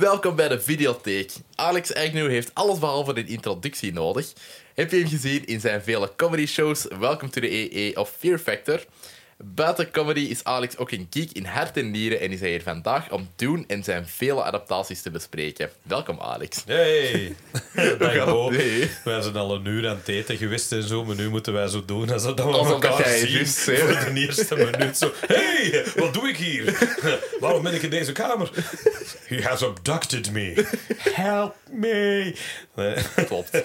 Welkom bij de videotheek. Alex Agnew heeft alles behalve een introductie nodig. Heb je hem gezien in zijn vele comedy shows Welcome to the EE of Fear Factor? Buiten comedy is Alex ook een geek in hart en nieren en is hij hier vandaag om Dune en zijn vele adaptaties te bespreken. Welkom, Alex. Hey? Bo. Nee. Wij zijn al een uur aan het eten geweest en zo, maar nu moeten wij zo doen alsof dat we Alsof dat elkaar jij zien voor de eerste minuut. Zo, hey, wat doe ik hier? Waarom ben ik in deze kamer? He has abducted me. Help me. Nee, Klopt. nee,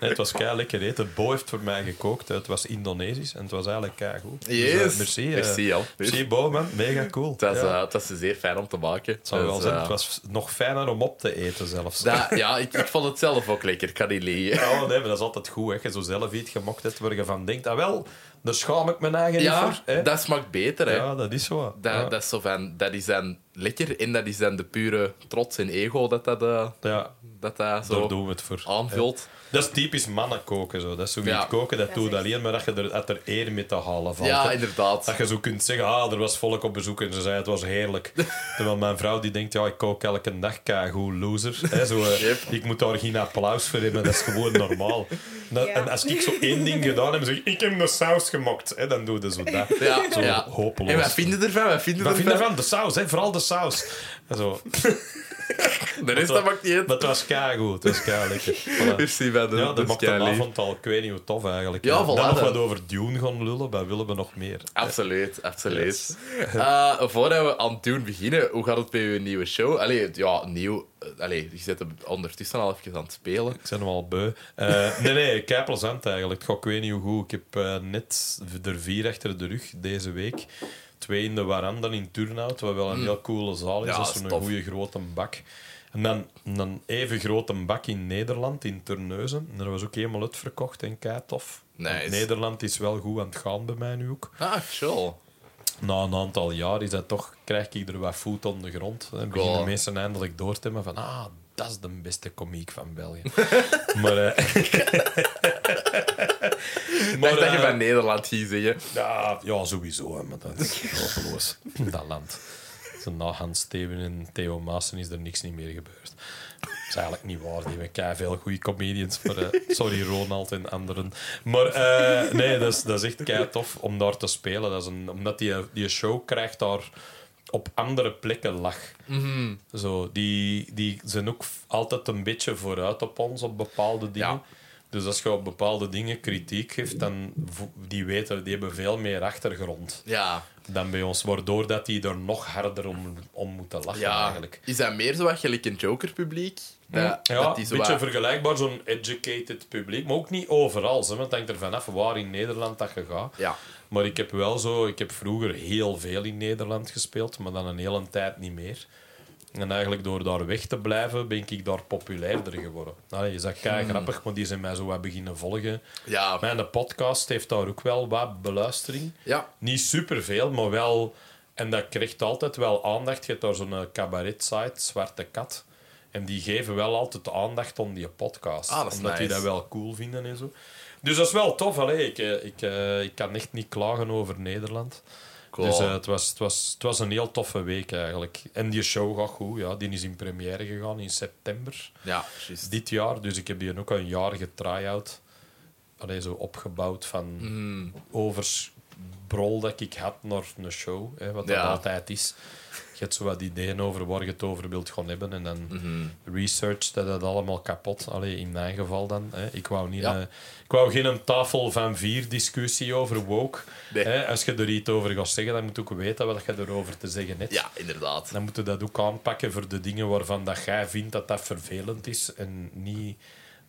het was kei lekker eten. Bo heeft voor mij gekookt. Het was Indonesisch en het was eigenlijk goed. Yes. merci. eh, Merci, Al. Merci, Bo, man. Mega cool. Het was, Ja. eh, het was zeer fijn om te maken. Het zou wel Dus, zijn. eh, Het was nog fijner om op te eten zelfs. dat- ja, ik, ik vond het zelf ook lekker. Ik kan niet liegen. Ja, nee, maar dat is altijd goed. Hè. Je zo zelf iets gemokt hebt waar je van denkt, ah wel, daar schaam ik mijn eigen niet Ja, voor. Hè. dat smaakt beter, hè. ja, dat is zo. Dat, ja. dat is zo van, dat is dan lekker en dat is dan de pure trots en ego dat dat, eh, ja, dat, dat daar zo doen we het voor. aanvult. Dat is typisch mannen koken. Zo. Dat is zo Ja. koken, dat Dat doet alleen maar dat je er, dat er eer mee te halen valt. Ja, hè. inderdaad. Dat je zo kunt zeggen, ah, er was volk op bezoek en ze zei het was heerlijk. Terwijl mijn vrouw die denkt, ja, ik kook elke dag hoe loser. Hè, zo, eh, Yep. Ik moet daar geen applaus voor hebben, dat is gewoon normaal. Dat- Ja. En als ik zo één ding gedaan heb zeg, ik heb de saus gemokt, hè, dan doe je zo dat. Ja, Zo ja. hopeloos. En wat vinden ervan? Wat vinden Wat vind je ervan? ervan? De saus, hè? vooral de saus. En zo. De rest dat maakt niet uit. Maar het was keigoed, het was kei lekker. Voilà. Ja, dat maakt de avond al, ik weet niet hoe tof eigenlijk. Ja, Dan voilà, nog wat over Dune gaan lullen, maar willen we nog meer. Absoluut, absoluut. Eh, voordat we aan doen beginnen, hoe gaat het bij je nieuwe show? Allee, ja, nieuw. eh, Allee, je zit er ondertussen al even aan het spelen. Ik ben hem al beu. Eh, nee, nee, kei plezant eigenlijk. Ik weet niet hoe goed. Ik heb net er vier achter de rug deze week. Twee in de Waranda in Turnhout, wat wel een heel coole zaal is. Mm. Ja, dat is tof. goede grote bak. En dan een even grote bak in Nederland, in Terneuzen. En dat was ook helemaal uitverkocht en kei tof. Nice. Nederland is wel goed aan het gaan bij mij nu ook. Ah, chill. Na een aantal jaar is dat toch, krijg ik er wat voet op de grond. Dan beginnen Cool. mensen eindelijk door te hebben van ah, dat is de beste komiek van België. maar Ik dacht dat je eh, van Nederland ging zeggen. ja, ja, sowieso, maar dat is hopeloos. dat land. Na Hans Steven en Theo Maassen is er niks niet meer gebeurd. Dat is eigenlijk niet waar. Die hebben veel goede comedians. Maar, eh, sorry, Ronald en anderen. Maar eh, nee, dat is, dat is echt kei tof om daar te spelen. Dat is een, omdat die, die show krijgt daar op andere plekken lach. Zo, die, die zijn ook altijd een beetje vooruit op ons op bepaalde dingen. Ja. Dus als je op bepaalde dingen kritiek geeft, dan die weten, die hebben veel meer achtergrond Ja, dan bij ons, waardoor dat die er nog harder om, om moeten lachen ja. eigenlijk. Is dat meer zo wat gelijk een Joker-publiek? Dat, Ja, dat een beetje vergelijkbaar, zo'n educated publiek, maar ook niet overal. Hè, want het hangt er vanaf waar in Nederland dat je gaat. Ja. Maar ik heb wel zo, ik heb vroeger heel veel in Nederland gespeeld, maar dan een hele tijd niet meer. En eigenlijk door daar weg te blijven, ben ik daar populairder geworden. Allee, is dat kei grappig, maar die zijn mij zo wat beginnen volgen. Ja. Mijn podcast heeft daar ook wel wat beluistering. Ja. Niet superveel, maar wel... En dat krijgt altijd wel aandacht. Je hebt daar zo'n cabaret-site, Zwarte Kat. En die geven wel altijd aandacht aan die podcast. Ah, omdat die dat wel cool vinden en zo. Dus dat is wel tof. Allee. Ik, eh, ik, eh, ik kan echt niet klagen over Nederland. Cool. Dus eh, het, was, het, was, het was een heel toffe week eigenlijk. En die show gaat goed. Ja. Die is in première gegaan in september Ja, dit jaar. Dus ik heb die ook een jaar getry-out. Allee, zo opgebouwd van Mm. Oversbrol dat ik had naar een show. Hè, wat Ja. dat altijd is. Je hebt zo wat ideeën over waar je het over wilt gaan hebben. En dan Mhm. research dat het allemaal kapot. Allee, in mijn geval dan. Hè. Ik, wou niet, Ja. eh, ik wou geen een tafel van vier discussie over woke. Nee. Hè. Als je er iets over gaat zeggen, dan moet je ook weten wat je erover te zeggen hebt. Ja, inderdaad. Dan moet je dat ook aanpakken voor de dingen waarvan dat jij vindt dat dat vervelend is. En niet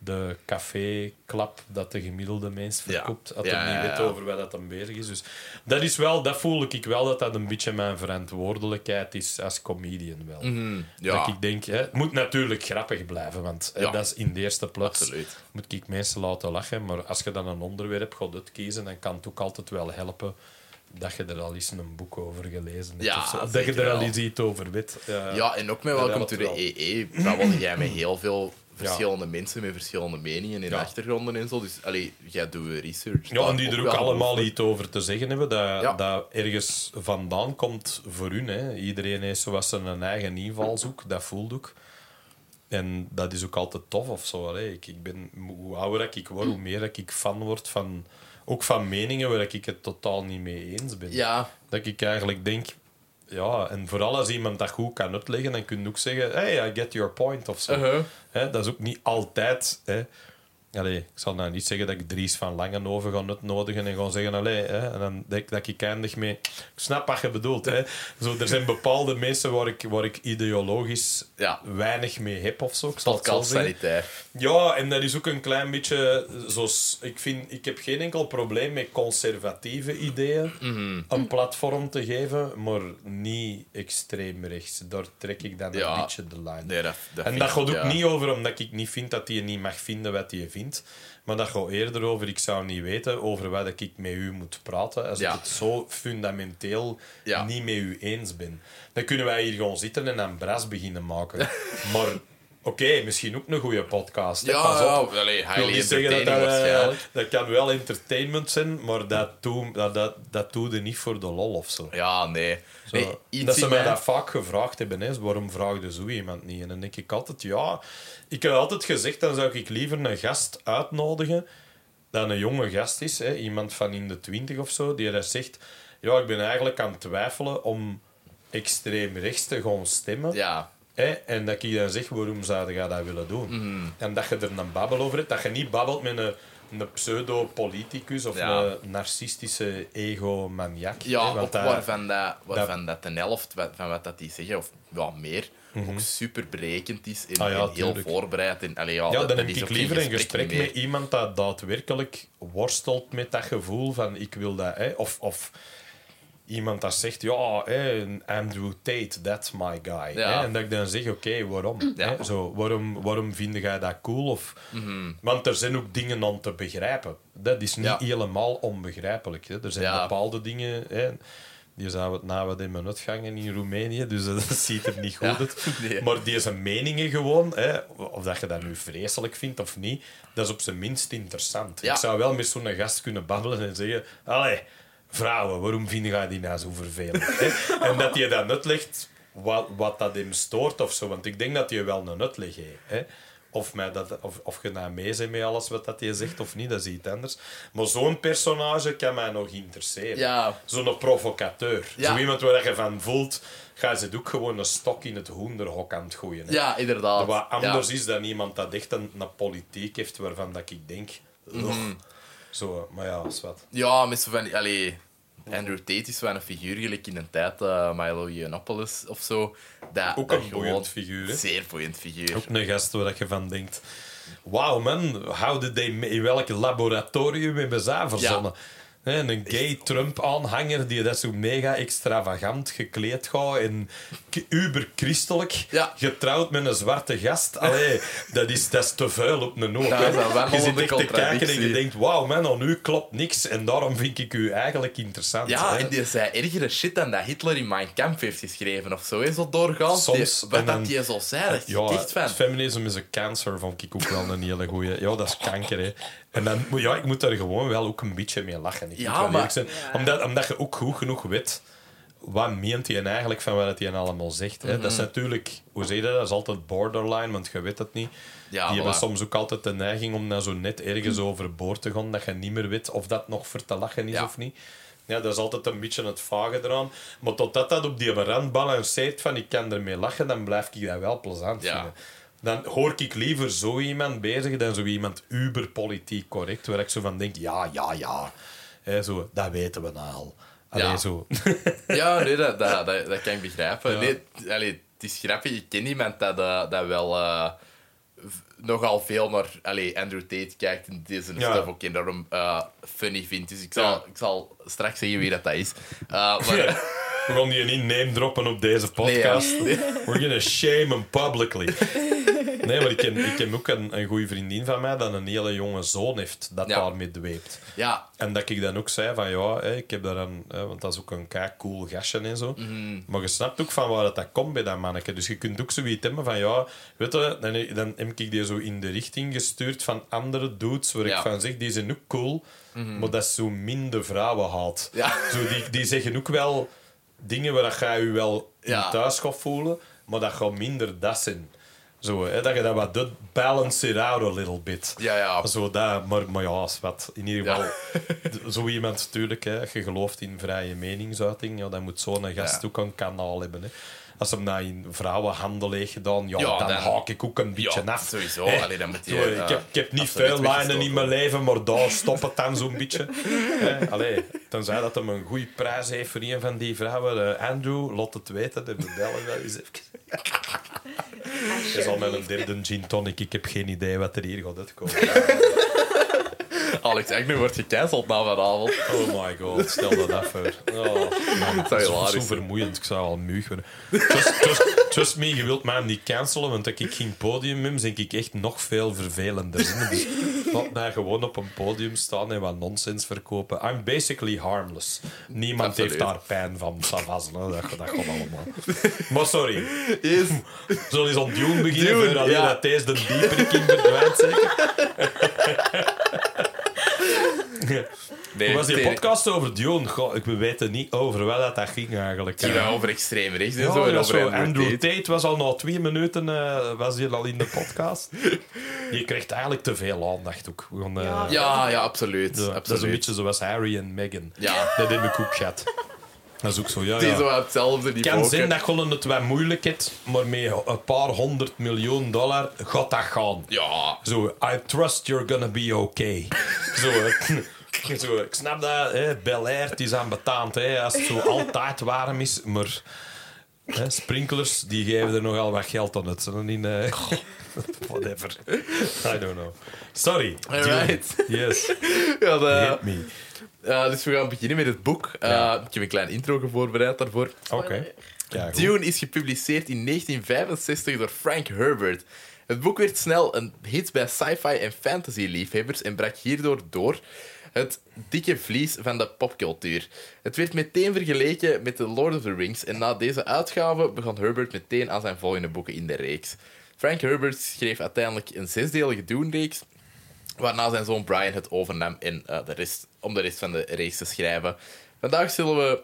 de café-klap dat de gemiddelde mens Ja. verkoopt. Dat Ja, hij niet weet over wat dat hem bezig is. Dus dat, is wel, dat voel ik wel dat dat een beetje mijn verantwoordelijkheid is als comedian wel. Mhm. Dat ik denk, hè, het moet natuurlijk grappig blijven. Want hè, dat is in de eerste plaats absoluut. moet ik mensen laten lachen. Maar als je dan een onderwerp gaat uitkiezen, dan kan het ook altijd wel helpen dat je er al eens een boek over gelezen hebt. Ja, of zo. Dat je er al eens iets over weet. Ja. Ja, en ook met Welcome helpt to the. EE babbelde jij met heel veel verschillende mensen met verschillende meningen en Ja. achtergronden en zo. Dus allee, jij doet research. Ja, en die er ook allemaal over. iets over te zeggen hebben, dat, Ja. dat ergens vandaan komt voor hun. Hè. Iedereen heeft zoals zijn eigen invalshoek, dat voelt ook. En dat is ook altijd tof of zo. Hè. Ik, ik ben, hoe ouder ik word, hoe meer ik fan word van, ook van meningen waar ik het totaal niet mee eens ben. Ja, Dat ik eigenlijk denk, ja, en vooral als iemand dat goed kan uitleggen, dan kun je ook zeggen, hey, I get your point of zo. Uh-huh. Hè, dat is ook niet altijd. Hè. Allee, ik zal nou niet zeggen dat ik Dries van Langenhoven ga uitnodigen en gewoon zeggen, allee, hè, en dan denk ik dat ik eindig mee... Ik snap wat je bedoelt. Hè. Zo, er zijn bepaalde mensen waar ik, waar ik ideologisch Ja. weinig mee heb of zo. Ik zal het zo podcast zeggen. sanitair. Ja, en dat is ook een klein beetje zoals ik vind. Ik heb geen enkel probleem met conservatieve ideeën Mhm. een platform te geven, maar niet extreem rechts. Daar trek ik dan Ja. een beetje de lijn. Nee, dat, dat en dat gaat ook ja. niet over omdat ik niet vind dat hij niet mag vinden wat hij vindt. Maar dat gaat eerder over, ik zou niet weten over wat ik met u moet praten. Als Ja. ik het zo fundamenteel Ja. niet met u eens ben. Dan kunnen wij hier gewoon zitten en een bras beginnen maken. maar oké, misschien ook een goede podcast. hè, Ja, pas op. ja, allee, Ik highly niet zeggen dat eh, dat kan wel entertainment zijn, maar dat doe, dat, dat, dat doe je niet voor de lol of zo. Ja, nee. Zo, nee iets dat ze mij dat vaak gevraagd hebben, hè, waarom vraagde zo iemand niet? En dan denk ik altijd, ja, ik heb altijd gezegd, dan zou ik liever een gast uitnodigen dat een jonge gast is, hè, iemand van in de twintig of zo, die dat zegt, ja, ik ben eigenlijk aan het twijfelen om extreem rechts te gaan stemmen. Ja, Hè? En dat ik dan zeg, waarom zou je dat willen doen? Mhm. En dat je er een babbel over hebt. Dat je niet babbelt met een, een pseudo-politicus of Ja. een narcistische ego-maniak. ja ook dat- waarvan, dat, waarvan dat, de helft wat- van wat dat die zeggen, of ja, meer, ook super berekend is en, Mhm. Ah ja, en heel voorbereid. En, allee, ja, Ja, dat, dan dat heb ik liever een gesprek met iemand dat daadwerkelijk worstelt met dat gevoel van ik wil dat. Hè? Of, of iemand dat zegt, ja, Andrew Tate, that's my guy. Ja. En dat ik dan zeg, oké, waarom? Ja. Zo, waarom? Waarom vind jij dat cool? Of, Want er zijn ook dingen om te begrijpen. Dat is niet Mhm. Ja. helemaal onbegrijpelijk. Hè? Er zijn bepaalde dingen... Die zou het na wat in mijn uitgangen in Roemenië, dus dat ziet er niet goed uit. Nee. Maar deze meningen gewoon, hè, of dat je dat nu vreselijk vindt of niet, dat is op zijn minst interessant. Ik zou wel met zo'n gast kunnen babbelen en zeggen: Allee, vrouwen, waarom vind jij die nou zo vervelend? hè? En dat je dan uitlegt wat, wat dat hem stoort of zo. Want ik denk dat je wel een uitleg heeft. Hè? Of, mij dat, of, of je nou mee bent met alles wat dat je zegt of niet, dat is iets anders. Maar zo'n personage kan mij nog interesseren. Ja. Zo'n provocateur. Ja. Zo iemand waar je van voelt, ga ze ook gewoon een stok in het hoenderhok aan het gooien. hè. Ja, inderdaad. Wat anders ja. is dan iemand dat echt een, een politiek heeft waarvan dat ik denk... Ugh. Zo, maar ja, wat. Ja, met zo van... Allee, Andrew Tate is wel een figuur, gelijk in een tijd, eh Milo Yiannopoulos of zo. Dat, Ook een boeiend figuur, hè? Zeer boeiend figuur. Ook een gast waar je van denkt... Wauw, man, how did they... In welk laboratorium hebben ze verzonnen? Een gay Trump-aanhanger die dat zo mega extravagant gekleed gaat en uber-christelijk, Ja. getrouwd met een zwarte gast. Allee, dat is, dat is te vuil op een. Dat is een wandelende je zit echt te kijken en je denkt, wauw man, aan u klopt niks en daarom vind ik u eigenlijk interessant. Ja, hè. en die zei ergere shit dan dat Hitler in Mein Kampf heeft geschreven of zo. Hè, zo doorgaan. Soms, Die- wat dat die zo zei, dat is Ja, echt van. feminisme is een cancer, vond ik ook wel een hele goeie. Ja, dat is kanker, hè. En dan, ja, ik moet daar gewoon wel ook een beetje mee lachen. Ik Ja, maar-. Omdat, omdat je ook goed genoeg weet wat meent hij eigenlijk van wat hij allemaal zegt. Hè. Dat is Mhm. natuurlijk, hoe zeg je dat? Dat is altijd borderline, want je weet het niet. Ja, die hebben soms ook altijd de neiging om dan zo net ergens overboord te gaan, dat je niet meer weet of dat nog voor te lachen is Ja. of niet. Ja, dat is altijd een beetje het vage eraan. Maar totdat dat op die rand balanceert van ik kan ermee lachen, dan blijf ik dat wel plezant Ja. vinden. Dan hoor ik liever zo iemand bezig dan zo iemand uber politiek correct, waar ik zo van denk, ja, ja, ja. Hè, zo, dat weten we nou al. Allee, Ja. zo. Ja, nee, dat, dat, dat, dat kan ik begrijpen. Nee, allee, het is grappig, ik ken iemand dat, eh, dat wel v- nogal veel naar allee, Andrew Tate kijkt en deze Ja. stuff ook enorm eh funny vindt. Dus ik zal, Ja. ik zal straks zeggen wie dat, dat is. Eh, maar, We gaan die niet name droppen op deze podcast. Nee, We're gonna shame him publicly. Nee, maar ik ken, ik ken ook een, een goede vriendin van mij dat een hele jonge zoon heeft dat Ja. daarmee dweept. Ja, En dat ik dan ook zei van ja, ik heb daar een, want dat is ook een kei cool gastje en zo. Mhm. Maar je snapt ook van waar dat, dat komt bij dat manneke. Dus je kunt ook zoiets hebben van ja, weet je, dan, dan heb ik die zo in de richting gestuurd van andere dudes waar Ja. Mhm. ik van zeg, die zijn ook cool, maar dat is zo minder vrouwen haalt. Ja. Zo, die, die zeggen ook wel dingen waar dat je je wel Ja. thuis gaat voelen, maar dat gaat minder dat zijn. Zo, hè, dat je dat wat doet, balance it out a little bit. Ja, ja. Zo dat, maar, maar ja, wat. In ieder geval, zo iemand natuurlijk, hè, je gelooft in vrije meningsuiting, ja, dan moet zo'n gast ook een kanaal hebben. Hè. Als hem dat in vrouwenhandel heeft gedaan, ja, Ja, dan, dan- haak ik ook een beetje ja af. sowieso. Hè. Allee, dan moet je, Zo, ik, eh, heb, ik heb niet veel lijnen in mijn leven, maar daar stopt het dan zo'n beetje. Hè. Allee, tenzij dat hem een goede prijs heeft voor een van die vrouwen. Eh, Andrew, laat het weten, de bellen wel eens even. Het is al met een derde gin tonic. Ik heb geen idee wat er hier gaat uitkomen. Alex Agnew wordt gecanceld na vanavond. Oh my god, stel dat af voor. Oh, man, dat is zo vermoeiend. Ik zou al muug worden. Just me, je wilt mij niet cancelen, want als ik geen podium heb, denk ik echt nog veel vervelender. Dus laat mij gewoon op een podium staan en wat nonsens verkopen. I'm basically harmless. Niemand Absoluut. heeft daar pijn van. Savas, dat, dat gaat allemaal. Maar sorry, Yes. zullen we eens beginnen? Dune, voor alleen ja. dat deze de dieperik in verdwijnt, zeker? Nee, Hoe was die het- podcast over Dune? Goh, ik weet het niet over wat dat, dat ging eigenlijk. Het ging wel over extreem rechts en Ja, zo. En ja, over zo. Andrew Andrew Tate. Tate was al na twee minuten eh, was hij al in de podcast. Je krijgt eigenlijk te veel aandacht ook. Gewoon, eh, Ja. Ja, ja, absoluut. ja, absoluut. Dat is een beetje zoals Harry en Meghan. Ja. Dat heb ik ook gehad. Dat is ook zo, ja. Het is ja. zo op hetzelfde Het niveau. kan zijn dat gewoon het wat moeilijk is, maar met een paar honderd miljoen dollar gaat dat gaan. Ja. Zo, I trust you're gonna be okay. zo. zo, ik snap dat, hè, Bel Air, het is aan betaald, hè, als het zo altijd warm is, maar hè, sprinklers, die geven er nogal wat geld aan uit. En in, eh, whatever. I don't know. Sorry. Alright. Yes, Ja, de- hit me. Ja, dus we gaan beginnen met het boek. Uh, Ja. Ik heb een klein intro voorbereid daarvoor. Oké. Ja. Dune is gepubliceerd in 1965 door Frank Herbert. Het boek werd snel een hit bij sci-fi en fantasy-liefhebbers en brak hierdoor door het dikke vlies van de popcultuur. Het werd meteen vergeleken met The Lord of the Rings en na deze uitgave begon Herbert meteen aan zijn volgende boeken in de reeks. Frank Herbert schreef uiteindelijk een zesdelige Dune-reeks, waarna zijn zoon Brian het overnam en, eh, de rest, om de rest van de reeks te schrijven. Vandaag zullen we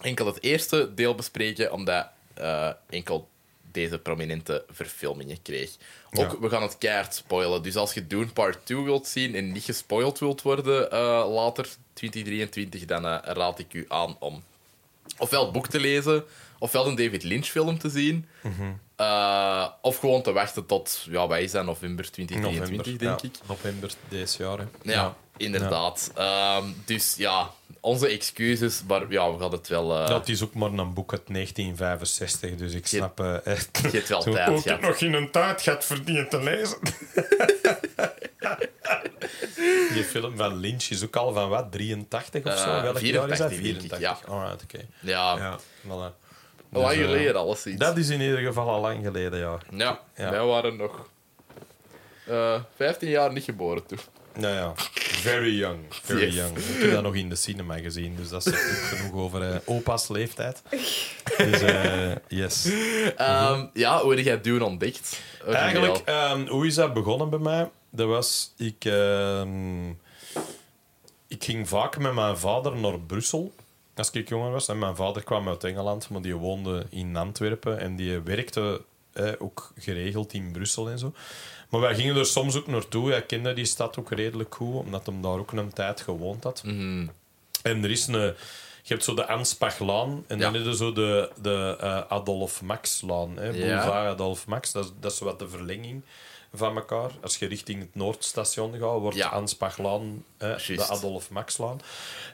enkel het eerste deel bespreken, omdat eh, enkel deze prominente verfilmingen kreeg. Ook, Ja. we gaan het keihard spoilen. Dus als je Dune Part 2 wilt zien en niet gespoild wilt worden eh, later, 2023, dan eh, raad ik u aan om ofwel het boek te lezen, ofwel een David Lynch film te zien, Mhm. eh, of gewoon te wachten tot, ja, is dat, november 2023, denk ja, ik. November deze jaar. hè. Ja, inderdaad. Ehm, dus ja, onze excuses, maar ja, we gaan het wel... eh, Ja, het is ook maar een boek uit 1965, dus ik Je- snap... eh, je hebt wel tijd heb nog in een tijd gehad verdiend te lezen. Die film van Lynch is ook al van wat, 83 of zo? Eh, Welk jaar is 84 dat? denk ik, 84. ja. Alright, oké. Ja, Ja, voilà. Dus, eh, geleden, alles iets. Dat is in ieder geval al lang geleden, ja. Ja, Ja. wij waren nog eh 15 jaar niet geboren toen. Nou ja, very young. Very Yes. young. Ik heb dat nog in de cinema gezien, dus dat zegt ook genoeg over eh, opa's leeftijd. Dus eh, yes. Ehm, ja, hoe heb jij Dune ontdekt? Eigenlijk, ehm, hoe is dat begonnen bij mij? Dat was, ik, ehm, ik ging vaak met mijn vader naar Brussel als ik jonger was. En mijn vader kwam uit Engeland, maar die woonde in Antwerpen en die werkte eh, ook geregeld in Brussel en zo. Maar wij gingen er soms ook naartoe. Hij kende die stad ook redelijk goed, omdat hij daar ook een tijd gewoond had. Mhm. En er is een... Je hebt zo de Anspachlaan en Ja. dan heb je zo de, de eh, Adolf Maxlaan. Hè, Ja. Boulevard Adolf Max. Dat dat is wat de verlenging van elkaar. Als je richting het Noordstation gaat, wordt Ja. Anspachlaan eh, de. Adolf Maxlaan.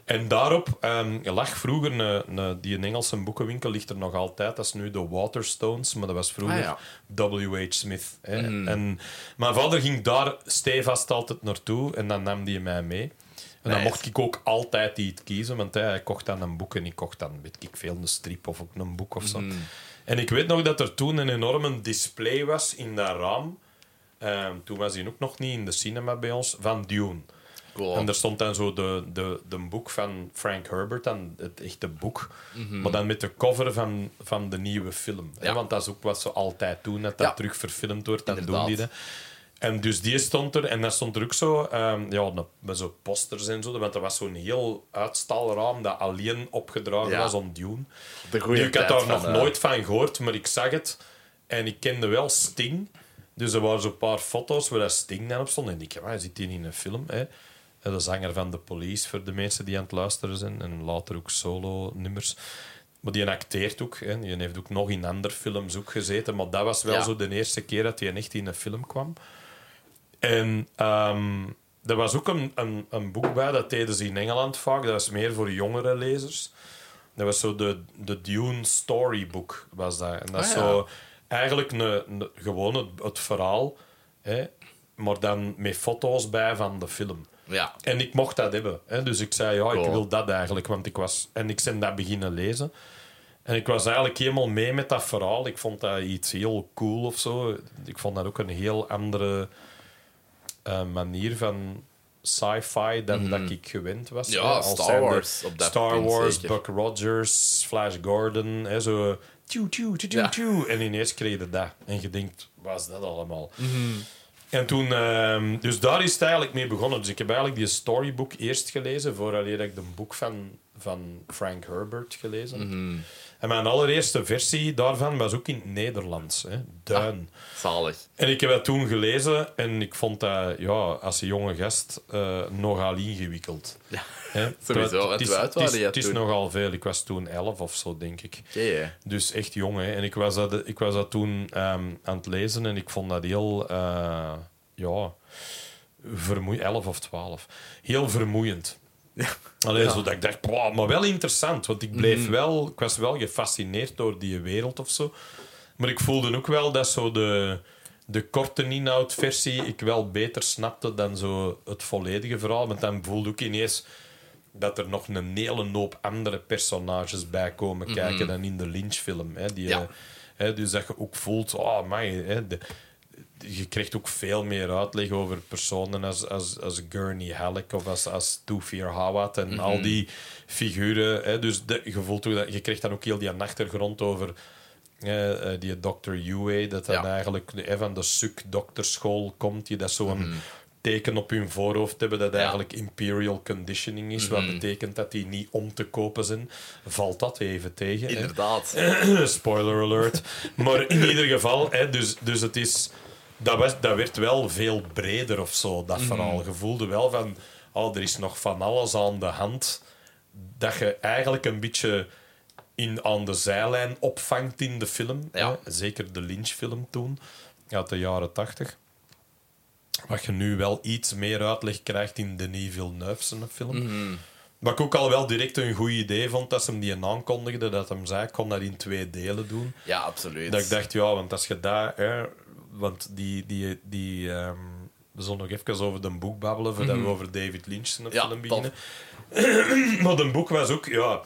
En daarop ehm, lag vroeger een, een, die een Engelse boekenwinkel, ligt er nog altijd. Dat is nu de Waterstones, maar dat was vroeger Ah, ja. W.H. Smith. Hè. Mhm. En mijn vader ging daar stevast altijd naartoe en dan nam hij mij mee. En dan mocht ik ook altijd iets kiezen, want hij kocht dan een boek en ik kocht dan, weet ik veel, een strip of ook een boek of zo. Mhm. En ik weet nog dat er toen een enorme display was in dat raam. Ehm, toen was hij ook nog niet in de cinema bij ons, van Dune. Cool. En er stond dan zo de, de, de boek van Frank Herbert, dan het echte boek. Maar dan met de cover van, van de nieuwe film. hè, Ja. Want dat is ook wat ze altijd doen, dat dat Ja. terug verfilmd wordt. Dan doen die dat. En dus die stond er, en daar stond er ook zo, ehm, ja, met zo posters en zo, want er was zo'n heel uitstalraam dat alleen opgedragen Ja. was om Dune. De goede ik had daar nog eh, nooit van gehoord, maar ik zag het en ik kende wel Sting. Dus er waren zo'n paar foto's waar dat Sting dan op stond. En ik dacht, hij zit hier in een film. Hè? De zanger van The Police, voor de mensen die aan het luisteren zijn. En later ook solo-nummers. Maar die acteert ook. Hè? Die heeft ook nog in andere films ook gezeten. Maar dat was wel Ja. zo de eerste keer dat hij echt in een film kwam. En ehm, er was ook een, een, een boek bij, dat deden ze in Engeland vaak. Dat was meer voor jongere lezers. Dat was zo de, de Dune Storybook. Was dat. En dat Ah, ja. zo eigenlijk een, een- gewoon het, het verhaal, hè, maar dan met foto's bij van de film. Ja. En ik mocht dat hebben. Hè. Dus ik zei, ja, ik wil dat eigenlijk. Want ik was... En ik ben dat beginnen lezen. En ik was eigenlijk helemaal mee met dat verhaal. Ik vond dat iets heel cool of zo. Ik vond dat ook een heel andere eh, manier van sci-fi dan dat ik gewend was. Mhm. Ja, hè. Star Wars op dat Star Wars. Buck Rogers, Flash Gordon. Hè, zo... Tjoe, tjoe, tjoe, tjoe. En ineens kreeg je dat. En je denkt, wat is dat allemaal? Mhm. En toen, ehm, dus daar is het eigenlijk mee begonnen. Dus ik heb eigenlijk die storybook eerst gelezen, voordat ik de boek van, van Frank Herbert gelezen. Mhm. En mijn allereerste versie daarvan was ook in het Nederlands, hè, Duin. Zalig. En ik heb dat toen gelezen en ik vond dat, ja, als jonge gast, eh, nogal ingewikkeld. Ja. Hè. Sowieso, Het is, het is, het nogal veel. Ik was toen elf of zo, denk ik. Dus echt jong, hè. En ik was dat, ik was dat toen ehm, aan het lezen en ik vond dat heel... eh, ja... Vermoeiend. 11 of 12. Heel vermoeiend. Allee, Ja. zo dat ik dacht, maar wel interessant. Want ik bleef wel... Ik was wel gefascineerd door die wereld of zo. Maar ik voelde ook wel dat zo de... De korte inhoudversie ik wel beter snapte dan zo het volledige verhaal. Want dan voelde ik ineens dat er nog een hele hoop andere personages bij komen kijken dan in de Lynch-film. Hè, die, Ja. eh, hè, dus dat je ook voelt, oh my, hè, de, je krijgt ook veel meer uitleg over personen als, als, als Gurney Halleck of als, als Tufir Hawat en al die figuren. Hè, dus de, je, voelt ook dat, je krijgt dan ook heel die achtergrond over eh, die Dr. Yue, dat dan Ja. eigenlijk eh, van de SUC-dokterschool komt, die dat zo'n teken op hun voorhoofd hebben dat eigenlijk imperial conditioning is, wat betekent dat die niet om te kopen zijn. Valt dat even tegen. hè? Inderdaad. Spoiler alert. Maar in ieder geval, hè, dus, dus het is, dat, was, dat werd wel veel breder of zo, dat verhaal. Je voelde wel van, oh, er is nog van alles aan de hand, dat je eigenlijk een beetje in, aan de zijlijn opvangt in de film. Ja. Zeker de Lynch-film toen, uit de jaren tachtig. Wat je nu wel iets meer uitleg krijgt in Denis Villeneuve's film. Wat ik ook al wel direct een goed idee vond, dat ze hem die aankondigde, dat hem zei, ik kon dat in twee delen doen. Ja, absoluut. Dat ik dacht, ja, want als je daar... Want die... die, die ehm, we zullen nog even over de boek babbelen, voordat we over David Lynch zijn Ja, film beginnen. maar de boek was ook, ja...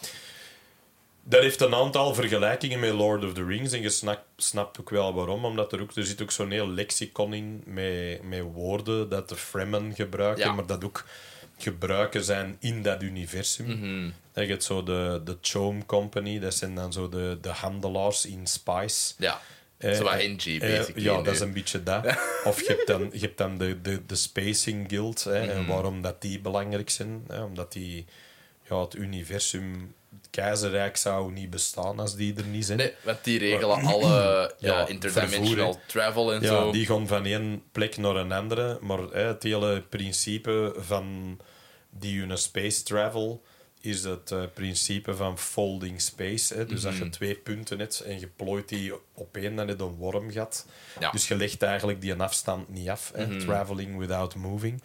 Dat heeft een aantal vergelijkingen met Lord of the Rings. En je snapt, snapt ook wel waarom. Omdat er, ook, er zit ook zo'n heel lexicon in met, met woorden dat de Fremen gebruiken. Ja. Maar dat ook gebruiken zijn in dat universum. Je hebt zo de, de Chome Company. Dat zijn dan zo de, de handelaars in spice. Ja. Eh, Zo wat eh, NG, eh, basically. ja, dat is een beetje dat. Of je hebt dan, je hebt dan de, de, de Spacing Guild. Hè, Mhm. En waarom dat die belangrijk zijn. Hè, omdat die ja, het universum, het keizerrijk zou niet bestaan als die er niet zijn. Nee, want die regelen alle ja, Ja, interdimensional travel en Ja, zo. die gaan van één plek naar een andere. Maar hè, het hele principe van die hun space travel is het eh, principe van folding space. Hè. Dus dat Mhm. je twee punten hebt en je plooit die op één, dan heb je een wormgat. Ja. Mhm. Dus je legt eigenlijk die afstand niet af. Hè. Traveling without moving.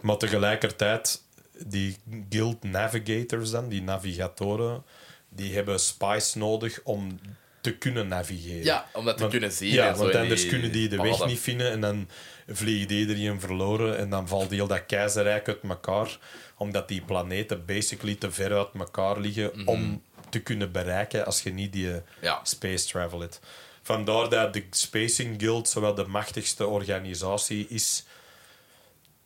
Maar tegelijkertijd, die guild navigators dan, die navigatoren, die hebben spice nodig om te kunnen navigeren. Ja, om dat te Want- kunnen zien. Ja, want anders die kunnen die de weg niet vinden en dan vliegt iedereen verloren en dan valt heel dat keizerrijk uit elkaar, omdat die planeten basically te ver uit elkaar liggen Mhm. om te kunnen bereiken als je niet die eh, Ja. space travel hebt. Vandaar dat de Spacing Guild zowel de machtigste organisatie is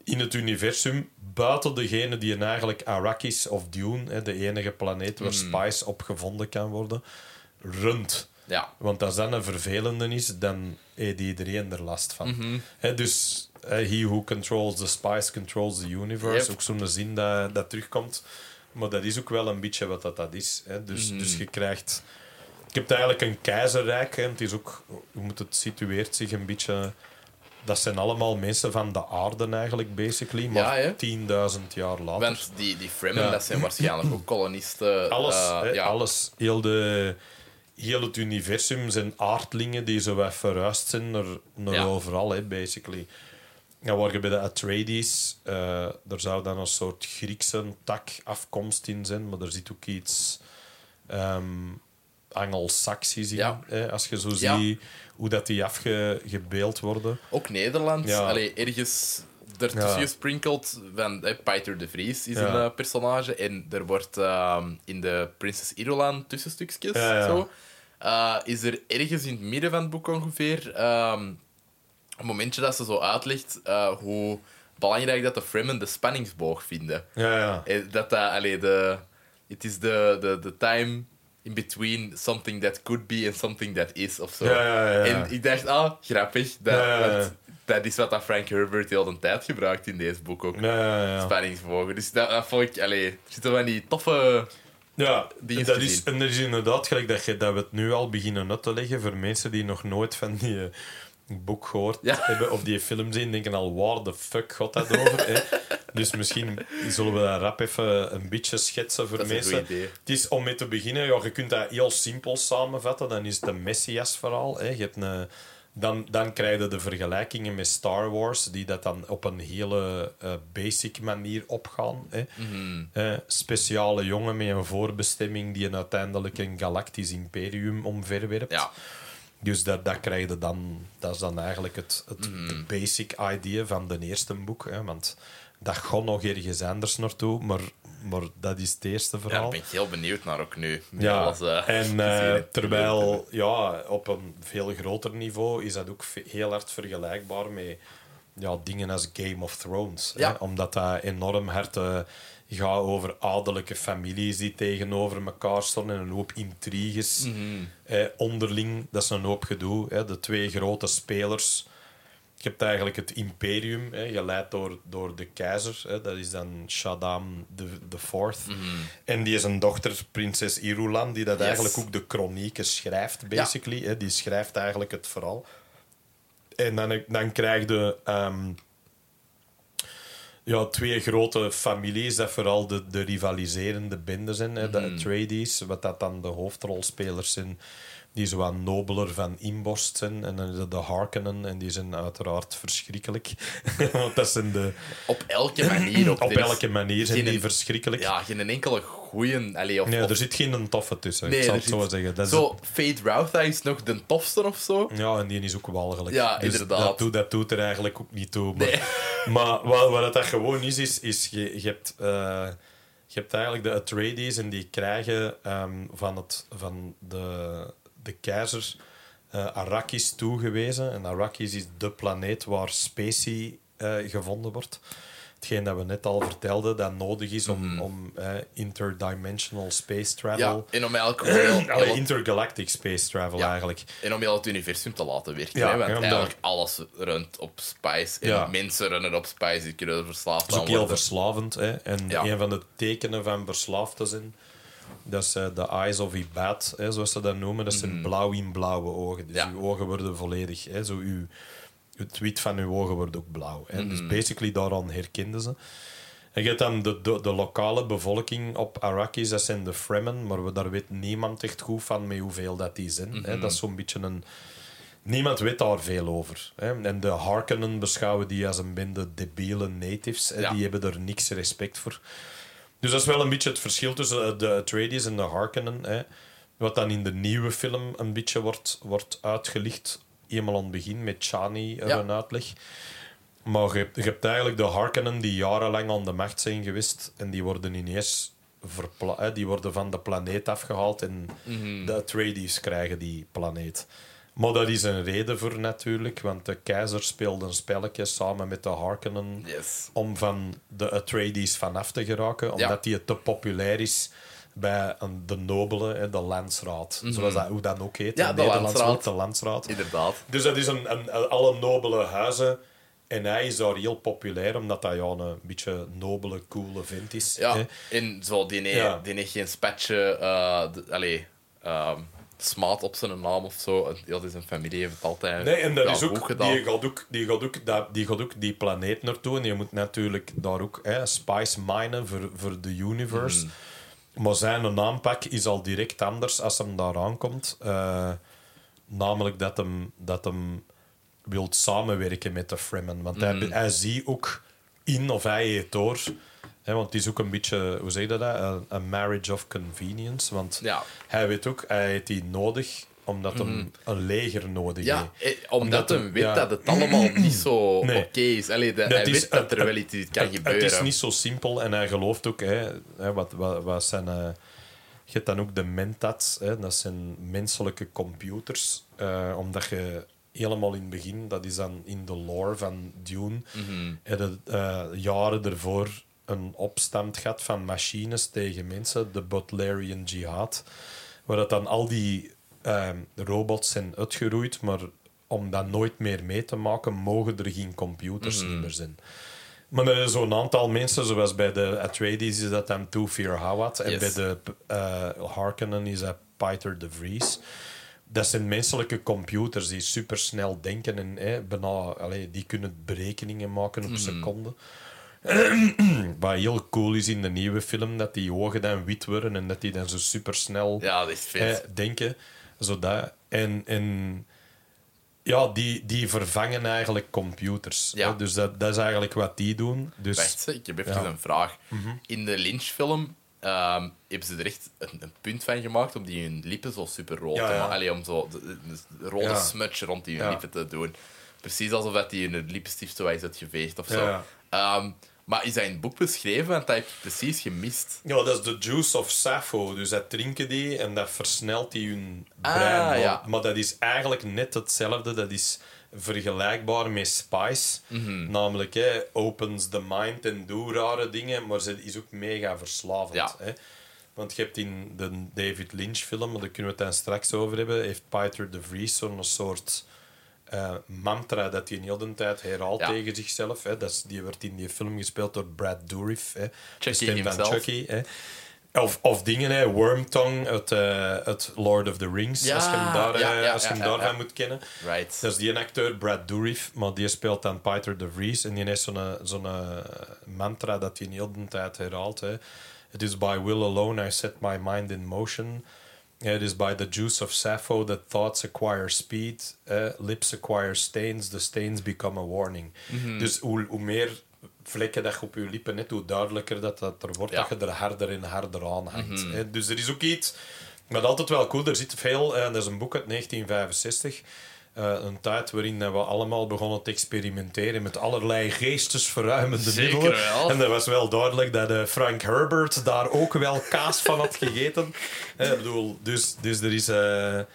in het universum, buiten degene die een eigenlijk Arrakis of Dune, hè, de enige planeet waar Mhm. spice op gevonden kan worden, runt. Ja. Want als dat een vervelende is, dan heeft iedereen er last van. Mhm. Dus he who controls the spice controls the universe. Yep. Ook zo'n zin dat, dat terugkomt. Maar dat is ook wel een beetje wat dat, dat is. Hè. Dus, Mhm. dus je krijgt... Je hebt eigenlijk een keizerrijk. Hè. Het is ook... Hoe moet het situeert zich een beetje... Dat zijn allemaal mensen van de aarde eigenlijk, basically. Maar hè. 10.000 jaar later. Want die, die Fremen, Ja. dat zijn waarschijnlijk ook kolonisten. Alles, eh, hè, ja. alles. Heel, de, heel het universum zijn aardlingen die zo wat verhuisd zijn naar, overal, hè, basically. Ja, waar je bij de Atreides, eh er zou dan een soort Griekse tak afkomst in zijn, maar er zit ook iets ehm Angelsaksisch in. Ja. Hè, als je zo Ja. ziet hoe dat die afgebeeld worden. Ook Nederland. Ja. Allee, ergens ertussen Ja. gesprinkeld. Van, eh, Peter de Vries is Ja. een eh, personage. En er wordt ehm, in de Prinses Irulan tussenstukjes. Ja. Zo, eh, is er ergens in het midden van het boek ongeveer ehm, een momentje dat ze zo uitlegt eh, hoe belangrijk dat de Fremen de spanningsboog vinden. Ja, ja. Eh, Dat dat, allee, de... Het is de, de, de time in between something that could be and something that is, of zo. Ja, ja, ja. En ik dacht, ah, grappig. Dat, dat is wat dat Frank Herbert heel de tijd gebruikt in deze boek ook. Ja, ja, ja. Spanningsbogen. Dus dat, dat vond ik... Allee, er zitten van die toffe... Ja, dingen dat is, en er is inderdaad gelijk dat, je, dat we het nu al beginnen uit te leggen voor mensen die nog nooit van die eh, boek gehoord Ja. hebben of die film zien, denken al, waar de fuck gaat dat over? hè? Dus misschien zullen we dat rap even een beetje schetsen voor Dat mensen. Het is om mee te beginnen, ja, je kunt dat heel simpel samenvatten. Dan is het een Messias-verhaal. Hè. Je hebt een, dan, dan krijg je de vergelijkingen met Star Wars, die dat dan op een hele eh, basic manier opgaan. Hè. Mhm. Eh, speciale jongen met een voorbestemming die een uiteindelijk een galactisch imperium omverwerpt. Ja. Dus dat, dat krijg je dan, dat is dan eigenlijk het, het de basic idea van de eerste boek. Hè, want dat gaat nog ergens anders naartoe, maar, maar dat is het eerste Ja, verhaal. daar ben ik heel benieuwd naar ook nu. Ja, eh, en eh, terwijl ja, op een veel groter niveau is dat ook heel hard vergelijkbaar met ja, dingen als Game of Thrones. Ja. Hè? Omdat dat enorm hard eh, gaat over adellijke families die tegenover elkaar staan en een hoop intriges. Mhm. eh, onderling, dat is een hoop gedoe. Hè? De twee grote spelers. Je hebt eigenlijk het imperium, hè, geleid door, door de keizer. Hè, dat is dan Shaddam de Fourth. En die is een dochter, prinses Irulan, die dat Yes. eigenlijk ook de chronieken schrijft, basically. Hè, die schrijft eigenlijk het verhaal. En dan, dan krijg je ehm, ja, twee grote families, dat vooral de, de rivaliserende bendes zijn. Hè, De Atreides, wat dat dan de hoofdrolspelers zijn, die zo wat nobeler van inborst zijn. En dan is de Harkonnen, en die zijn uiteraard verschrikkelijk. Want dat zijn de... Op elke manier. Op is elke manier zijn die verschrikkelijk. Ja, geen enkele goeie... Allee, of, Nee, of- er zit geen toffe tussen. Nee, ik zal het zo zit- zeggen. Dat is Zo, Fate Routha is nog de tofste of zo. Ja, en die is ook walgelijk. Ja, Dus inderdaad. Dat doet, dat doet er eigenlijk ook niet toe. Maar, Nee. maar wat, wat dat gewoon is, is, is je, je, hebt, eh, je hebt eigenlijk de Atreides en die krijgen ehm, van, het, van de, de keizer eh, Arrakis toegewezen. En Arrakis is de planeet waar specie eh, gevonden wordt. Hetgeen dat we net al vertelden, dat nodig is om, om eh, interdimensional space travel... Mhm. Ja, en om eigenlijk gewoon heel, intergalactic space travel Ja. eigenlijk. en om heel het universum te laten werken. Ja, hè, want eigenlijk alles runt op spice. En mensen runnen op spice. Die kunnen er verslaafd Dat is ook heel worden. verslavend. Hè? En een van de tekenen van verslaafd te zijn, dat is eh, de eyes of Ibad, hè, zoals ze dat noemen. Dat zijn blauw in blauwe ogen. Dus Mhm. Ja. uw ogen worden volledig... Hè, zo uw, het wit van uw ogen wordt ook blauw. Hè? Dus basically daaraan herkenden ze. En je hebt dan de, de, de lokale bevolking op Arrakis, dat zijn de Fremen, maar we, daar weet niemand echt goed van met hoeveel dat die zijn. Hè? Dat is zo'n beetje een... Niemand weet daar veel over. Hè? En de Harkonnen beschouwen die als een bende debiele natives. Hè? Ja. Die hebben er niks respect voor. Dus dat is wel een beetje het verschil tussen eh, de Atreides en de Harkonnen. Hè? Wat dan in de nieuwe film een beetje wordt, wordt uitgelicht. Eenmaal aan het begin met Chani er Ja. een uitleg. Maar je, hebt- je hebt eigenlijk de Harkonnen die jarenlang aan de macht zijn geweest. En die worden ineens verpla- hè, die worden van de planeet afgehaald. En de Atreides krijgen die planeet. Maar dat is een reden voor natuurlijk. Want de keizer speelde een spelletje samen met de Harkonnen Yes. om van de Atreides vanaf te geraken, omdat die te populair is bij een, de nobelen, hè, de landsraad. Zoals dat, hoe dat ook heet. Ja, in de Nederlands landsraad. de landsraad. Inderdaad. Dus dat is een, een, alle nobele huizen. En hij is daar heel populair, omdat hij ja, een beetje nobele, coole vent is. Ja, hè. en zo, die, Ja. heeft geen spatje, eh, de- allee, ehm, smaad op zijn naam of zo. Heel zijn familie heeft het altijd Nee, en dat ja, is ook, gedaan. die gaat ook, die, gaat ook, dat, die gaat ook die planeet naartoe. En je moet natuurlijk daar ook hè, spice minen voor, voor de universe. Mhm. Maar zijn aanpak is al direct anders als hem daar aankomt. Eh, namelijk dat hem, dat hem wilt samenwerken met de Fremen. Want hij, Mhm. hij ziet ook in of hij heeft door. Want het is ook een beetje, hoe zeg je dat? Een, een marriage of convenience. Want Ja. hij weet ook, hij heeft die nodig omdat hij een leger nodig Mhm. Ja, heeft. eh, omdat, Omdat hij hem- weet ja. dat het allemaal niet zo Nee. oké is. Allee, de- hij is- weet dat het- er wel iets kan het, gebeuren. Het is niet zo simpel en hij gelooft ook, hè, wat, wat, wat zijn. eh, je hebt dan ook de mentats, hè, dat zijn menselijke computers. eh, omdat je helemaal in het begin, dat is dan in de lore van Dune, Mhm. jaren ervoor een opstand gehad van machines tegen mensen, de Butlerian Jihad, waar dat dan al die ehm, robots zijn uitgeroeid, maar om dat nooit meer mee te maken, mogen er geen computers Mhm. niet meer zijn. Maar er is zo'n aantal mensen, zoals bij de Atreides is dat dan Tufir Hawat, en Yes. bij de eh Harkonnen is dat Piter de Vries. Dat zijn menselijke computers die supersnel denken en hè, bijna, allee, die kunnen berekeningen maken Mhm. op seconden. Wat heel cool is in de nieuwe film, dat die ogen dan wit worden en dat die dan zo supersnel Ja, dat is vet. hè, denken. Zodat, en, en ja, die, die vervangen eigenlijk computers. Ja. hè. Dus dat, dat is eigenlijk wat die doen. Dus, Wacht, ik heb even Ja. een vraag. In de Lynch-film ehm, hebben ze er echt een, een punt van gemaakt om die hun lippen zo super rood Ja, te maken. Allee, om zo de, de- de rode Ja. smudge rond die hun lippen te doen. Precies alsof dat die hun lippenstift zo is uitgeveegd of zo. Maar is dat in het boek beschreven? Want dat heb ik precies gemist. Ja, dat is de juice of Sappho. Dus dat drinken die en dat versnelt die hun Ah, brein. maar, ja. maar dat is eigenlijk net hetzelfde. Dat is vergelijkbaar met Spice. Mhm. Namelijk, hè, opens the mind en doe rare dingen, maar ze is ook mega verslavend. Ja. Hè. Want je hebt in de David Lynch film, maar daar kunnen we het dan straks over hebben, heeft Peter de Vries zo'n soort eh, mantra dat hij heel de tijd herhaalt Ja. tegen zichzelf. Hè. Dat is, die werd in die film gespeeld door Brad Dourif. Hè. De stem van. Chucky. Hè. Of, of dingen, hè. Wormtongue uit, eh, uit Lord of the Rings, Ja, als je hem, daar, ja, eh, als je hem daarvan moet kennen. Right. Dat is die acteur Brad Dourif, maar die speelt dan Peter de Vries. En die heeft zo'n zo'n mantra dat hij heel de tijd herhaalt. Hè. It is by will alone I set my mind in motion. It is by the juice of Sappho that thoughts acquire speed, eh, lips acquire stains, the stains become a warning. Mhm. Dus hoe, hoe meer vlekken dat je op je lippen hebt, hoe duidelijker dat, dat er wordt, Ja. Mhm. dat je er harder en harder aan hangt. hè. Dus er is ook iets, maar altijd wel cool, er zit veel, eh, dat is een boek uit 1965, eh, een tijd waarin we allemaal begonnen te experimenteren met allerlei geestesverruimende Zeker middelen. wel. En dat was wel duidelijk dat eh, Frank Herbert daar ook wel kaas van had gegeten. Ik bedoel, dus, dus er is...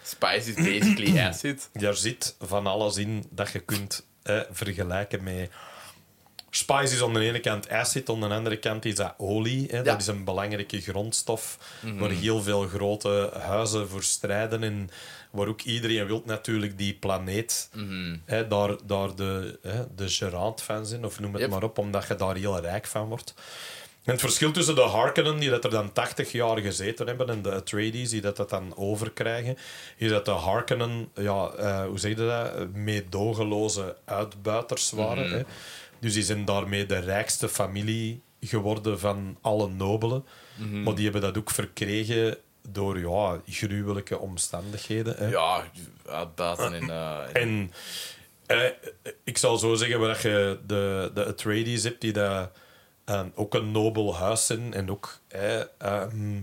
Spice is basically acid. daar zit van alles in dat je kunt vergelijken met. Spice is aan de ene kant acid, aan de andere kant is dat olie. Hè. Ja. Dat is een belangrijke grondstof waar heel veel grote huizen voor strijden. En waar ook iedereen wil natuurlijk die planeet hè, daar, daar de, hè, de geraad van zijn, of noem het Yep. maar op, omdat je daar heel rijk van wordt. En het verschil tussen de Harkonnen, die dat er dan 80 jaar gezeten hebben, en de Atreides, die dat, dat dan overkrijgen, is dat de Harkonnen, ja, eh, hoe zeg je dat, meedogenloze uitbuiters waren. hè. Dus die zijn daarmee de rijkste familie geworden van alle nobelen. Maar die hebben dat ook verkregen door ja, gruwelijke omstandigheden. Hè. Ja, uit buiten en... eh, en- En eh, ik zal zo zeggen, waar je de, de Atreides hebt, die dat, eh, ook een nobel huis zijn en ook eh, ehm,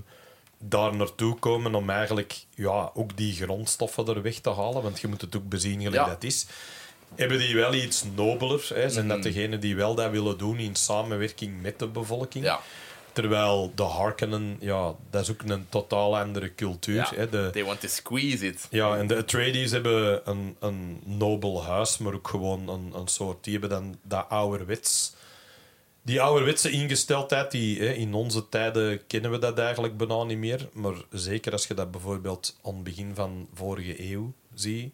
daar naartoe komen om eigenlijk ja, ook die grondstoffen er weg te halen, want je moet het ook bezien gelijk Ja. dat is. Hebben die wel iets nobeler? Hè? Zijn dat degenen die wel dat willen doen in samenwerking met de bevolking? Ja. Terwijl de Harkonnen, ja, dat is ook een totaal andere cultuur. Ja. Hè? De, They want to squeeze it. ja, en de Atreides hebben een, een nobel huis, maar ook gewoon een, een soort... Die hebben dan dat ouderwets... Die ouderwetse ingesteldheid, die, hè, in onze tijden kennen we dat eigenlijk bijna niet meer. Maar zeker als je dat bijvoorbeeld aan het begin van vorige eeuw ziet.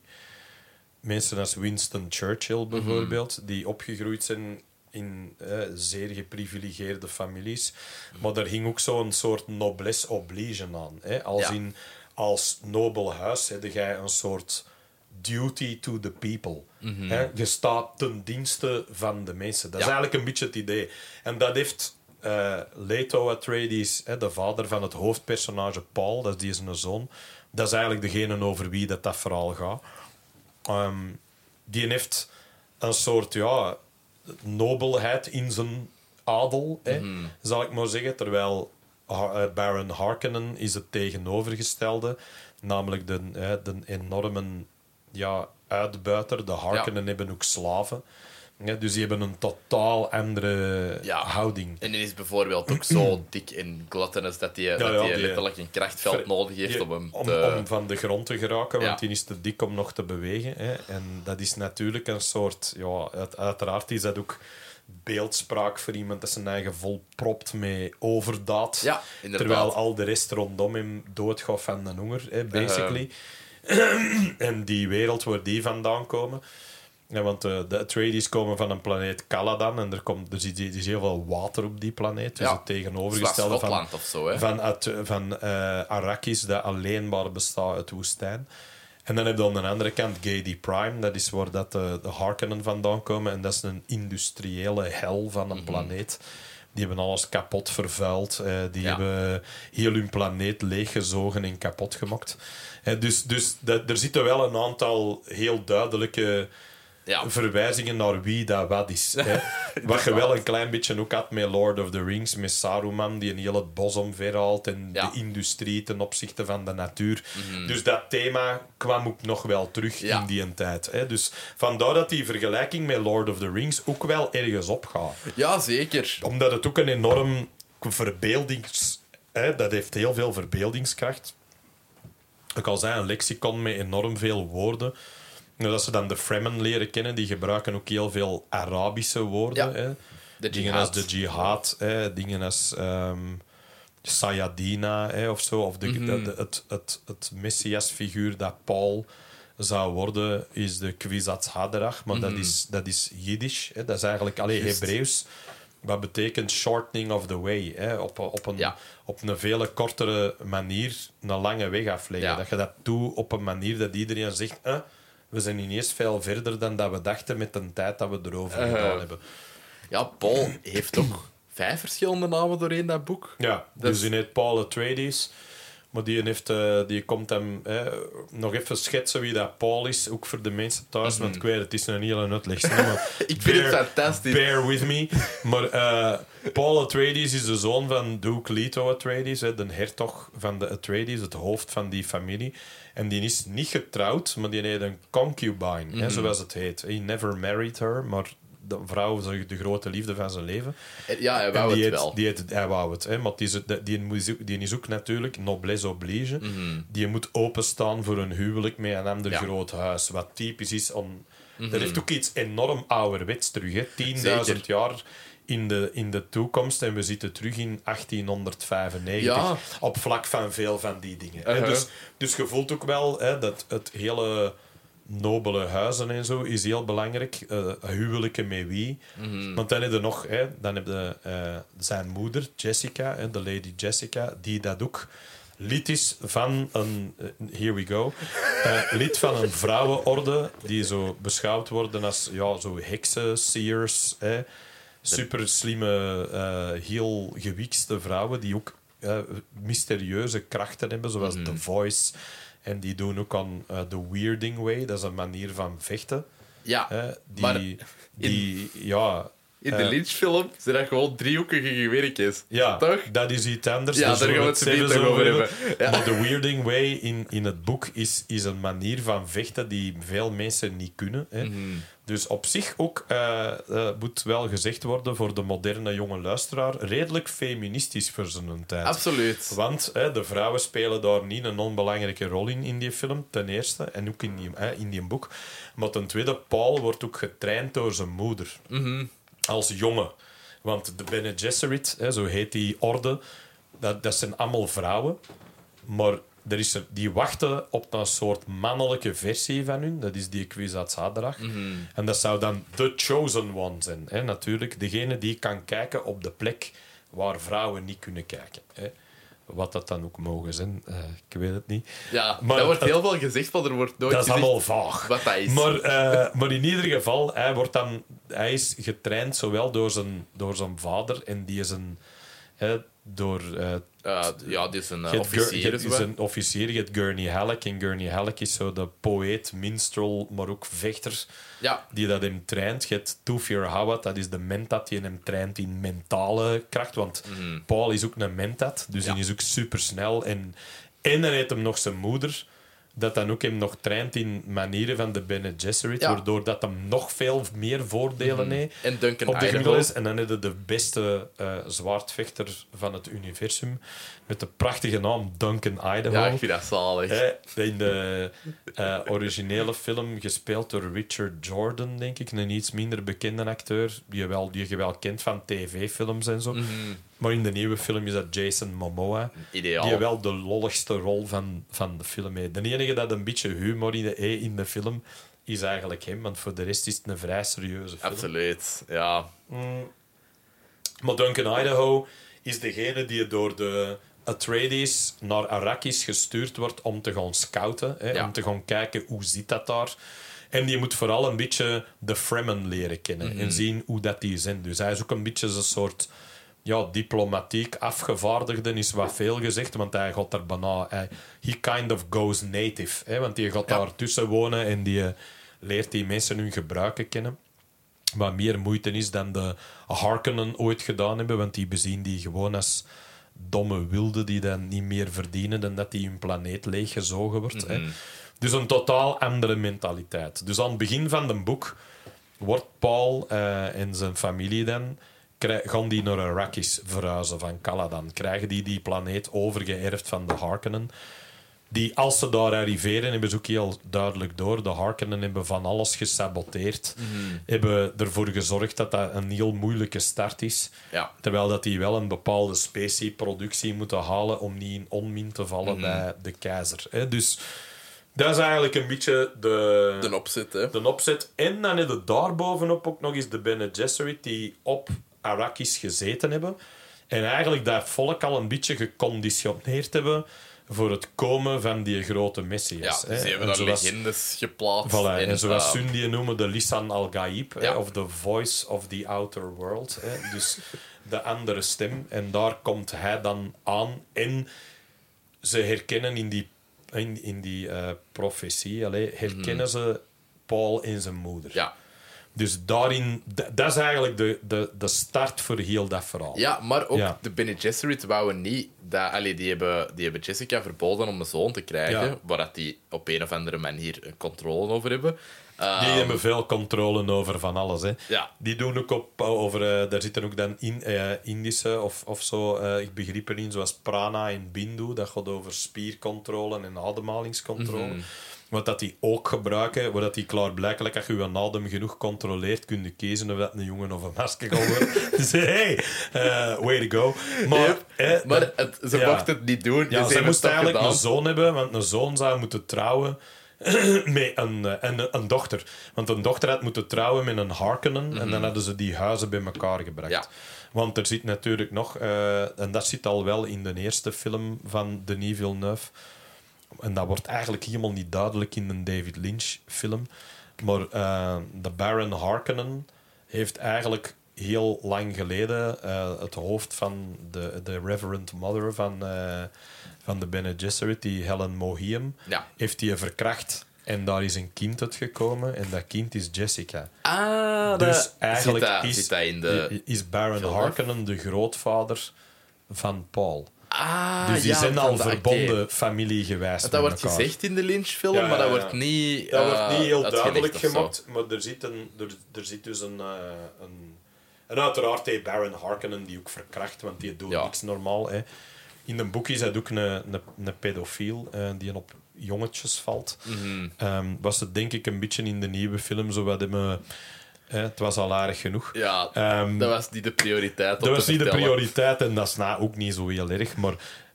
Mensen als Winston Churchill bijvoorbeeld, die opgegroeid zijn in eh, zeer geprivilegeerde families. Maar daar hing ook zo'n soort noblesse oblige aan. Hè? Als Ja. in als nobel huis heb jij een soort duty to the people. Hè? Je staat ten dienste van de mensen. Dat is eigenlijk een beetje het idee. En dat heeft eh, Leto Atreides, hè, de vader van het hoofdpersonage Paul, dat is die zijn zoon, dat is eigenlijk degene over wie dat, dat verhaal gaat. Ehm, die heeft een soort ja, nobelheid in zijn adel, hè, zal ik maar zeggen. Terwijl eh, Baron Harkonnen is het tegenovergestelde. Namelijk de, hè, de enorme ja, uitbuiter. De Harkonnen hebben ook slaven. Ja, dus die hebben een totaal andere Ja. houding. En die is bijvoorbeeld ook zo dik en gluttonous dat hij ja, letterlijk een krachtveld nodig heeft om hem om, te... om van de grond te geraken, want die is te dik om nog te bewegen. Hè. En dat is natuurlijk een soort... Ja, uit- uiteraard is dat ook beeldspraak voor iemand dat zijn eigen volpropt met overdaad. Ja, terwijl al de rest rondom hem doodgaat van de honger, hè, basically. en die wereld waar die vandaan komen... Ja, want eh, de Atreides komen van een planeet Caladan en er, komt, er, is, er is heel veel water op die planeet. Dus Ja. het tegenovergestelde van, zo, van, uit, van eh, Arrakis, dat alleen maar bestaat uit woestijn. En dan heb je aan de andere kant Gady Prime, dat is waar dat de, de Harkonnen vandaan komen. En dat is een industriële hel van Mhm. een planeet. Die hebben alles kapot vervuild. eh, die Ja. hebben heel hun planeet leeggezogen en kapot gemaakt. Dus dus dat, er zitten wel een aantal heel duidelijke Ja. verwijzingen naar wie dat wat is. Hè. Wat je wel een klein beetje ook had met Lord of the Rings, met Saruman, die een heel het bos omverhaalt en Ja. Mhm. de industrie ten opzichte van de natuur. Dus dat thema kwam ook nog wel terug Ja. in die tijd. Hè. Dus vandaar dat die vergelijking met Lord of the Rings ook wel ergens opgaat. ja, zeker. Omdat het ook een enorm verbeeldings... Hè, dat heeft heel veel verbeeldingskracht. Ik al zei, een lexicon met enorm veel woorden. Nou, dat ze dan de Fremen leren kennen, die gebruiken ook heel veel Arabische woorden. Ja. Hè. De dingen als de jihad, hè, dingen als ehm Sayadina hè, of zo. Of de, Mhm. de- de- het, het, het messiasfiguur dat Paul zou worden, is de Kwisatz Haderach. Maar dat, is, dat is Jiddisch. Hè. Dat is eigenlijk alleen Mhm. Hebreeuws. Wat betekent shortening of the way. Hè. Op, op, een, Ja. op een vele kortere manier een lange weg afleggen. Ja. Dat je dat doet op een manier dat iedereen zegt... "Eh, we zijn niet eens veel verder dan dat we dachten met de tijd dat we erover Uh-huh. gedaan hebben. Ja, Paul heeft ook vijf verschillende namen doorheen dat boek. Ja, Dat dus is- die heet Paul Atreides. Maar die, heeft, eh, die komt hem eh, nog even schetsen wie dat Paul is. Ook voor de mensen thuis, want ik weet het is een hele uitleg. Mhm. Ik vind het fantastisch. Bear with me. Maar eh, Paul Atreides is de zoon van Duke Leto Atreides, hè, de hertog van de Atreides, het hoofd van die familie. En die is niet getrouwd, maar die heeft een concubine, Mhm. hè, zoals het heet. He never married her, maar de vrouw is de grote liefde van zijn leven. Ja, hij wou die het heet- wel. Die heet, hij wou het, hè, maar die is, die, die, is ook natuurlijk noblesse oblige. Mhm. Die moet openstaan voor een huwelijk met een ander Ja. groot huis. Wat typisch is om... Dat heeft ook iets enorm ouderwets terug. hè. 10.000 Zeker. jaar in de, in de toekomst en we zitten terug in 1895. Ja. Op vlak van veel van die dingen. Uh-huh. Dus, dus je voelt ook wel hè, dat het hele nobele huizen en zo is heel belangrijk. Eh, huwelijken met wie. Mhm. Want dan heb je nog, hè, dan heb je eh, zijn moeder, Jessica, hè, de lady Jessica, die dat ook lid is van een, eh, here we go, lid van een vrouwenorde die zo beschouwd worden als ja, zo heksen, seers, hè, super slimme, heel gewikste vrouwen die ook mysterieuze krachten hebben, zoals The Voice. En die doen ook aan eh, The Weirding Way, dat is een manier van vechten. Ja, Hè, die, maar die ja, In de Eh. Lynch-film zijn dat gewoon driehoekige gewerkjes. Ja, Toch? dat is iets anders. Ja, daar zullen gaan we het over hebben. Ja. Maar de Weirding Way in, in het boek is, is een manier van vechten die veel mensen niet kunnen. Hè. Mhm. Dus op zich ook, eh, eh, moet wel gezegd worden voor de moderne jonge luisteraar, redelijk feministisch voor zijn tijd. Absoluut. Want de vrouwen spelen daar niet een onbelangrijke rol in, in die film, ten eerste. En ook in die, in die boek. Maar ten tweede, Paul wordt ook getraind door zijn moeder. Als jongen. Want de Bene Gesserit, zo heet die orde, dat, dat zijn allemaal vrouwen. Maar er is een, die wachten op een soort mannelijke versie van hun. Dat is die Kwisatz Haderach. En dat zou dan The Chosen One zijn. Hè, natuurlijk, degene die kan kijken op de plek waar vrouwen niet kunnen kijken. Hè. Wat dat dan ook mogen zijn, eh, ik weet het niet. Ja, Maar daar wordt heel veel gezegd, maar er wordt nooit Dat is allemaal vaag. wat dat is. Maar, eh, maar in ieder geval, hij, wordt dan, hij is getraind zowel door zijn, door zijn vader en die is een... hè, door, eh, ja, dit is een eh, officier. je is een officier, je hebt Gurney Halleck. En Gurney Halleck is zo de poëet, minstrel, maar ook vechter Ja, die dat hem traint. Je hebt Tufir Hawat, dat is de mentat die hem traint in mentale kracht. Want Paul is ook een mentat, dus Ja. die is ook supersnel. En, en dan heeft hem nog zijn moeder, dat dan ook hem nog traint in manieren van de Bene Gesserit, Ja. waardoor dat hem nog veel meer voordelen heeft. en Duncan Op de is. En dan heb je de beste eh, zwaardvechter van het universum. Met de prachtige naam Duncan Idaho. Ja, ik vind dat zalig. Hè, in de eh, originele film gespeeld door Richard Jordan, denk ik. Een iets minder bekende acteur, die je wel, die je wel kent van tv-films en zo. Maar in de nieuwe film is dat Jason Momoa. Ideaal. Die wel de lolligste rol van, van de film heeft. De enige dat een beetje humor in de, eh, in de film is eigenlijk hem, want voor de rest is het een vrij serieuze film. Absoluut, ja. Maar Duncan Idaho is degene die door de Atreides naar Arrakis gestuurd wordt om te gaan scouten. Hè, Ja. Om te gaan kijken hoe zit dat daar. En die moet vooral een beetje de Fremen leren kennen en zien hoe dat die zijn. Dus hij is ook een beetje een soort ja, diplomatiek afgevaardigde, is wat veel gezegd, want hij gaat daar bijna... Hij, he kind of goes native, hè, want die gaat Ja. daar tussen wonen en die eh, leert die mensen hun gebruiken kennen wat meer moeite is dan de Harkonnen ooit gedaan hebben, want die bezien die gewoon als domme wilden die dan niet meer verdienen dan dat die hun planeet leeggezogen wordt. hè. Dus een totaal andere mentaliteit. Dus aan het begin van het boek wordt Paul eh, en zijn familie dan gaan die naar Arrakis verhuizen van Caladan. Krijgen die die planeet overgeërfd van de Harkonnen. Die, als ze daar arriveren, hebben ze ook heel duidelijk door. De Harkonnen hebben van alles gesaboteerd. Hebben ervoor gezorgd dat dat een heel moeilijke start is. Ja. Terwijl dat die wel een bepaalde specie-productie moeten halen om niet in onmin te vallen Mhm. bij de keizer. Hè. Dus dat is eigenlijk een beetje de, De opzet, hè. de opzet. En dan heb je daarbovenop ook nog eens de Bene Gesserit die op Arrakis gezeten hebben. En eigenlijk dat volk al een beetje geconditioneerd hebben voor het komen van die grote Ja, Messias. dus hè. die hebben En daar zoals- legendes geplaatst. Voilà, en, zoals eh, Sun die noemen de Lisan al-Gaib, Ja. of the voice of the outer world. Hè, dus de andere stem. En daar komt hij dan aan. En ze herkennen in die, in, in die eh, profetie, herkennen ze Paul en zijn moeder. Mhm. Ja. Dus daarin, dat is eigenlijk de, de, de start voor heel dat verhaal. ja, maar ook Ja. de Bene Gesserit wouden niet... Dat, allee, die, hebben, die hebben Jessica verboden om een zoon te krijgen, Ja. waar dat die op een of andere manier controle over hebben. Die Ehm, hebben veel controle over van alles. Hè. Ja. Die doen ook op, over, eh, daar zitten ook dan in, eh, Indische of, of zo, eh, ik begriep in, zoals prana en bindu. Dat gaat over spiercontrole en ademhalingscontrole. Mhm. Wat dat die ook gebruiken, waar dat die klaarblijkelijk, als je je adem genoeg controleert, kun je kiezen of dat een jongen of een meisje gaat worden. dus hey, eh, way to go. Maar, Yep. eh, Maar dat- het, ze ja. mochten het niet doen. ja, dus ze moest eigenlijk gedaan. een zoon hebben, want een zoon zou moeten trouwen met een, eh, een, een dochter. Want een dochter had moeten trouwen met een Harkonnen en dan hadden ze die huizen bij elkaar gebracht. Ja. Want er zit natuurlijk nog, eh, en dat zit al wel in de eerste film van Denis Villeneuve, en dat wordt eigenlijk helemaal niet duidelijk in een David Lynch film, maar eh, de Baron Harkonnen heeft eigenlijk heel lang geleden eh, het hoofd van de, de Reverend Mother van, eh, van de Bene Gesserit, die Helen Mohiam, Ja. heeft hij verkracht En daar is een kind uitgekomen en dat kind is Jessica. Ah, Dus eigenlijk zit dat, is, zit dat in de... is Baron? Harkonnen de grootvader van Paul. Ah, Dus die ja, zijn al de- verbonden oké. familie geweest. Dat met wordt elkaar. gezegd in de Lynch-film, Ja, ja, maar dat wordt niet Dat eh, wordt niet heel duidelijk gemaakt, maar er zit, een, er, er zit dus een, eh, een... En uiteraard heeft Baron Harkonnen die ook verkracht, want die doet Ja. niks normaal. Hè. In de boek is hij ook een, een, een pedofiel eh, die op jongetjes valt. Mhm. Ehm, was het denk ik een beetje in de nieuwe film zo wat hem... het was al aardig genoeg. Ja, Ehm, dat was niet de prioriteit. dat was niet de prioriteit en dat is nou ook niet zo heel erg. Maar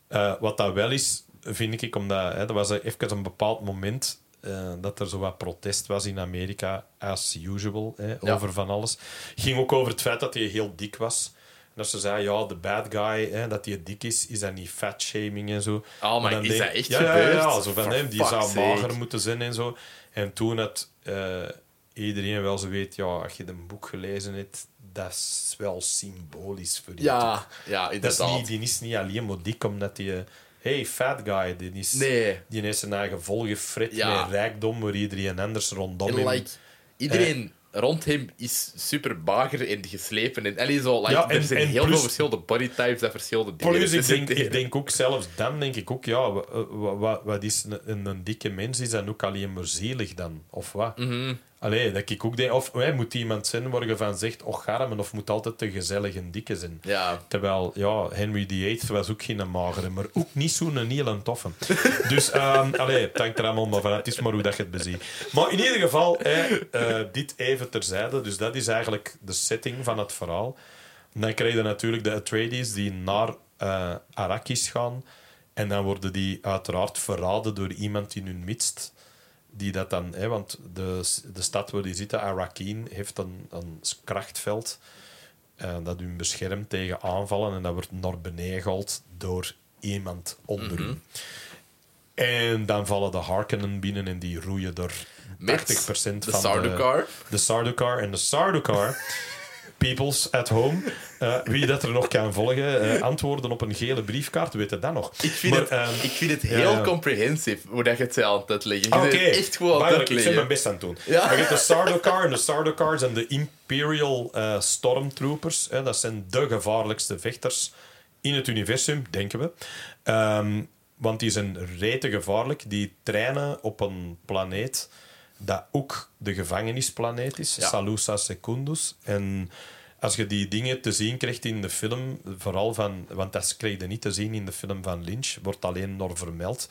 eh, wat dat wel is, vind ik, omdat hè, dat was even een bepaald moment eh, dat er zo wat protest was in Amerika, as usual, hè, Ja. over van alles. ging ook over het feit dat hij heel dik was. En dat ze zei, ja, de bad guy, hè, dat hij dik is, is dat niet fatshaming en zo. Oh, maar dan is denk- dat echt ja, Ja, gebeurd? ja, zo van hem, die zou mager moeten zijn en zo. En toen had eh, iedereen wel zo weet, ja, als je een boek gelezen hebt, dat is wel symbolisch voor je. Ja, ja, Dat is inderdaad. niet, die is niet alleen maar dik omdat die... hey, fat guy, die is... Nee. Die heeft zijn eigen volgefrit Ja. met rijkdom waar iedereen anders rondom En, like, iedereen rond hem is super mager en geslepen. En, allee, zo, like, Ja, en- er zijn en heel plus- veel verschillende bodytypes en verschillende dingen. Plus, ik denk, ik denk ook zelfs dan, denk ik ook, ja, wat, wat, wat is een, een, dikke mens? Is dan ook alleen maar zielig dan? Of wat? Mhm. Allee, dat ik ook denk, of hè, moet iemand zijn waar je van zegt, och garmen, of moet altijd de gezellige dikke zijn? Ja. Terwijl, ja, Henry VIII was ook geen magere, maar ook niet zo'n heel toffe. Dus, ehm allee, het hangt er allemaal maar van. Het is maar hoe dat je het beziet. Maar in ieder geval, eh, dit even terzijde. Dus dat is eigenlijk de setting van het verhaal. En dan krijg je natuurlijk de Atreides die naar eh Arrakis gaan. En dan worden die uiteraard verraden door iemand in hun midst. Die dat dan, hè, want de, de stad waar die zitten, Arrakeen, heeft een, een krachtveld eh, dat hun beschermt tegen aanvallen en dat wordt naar beneden gehaald door iemand onder u. En dan vallen de Harkonnen binnen en die roeien door 80% Met van de Sardaukar. de Sardaukar en de Sardaukar. Peoples at home. Eh, wie dat er nog kan volgen, eh, antwoorden op een gele briefkaart, weet het dan nog. Ik vind, Maar, het, ehm, ik vind het heel ja. comprehensive hoe dat je het aan het uitleggen. Je Ah, bent Oké, echt gewoon aan Duidelijk, ik ben mijn best aan het doen. Ja. Je hebt de Sardaukar en de Sardaukar zijn de Imperial eh, Stormtroopers. Hè. Dat zijn de gevaarlijkste vechters in het universum, denken we. Ehm, want die zijn rete gevaarlijk. Die trainen op een planeet dat ook de gevangenisplaneet is, Ja. Salusa Secundus. En als je die dingen te zien krijgt in de film, vooral van, want dat kreeg je niet te zien in de film van Lynch, wordt alleen nog vermeld.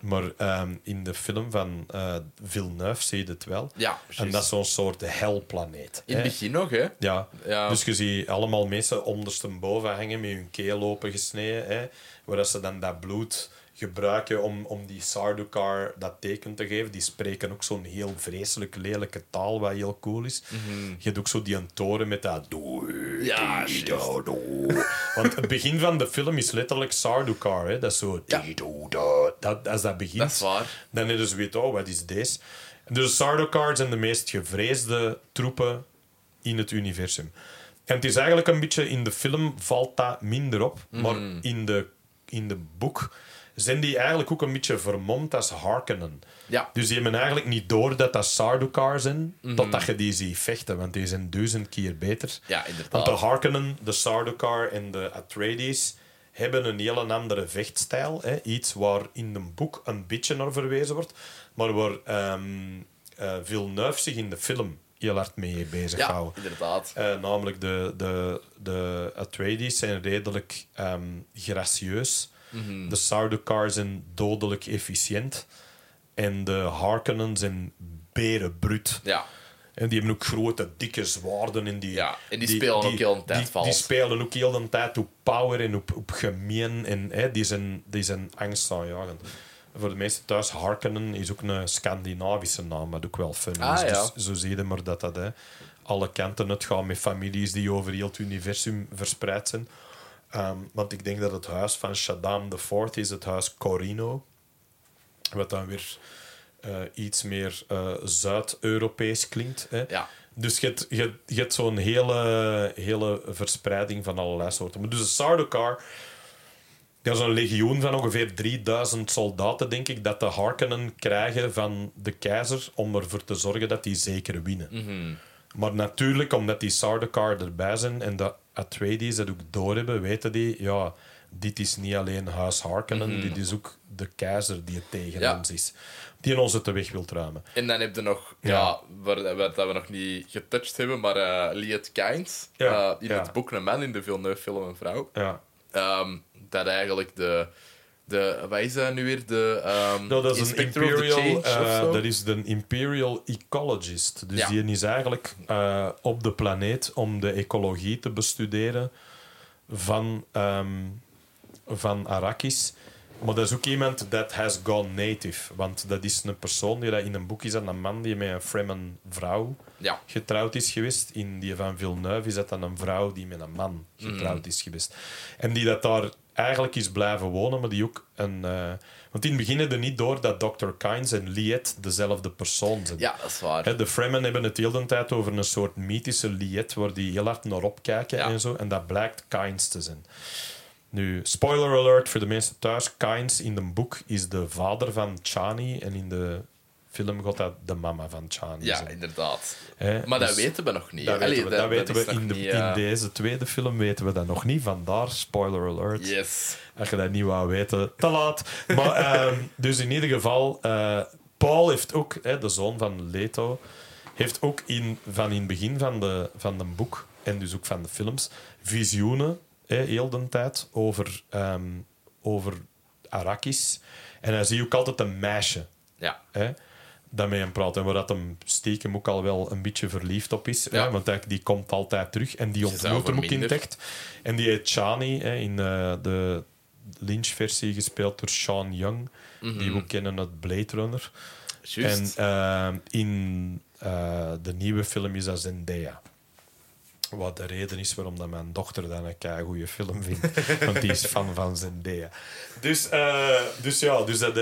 Maar ehm, in de film van eh Villeneuve zie je het wel. Ja, en juist. dat is zo'n soort helplaneet. In het begin nog, hè? Ja. Ja. dus je ziet allemaal mensen ondersteboven hangen met hun keel opengesneden, hè, waar ze dan dat bloed gebruiken om, om die Sardaukar dat teken te geven. Die spreken ook zo'n heel vreselijk lelijke taal, wat heel cool is. Je hebt ook zo die een toren met dat... Mhm. Ja, juist. Want het begin van de film is letterlijk Sardaukar. Hè. Dat is zo... Ja. Dat, als dat begint, Dat is waar. dan is dus weet, oh, wat is deze? Dus de Sardaukar zijn de meest gevreesde troepen in het universum. En het is eigenlijk een beetje... In de film valt dat minder op. Maar in de, in de boek zijn die eigenlijk ook een beetje vermomd als Harkonnen. Ja. Dus die hebben eigenlijk niet door dat dat Sardaukar zijn, totdat je die ziet vechten. Want die zijn duizend keer beter. Ja, Want de inderdaad. Harkonnen, de Sardaukar en de Atreides hebben een hele andere vechtstijl. Hè? Iets waar in een boek een beetje naar verwezen wordt, maar waar ehm eh, Villeneuve zich in de film heel hard mee bezig Ja, inderdaad. Eh, namelijk de, de, de Atreides zijn redelijk ehm, gracieus. Mhm. De Sardaukar zijn dodelijk efficiënt. En de Harkonnen zijn berenbrut. Ja. En die hebben ook grote, dikke zwaarden. En die, Ja, en die spelen ook heel de tijd die, vals. Die spelen ook heel de tijd op power en op, op gemeen. En hè, die, zijn, die zijn angstaanjagend. Voor de meeste thuis, Harkonnen is ook een Scandinavische naam, wat ook wel fun is. Ah, ja. Dus zo zie je maar dat dat hè, alle kanten uitgaan met families die over heel het universum verspreid zijn. Ehm, want ik denk dat het huis van Shaddam IV is het huis Corino. Wat dan weer eh, iets meer eh, Zuid-Europees klinkt. Hè. Ja. Dus je hebt, je, je hebt zo'n hele, hele verspreiding van allerlei soorten. Maar dus de Sardaukar, ja, zo'n legioen van ongeveer 3000 soldaten, denk ik, dat de Harkonnen krijgen van de keizer om ervoor te zorgen dat die zeker winnen. Mhm. Maar natuurlijk, omdat die Sardaukar erbij zijn en de Atreides dat ook doorhebben, weten die, ja, dit is niet alleen Huis Harkonnen, dit is ook de keizer die het tegen Mhm. Ja. ons is. Die in onze te weg wil ruimen. En dan heb je nog, ja, Ja. waar, waar dat we nog niet getouched hebben, maar eh Liet Kynes. Ja, eh, in het boek Een man in de Villeneuve-film Een Vrouw. Ja. Ehm, dat eigenlijk de, de... Wat is dat nu weer? De ehm dat is een imperial, zo? dat is de imperial ecologist. Dus Ja. die is eigenlijk eh, op de planeet om de ecologie te bestuderen van, ehm, van Arrakis. Maar dat is ook iemand that has gone native. Want dat is een persoon die dat in een boek is, en een man die met een Fremen vrouw Ja. getrouwd is geweest. In die van Villeneuve is dat dan een vrouw die met een man getrouwd is geweest. En die dat daar eigenlijk is blijven wonen, maar die ook een... eh, want in het begin hadden niet door dat Dr. Kynes en Liet dezelfde persoon zijn. ja, dat is waar. De Fremen hebben het heel de tijd over een soort mythische Liet waar die heel hard naar opkijken Ja. en zo. En dat blijkt Kynes te zijn. Nu, spoiler alert voor de mensen thuis. Kynes in het boek is de vader van Chani en in de film gaat dat de mama van Chani ja, zijn. inderdaad. Hè, Maar dat dus weten we nog niet. dat Allee, weten we, dat weten is we in, de, niet, in deze tweede film weten we dat nog niet. Vandaar, spoiler alert. Yes. Als je dat niet wou weten, te laat. Maar, ehm, dus in ieder geval, eh, Paul heeft ook, hè, de zoon van Leto, heeft ook in, van in het begin van de, van de boek en dus ook van de films visioenen, hè, heel de tijd, over, ehm, over Arrakis. En hij ziet ook altijd een meisje Ja. hè, dat met hem praat. En waar dat hem stiekem ook al wel een beetje verliefd op is. Ja. Hè, want hij, die komt altijd terug en die ontmoet hem ook in echt. En die heet Chani, hè, in eh, de Lynch-versie gespeeld door Sean Young. Die we ook kennen uit Blade Runner. Mhm. En eh, in eh, de nieuwe film is dat Zendaya. Wat de reden is waarom dat mijn dochter dan een kei goede film vindt. Want die is fan van Zendaya. Dus, dus ja, dus dat...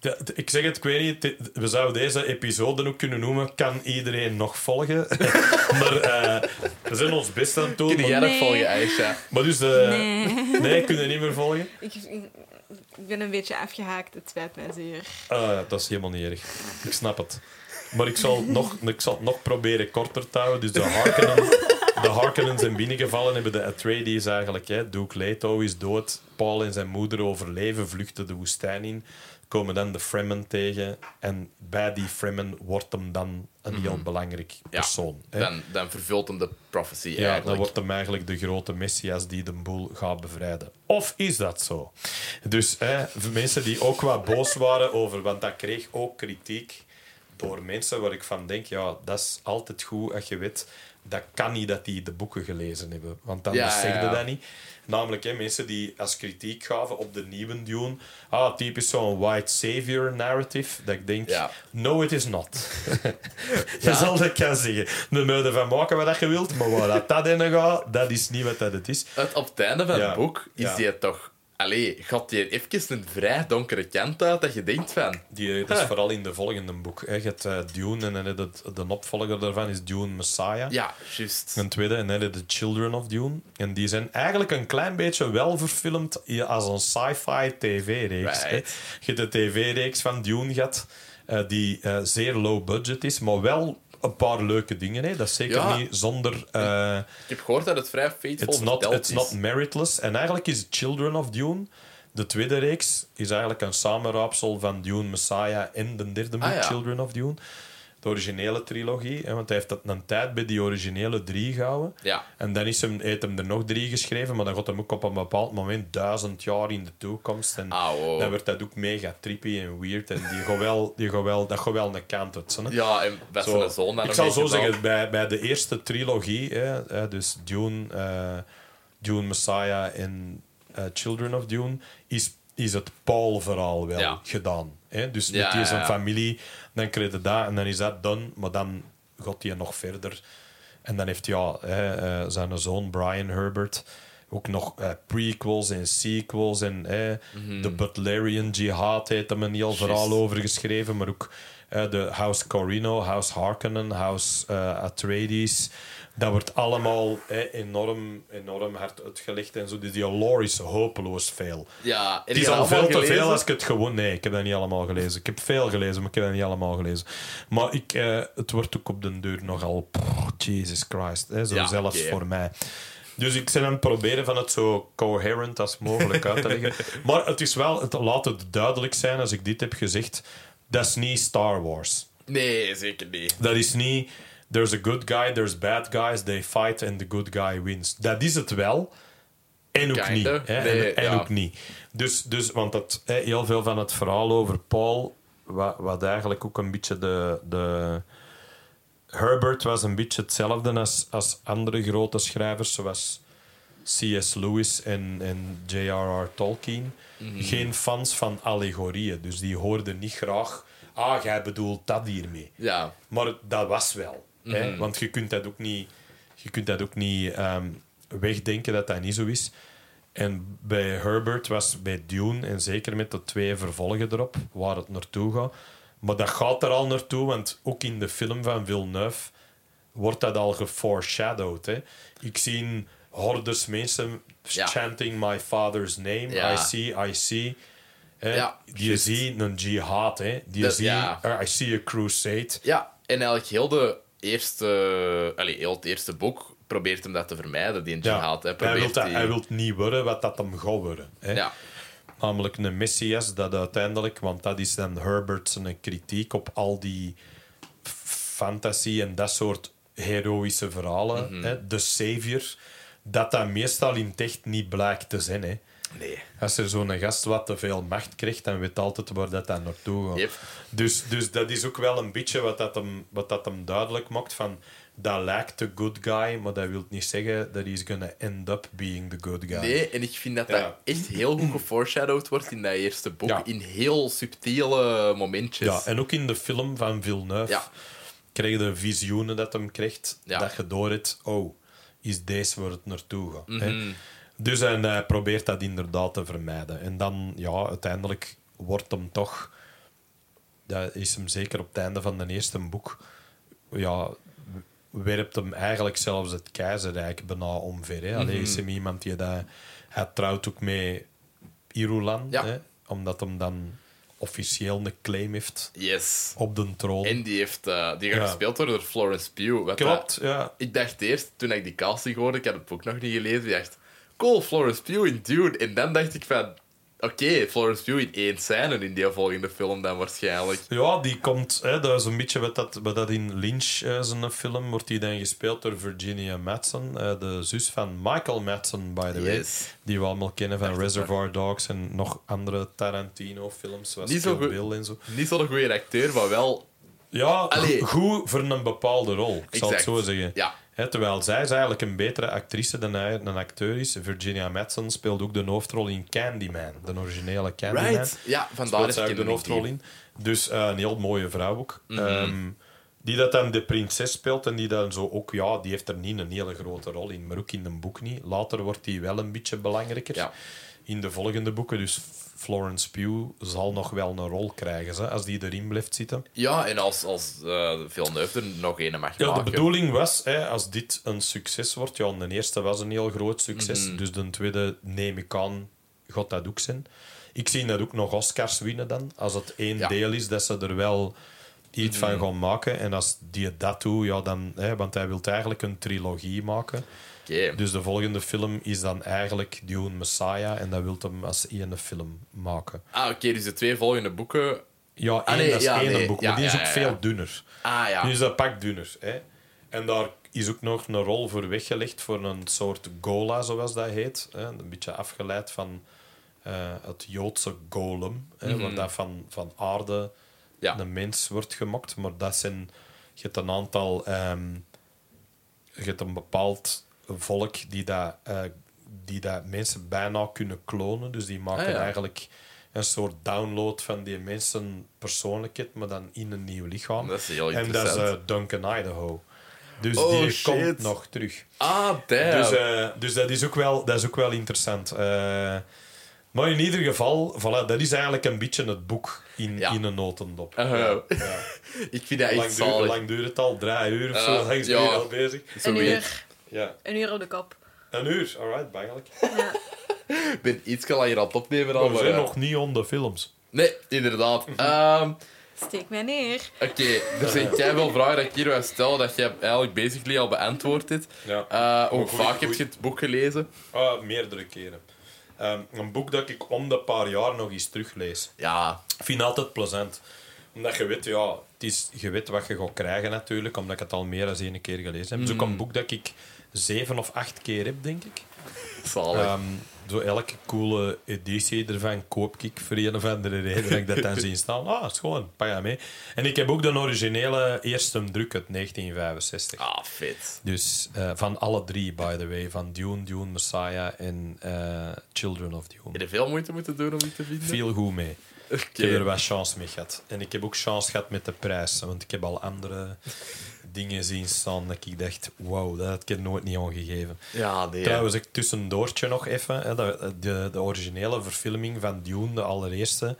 ja, ik zeg het, ik weet niet. We zouden deze episode ook kunnen noemen. Kan iedereen nog volgen? maar eh, we zijn ons best aan het doen. Kun jij Nee. volgen, Aisha? maar dus... eh, Nee. nee, kunnen niet meer volgen? Ik, ik ben een beetje afgehaakt, het spijt mij zeer. Ah, dat is helemaal niet erg. Ik snap het. Maar ik zal, nog, ik zal het nog proberen korter te houden. Dus de Harkonnen, de Harkonnen zijn binnengevallen, hebben de Atreides eigenlijk. Hè. Duke Leto is dood. Paul en zijn moeder overleven, vluchten de woestijn in. Komen dan de Fremen tegen. En bij die Fremen wordt hem dan een heel belangrijk Mhm. Ja. persoon. Dan, dan vervult hem de prophecy Ja, eigenlijk. dan wordt hem eigenlijk de grote messias die de boel gaat bevrijden. Of is dat zo? Dus hè, voor mensen die ook wat boos waren over, want dat kreeg ook kritiek door mensen waar ik van denk, ja, dat is altijd goed als je weet, dat kan niet dat die de boeken gelezen hebben, want dan Ja, zeg je ja, ja. dat niet. Namelijk hè, mensen die als kritiek gaven op de nieuwe Dune, ah, typisch zo'n white savior narrative, dat ik denk, Ja. no it is not. Dat is al ik kan zeggen. De meuden van maken wat dat je wilt, maar waar dat, dat in gaat, dat is niet wat dat het is. Het, op het einde van het boek is die toch... Allee, gaat die even een vrij donkere kant uit dat je denkt van... Die, dat is vooral in de volgende boek. Hè. Je hebt eh, Dune en je het- de opvolger daarvan is Dune Messiah. Ja, juist. Een tweede, en dan The Children of Dune. En die zijn eigenlijk een klein beetje wel verfilmd als een sci-fi tv-reeks. Right. Je hebt de tv-reeks van Dune gehad, eh, die eh, zeer low budget is, maar wel een paar leuke dingen. Hè. Dat is zeker Ja. niet zonder... eh, Ik heb gehoord dat het vrij faithful It's not, it's is. not meritless. En eigenlijk is Children of Dune, de tweede reeks, is eigenlijk een samenraapsel van Dune, Messiah en de derde boek, Ah, ja. Children of Dune. De originele trilogie, hè, want hij heeft dat een tijd bij die originele drie gehouden. Ja. En dan is hem, heeft hem er nog drie geschreven, maar dan gaat hem ook op een bepaald moment duizend jaar in de toekomst. En Ah, wow. dan wordt dat ook mega trippy en weird. En die gaat wel, die gaat wel, dat gaat wel een kant uit. zo. Ja, en bij Zo, zoon dan ik zal heeft zo gedaan. zeggen, bij, bij de eerste trilogie, hè, hè, dus Dune, eh, Dune Messiah en eh, Children of Dune, is, is het Paul-verhaal wel Ja. gedaan. Hè? Dus Ja, met die zijn familie, dan krijg je dat en dan is dat done, maar dan gaat hij nog verder. En dan heeft ja, hè, eh, zijn zoon Brian Herbert ook nog eh, prequels en sequels en Mhm. de Butlerian Jihad heeft hem een heel verhaal over geschreven, maar ook Eh, de House Corino, House Harkonnen, House eh, Atreides. Dat wordt allemaal eh, enorm, enorm hard uitgelegd en zo. Dus die lore is hopeloos veel. Ja, Het is al veel te veel als ik het gewoon... Nee, ik heb dat niet allemaal gelezen. Ik heb veel gelezen, maar ik heb dat niet allemaal gelezen. Maar ik, eh, het wordt ook op den deur nogal... pff, Jesus Christ. Hè, zo Ja, zelfs voor mij. Dus ik ben aan het proberen van het zo coherent als mogelijk uit te leggen. Maar het is wel... Het, laat het duidelijk zijn als ik dit heb gezegd. Dat is niet Star Wars. Nee, zeker niet. Dat is niet... There's a good guy, there's bad guys, they fight and the good guy wins. Dat is het wel. En ook niet. Hè? Nee, en ja. ook niet. Dus, dus want dat, hè, heel veel van het verhaal over Paul, wat, wat eigenlijk ook een beetje de, de. Herbert was een beetje hetzelfde als, als andere grote schrijvers, zoals C.S. Lewis en, en J.R.R. Tolkien. Mhm. Geen fans van allegorieën. Dus die hoorden niet graag. Ah, jij bedoelt dat hiermee. Ja. Maar dat was wel. Hè? Mhm. Want je kunt dat ook niet, je kunt dat ook niet ehm, wegdenken dat dat niet zo is. En bij Herbert was bij Dune, en zeker met de twee vervolgen erop, waar het naartoe gaat. Maar dat gaat er al naartoe, want ook in de film van Villeneuve wordt dat al geforeshadowed. Hè? Ik zie hordes mensen Ja. chanting my father's name. Ja. I see, I see. Hè? Ja, die juist. zie een jihad. Hè? Die Dat- zie, ja. uh, I see a crusade. Ja, en eigenlijk heel de eerste... Heel het eerste boek probeert hem dat te vermijden, die jihad. hè. hij, wil die- hij wil niet worden wat dat hem gaat worden. Hè? Ja. Namelijk een messias dat uiteindelijk, want dat is dan Herbert's een kritiek op al die fantasy en dat soort heroïsche verhalen. Mhm. hè? De savior, dat dat meestal in het echt niet blijkt te zijn. Hè? Nee. Als er zo'n gast wat te veel macht krijgt, dan weet altijd waar dat dan naartoe gaat. Yep. Dus, dus dat is ook wel een beetje wat dat hem, wat dat hem duidelijk maakt van dat lijkt de good guy, maar dat wil niet zeggen dat he's gonna end up being the good guy. Nee, en ik vind dat Ja. dat echt heel goed geforeshadowed wordt in dat eerste boek. Ja. In heel subtiele momentjes. Ja, en ook in de film van Villeneuve Ja. krijg je de visioenen dat hem krijgt, dat je door het, oh, is deze waar het naartoe gaat. Mhm. hè? Dus en hij probeert dat inderdaad te vermijden. En dan, ja, uiteindelijk wordt hem toch, dat is hem zeker op het einde van de eerste boek, ja, werpt hem eigenlijk zelfs het keizerrijk bijna omver. Hè? Allee, Mhm. is hem iemand die dat, hij trouwt ook mee Irulan, Ja. hè? omdat hem dan officieel een claim heeft Yes. op de troon. En die, heeft, eh, die gaat Ja. gespeeld worden door Florence Pugh. Klopt, dat- ja. ik dacht eerst, toen ik die casting hoorde, ik had het boek nog niet gelezen, ik dacht, cool, Florence Pugh in Dune. En dan dacht ik van, oké, Florence Pugh in één scène in die volgende film dan waarschijnlijk. Ja, die komt, hè, dat is een beetje wat dat, wat dat in Lynch, eh, zijn film, wordt die dan gespeeld door Virginia Madsen, eh, de zus van Michael Madsen, by the way. Die we allemaal kennen van Reservoir Dogs en nog andere Tarantino-films, zoals Niet Kill. Bill en zo. Niet zo'n goede acteur, maar wel... Ja, Allee. goed voor een bepaalde rol, ik zal het zo zeggen. Ja. Terwijl zij is eigenlijk een betere actrice dan hij een acteur is. Virginia Madsen speelt ook de hoofdrol in Candyman, de originele Candyman. Right. Ja, vandaar ook de hoofdrol in. Dus eh, een heel mooie vrouw ook. Mhm. Ehm, die dat dan de prinses speelt en die dan zo ook, ja, die heeft er niet een hele grote rol in, maar ook in een boek niet. Later wordt die wel een beetje belangrijker Ja. in de volgende boeken. Dus Florence Pugh zal nog wel een rol krijgen hè, als die erin blijft zitten. Ja, en als, als eh Villeneuve er nog een mag Ja, maken. de bedoeling was, hè, als dit een succes wordt, ja, de eerste was een heel groot succes, Mhm. dus de tweede neem ik aan, gaat dat ook zijn. Ik zie dat ook nog Oscars winnen dan, als het één Ja. Mhm. deel is, dat ze er wel iets van gaan maken. En als die dat doet, ja, dan, hè, want hij wil eigenlijk een trilogie maken. Dus de volgende film is dan eigenlijk Dune Messiah en dat wil hem als één film maken. Ah, oké, dus de twee volgende boeken... Ja, één, Ah, nee, dat is ja, één nee. boek, Ja, maar die is ook veel dunner. Ah, ja. Nu is dat pak dunner. Hè? En daar is ook nog een rol voor weggelegd voor een soort gola, zoals dat heet. Hè? Een beetje afgeleid van eh, het Joodse golem, hè? waar dat van, van aarde Ja. een mens wordt gemokt. Maar dat zijn... Je hebt een aantal... ehm, je hebt een bepaald volk die dat, eh, die dat mensen bijna kunnen klonen. Dus die maken Ah, ja. eigenlijk een soort download van die mensen persoonlijkheid, maar dan in een nieuw lichaam. Dat is heel En dat is eh, Duncan Idaho. Dus Oh, die shit. komt nog terug. Ah, damn. Dus, eh, dus dat, is ook wel, dat is ook wel interessant. Eh, Maar in ieder geval, voilà, dat is eigenlijk een beetje het boek in, Ja. in een notendop. Uh, Ja. Ik vind dat Hoe echt lang, duurt, lang duurt het al? Drie uur of zo? Lang zijn ja. we al bezig? Een uur. Ja. Een uur op de kop. Een uur, alright, bangelijk. Ja. Ik ben iets langer aan het opnemen al. Maar we maar, zijn ja. nog niet on de films. Nee, inderdaad. Ehm, Steek mij neer. Oké, er zijn veel vragen dat ik hier wil stellen dat je eigenlijk basically al beantwoord hebt. Ja. Eh, hoe goeie- vaak heb goeie- je het boek gelezen? Ah, meerdere keren. Ehm, een boek dat ik om de paar jaar nog eens teruglees. Ja, Ik vind het altijd plezant. Omdat je weet, ja, het is, je weet wat je gaat krijgen natuurlijk, omdat ik het al meer dan één keer gelezen heb. Het is ook een boek dat ik zeven of acht keer heb, denk ik. zalig. Ehm, zo elke coole editie ervan koop ik voor een of andere reden. Dat ik dat dan zie staan. Ah, is gewoon, pak dat mee. En ik heb ook de originele eerste druk uit 1965. ah, vet. Dus eh, van alle drie, by the way. Van Dune, Dune Messiah en eh, Children of Dune. Heb je veel moeite moeten doen om die te vinden? Veel goed mee. Ik heb er wat chance mee gehad. En ik heb ook chance gehad met de prijs. Want ik heb al andere dingen zien staan dat ik dacht, wauw, dat had ik er nooit niet aangegeven. Ja, nee. Trouwens, ik tussendoortje nog even. Hè, de, de, de originele verfilming van Dune, de allereerste,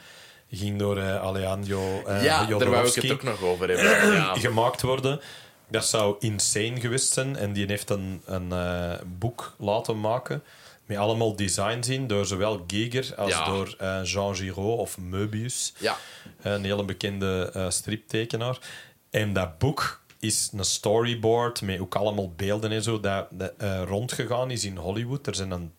ging door eh, Alejandro eh ja, daar wou ik het ook nog over hebben. Ja. gemaakt worden. Dat zou insane geweest zijn. En die heeft een, een eh, boek laten maken met allemaal designs in, door zowel Giger als Ja. door Jean Giraud of Möbius. ja. Een hele bekende striptekenaar. En dat boek is een storyboard met ook allemaal beelden en zo dat, dat eh, rondgegaan is in Hollywood. Er zijn een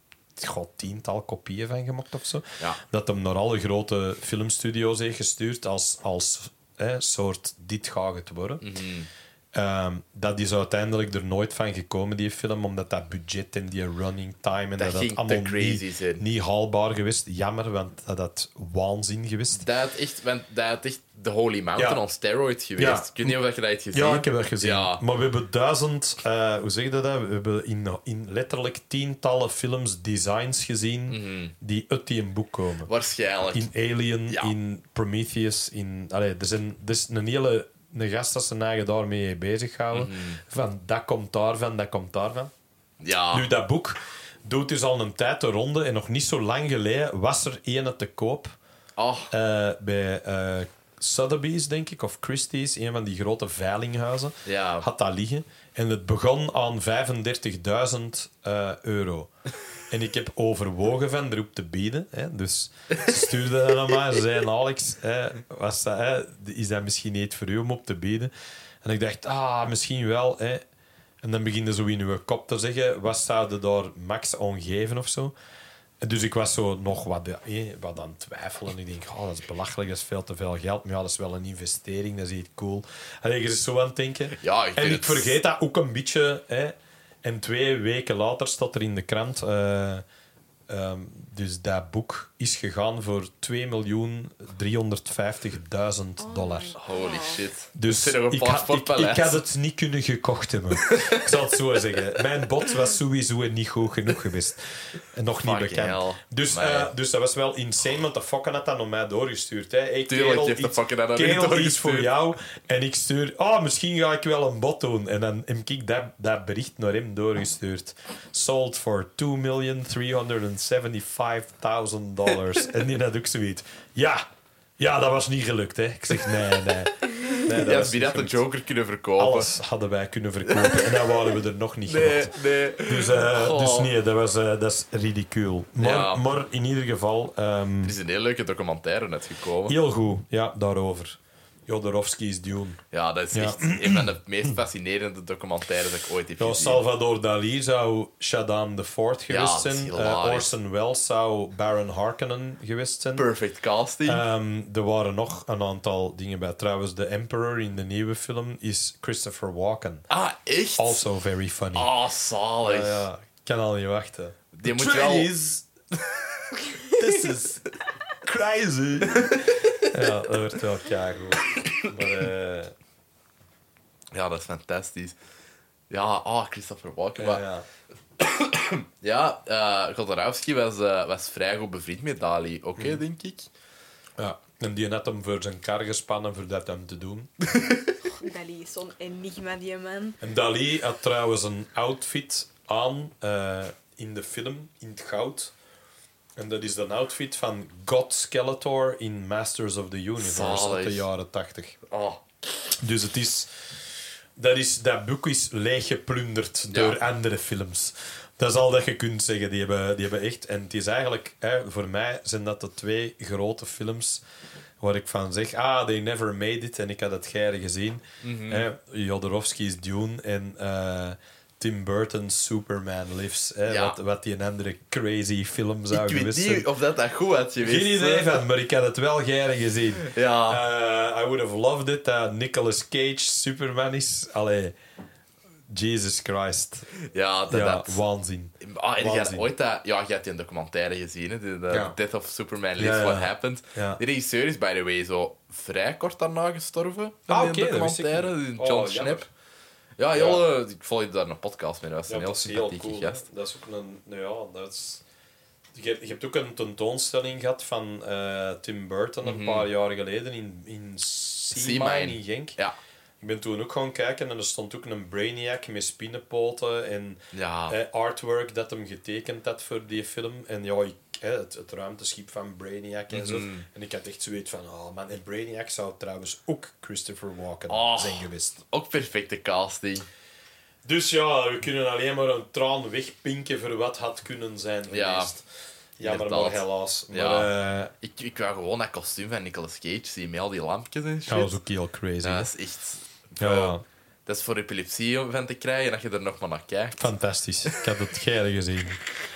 god, tiental kopieën van gemaakt of zo. Ja. Dat hem naar alle grote filmstudio's heeft gestuurd als, als soort dit gaat het worden. Mhm. Ehm, dat is uiteindelijk er nooit van gekomen, die film, omdat dat budget en die running time en dat, dat allemaal crazy niet, niet haalbaar geweest. Jammer, want dat had waanzin geweest. Dat had echt, want dat had echt de Holy Mountain Ja. on steroids geweest. Ja. Ik weet niet of je dat hebt gezien. Ja, ik heb dat gezien. Ja. Maar we hebben duizend, eh, hoe zeg je dat? We hebben in, in letterlijk tientallen films designs gezien die uit die een boek komen. Waarschijnlijk. In Alien, in Prometheus, in... Allee, er, zijn, er is een hele een gast dat zijn eigen daarmee bezighouden. Van, dat komt daarvan, dat komt daarvan. Ja. Nu, dat boek doet dus al een tijd de ronde en nog niet zo lang geleden was er ene te koop Oh, eh, bij eh Sotheby's, denk ik, of Christie's, een van die grote veilinghuizen, Ja. had dat liggen. En het begon aan 35.000 eh, euro. En ik heb overwogen van erop te bieden. Hè. Dus ze stuurden dat mij. Ze zeiden, Alex, hè, was dat, hè, is dat misschien niet voor u om op te bieden? En ik dacht, ah, misschien wel. Hè. En dan beginde zo in uw kop te zeggen, wat zouden daar max aan geven of zo? En Dus ik was zo nog wat, eh, wat aan het twijfelen. Ik denk, oh, dat is belachelijk, dat is veel te veel geld. Maar ja, dat is wel een investering, dat is iets cool. En je is zo aan het denken. Ja, ik en ik het- vergeet dat ook een beetje. Hè. En twee weken later staat er in de krant... eh, ehm, dus dat boek is gegaan voor 2.350.000 dollar. holy shit. Dus ik, had, ik, had het niet kunnen gekocht hebben. ik zal het zo zeggen. Mijn bod was sowieso niet goed genoeg geweest. En nog niet bekend. hell. Dus, eh, dus dat was wel insane, want de fokken had dat naar mij doorgestuurd. Hè. Hey, Tuurlijk kerel, heeft de iets- fokken dat naar u kerel, iets doorgestuurd. voor jou. En ik stuur... Oh, misschien ga ik wel een bod doen. En dan heb ik dat, dat bericht naar hem doorgestuurd. Sold for 2.375.000 dollars. en die had ook zoiets. Ja, ja, dat was niet gelukt. Hè. Ik zeg, nee, nee. nee dat Ja, was wie had de. Joker kunnen verkopen? Alles hadden wij kunnen verkopen. En dan waren we er nog niet Nee, nee. Dus, eh, dus nee, dat, was, eh, dat is ridicuul. Maar, Ja. maar in ieder geval, ehm, Er is een heel leuke documentaire net gekomen. heel goed. Ja, daarover. Jodorowsky's Dune. Ja, dat is Ja. echt een van de meest fascinerende documentaires dat ik ooit heb Ja, gezien. Salvador Dali zou Shaddam the Fourth Ja, geweest dat is zijn. Eh. Orson Welles zou Baron Harkonnen geweest zijn. Perfect casting. Ehm, er waren nog een aantal dingen bij. Trouwens, de Emperor in de nieuwe film is Christopher Walken. ah, echt? Also very funny. Ah, zalig. Ja, ja, ik kan al niet wachten. Die moet wel... This is crazy. ja, dat wordt wel keigoed. Maar eh, Ja, dat is fantastisch. Ja, ah, Christopher Walken. ja, maar- ja. Ja, eh was, eh, was vrij goed bevriend met Dali. Oké, Hmm. denk ik. ja. En die had hem voor zijn kar gespannen voor dat hem te doen. Dali is zo'n enigma, die man. En Dali had trouwens een outfit aan eh, in de film, in het goud. En dat is de outfit van God Skeletor in Masters of the Universe uit Zalig. de jaren 80. Oh, Dus het is... Dat, is, dat boek is leeggeplunderd Ja. door andere films. Dat is al dat je kunt zeggen. Die hebben, die hebben echt... En het is eigenlijk... Hè, voor mij zijn dat de twee grote films waar ik van zeg... Ah, they never made it. En ik had het geire gezien. Mhm. hè, Jodorowsky's Dune en... eh, Tim Burton's Superman Lives. Hè, Ja. wat, wat die een andere crazy film zou ik weet geweest niet zijn. of dat, dat goed had geweest. Geen idee van, maar ik had het wel geire gezien. Ja. Eh, I would have loved it dat Nicolas Cage Superman is. Allee, Jesus Christ. Ja, dat... ja, dat. waanzin. Ah, en Waanzin. ooit dat... Ja, je hebt die documentaire gezien, hè? De, de Ja. Death of Superman Lives, Ja. What Happened. De regisseur is, by the way, zo vrij kort daarna gestorven. Ah, oké, ik documentaire. niet. John Oh. Schnepp. Ja, Jolle, ik volgde daar een podcast mee. Dat Ja, een heel is sympathieke cool. gast. Dat is ook een... nou Ja, dat is... Je, hebt- je hebt ook een tentoonstelling gehad van eh, Tim Burton een paar jaar geleden in, in Sea Mhm. Sea Mine Mine. in Genk. Ja. Ik ben toen ook gaan kijken en er stond ook een Brainiac met spinnenpoten en Ja. eh, artwork dat hem getekend had voor die film. En ja, ik, hè, het, het ruimteschip van Brainiac en zo. Mhm. En ik had echt zoiets van, oh man, en Brainiac zou trouwens ook Christopher Walken Oh. zijn geweest. Ook perfecte casting. Dus ja, we kunnen alleen maar een traan wegpinken voor wat had kunnen zijn Ja, geweest. Jammer, maar inderdaad. helaas. Maar, Ja. eh, Ik, ik wou gewoon dat kostuum van Nicolas Cage zien met al die lampjes en shit. dat was ook heel crazy. Ja, dat is echt... Ja, ja. Dat is voor epilepsie om van te krijgen, dat je er nog maar naar kijkt. Fantastisch. Ik had het geire gezien.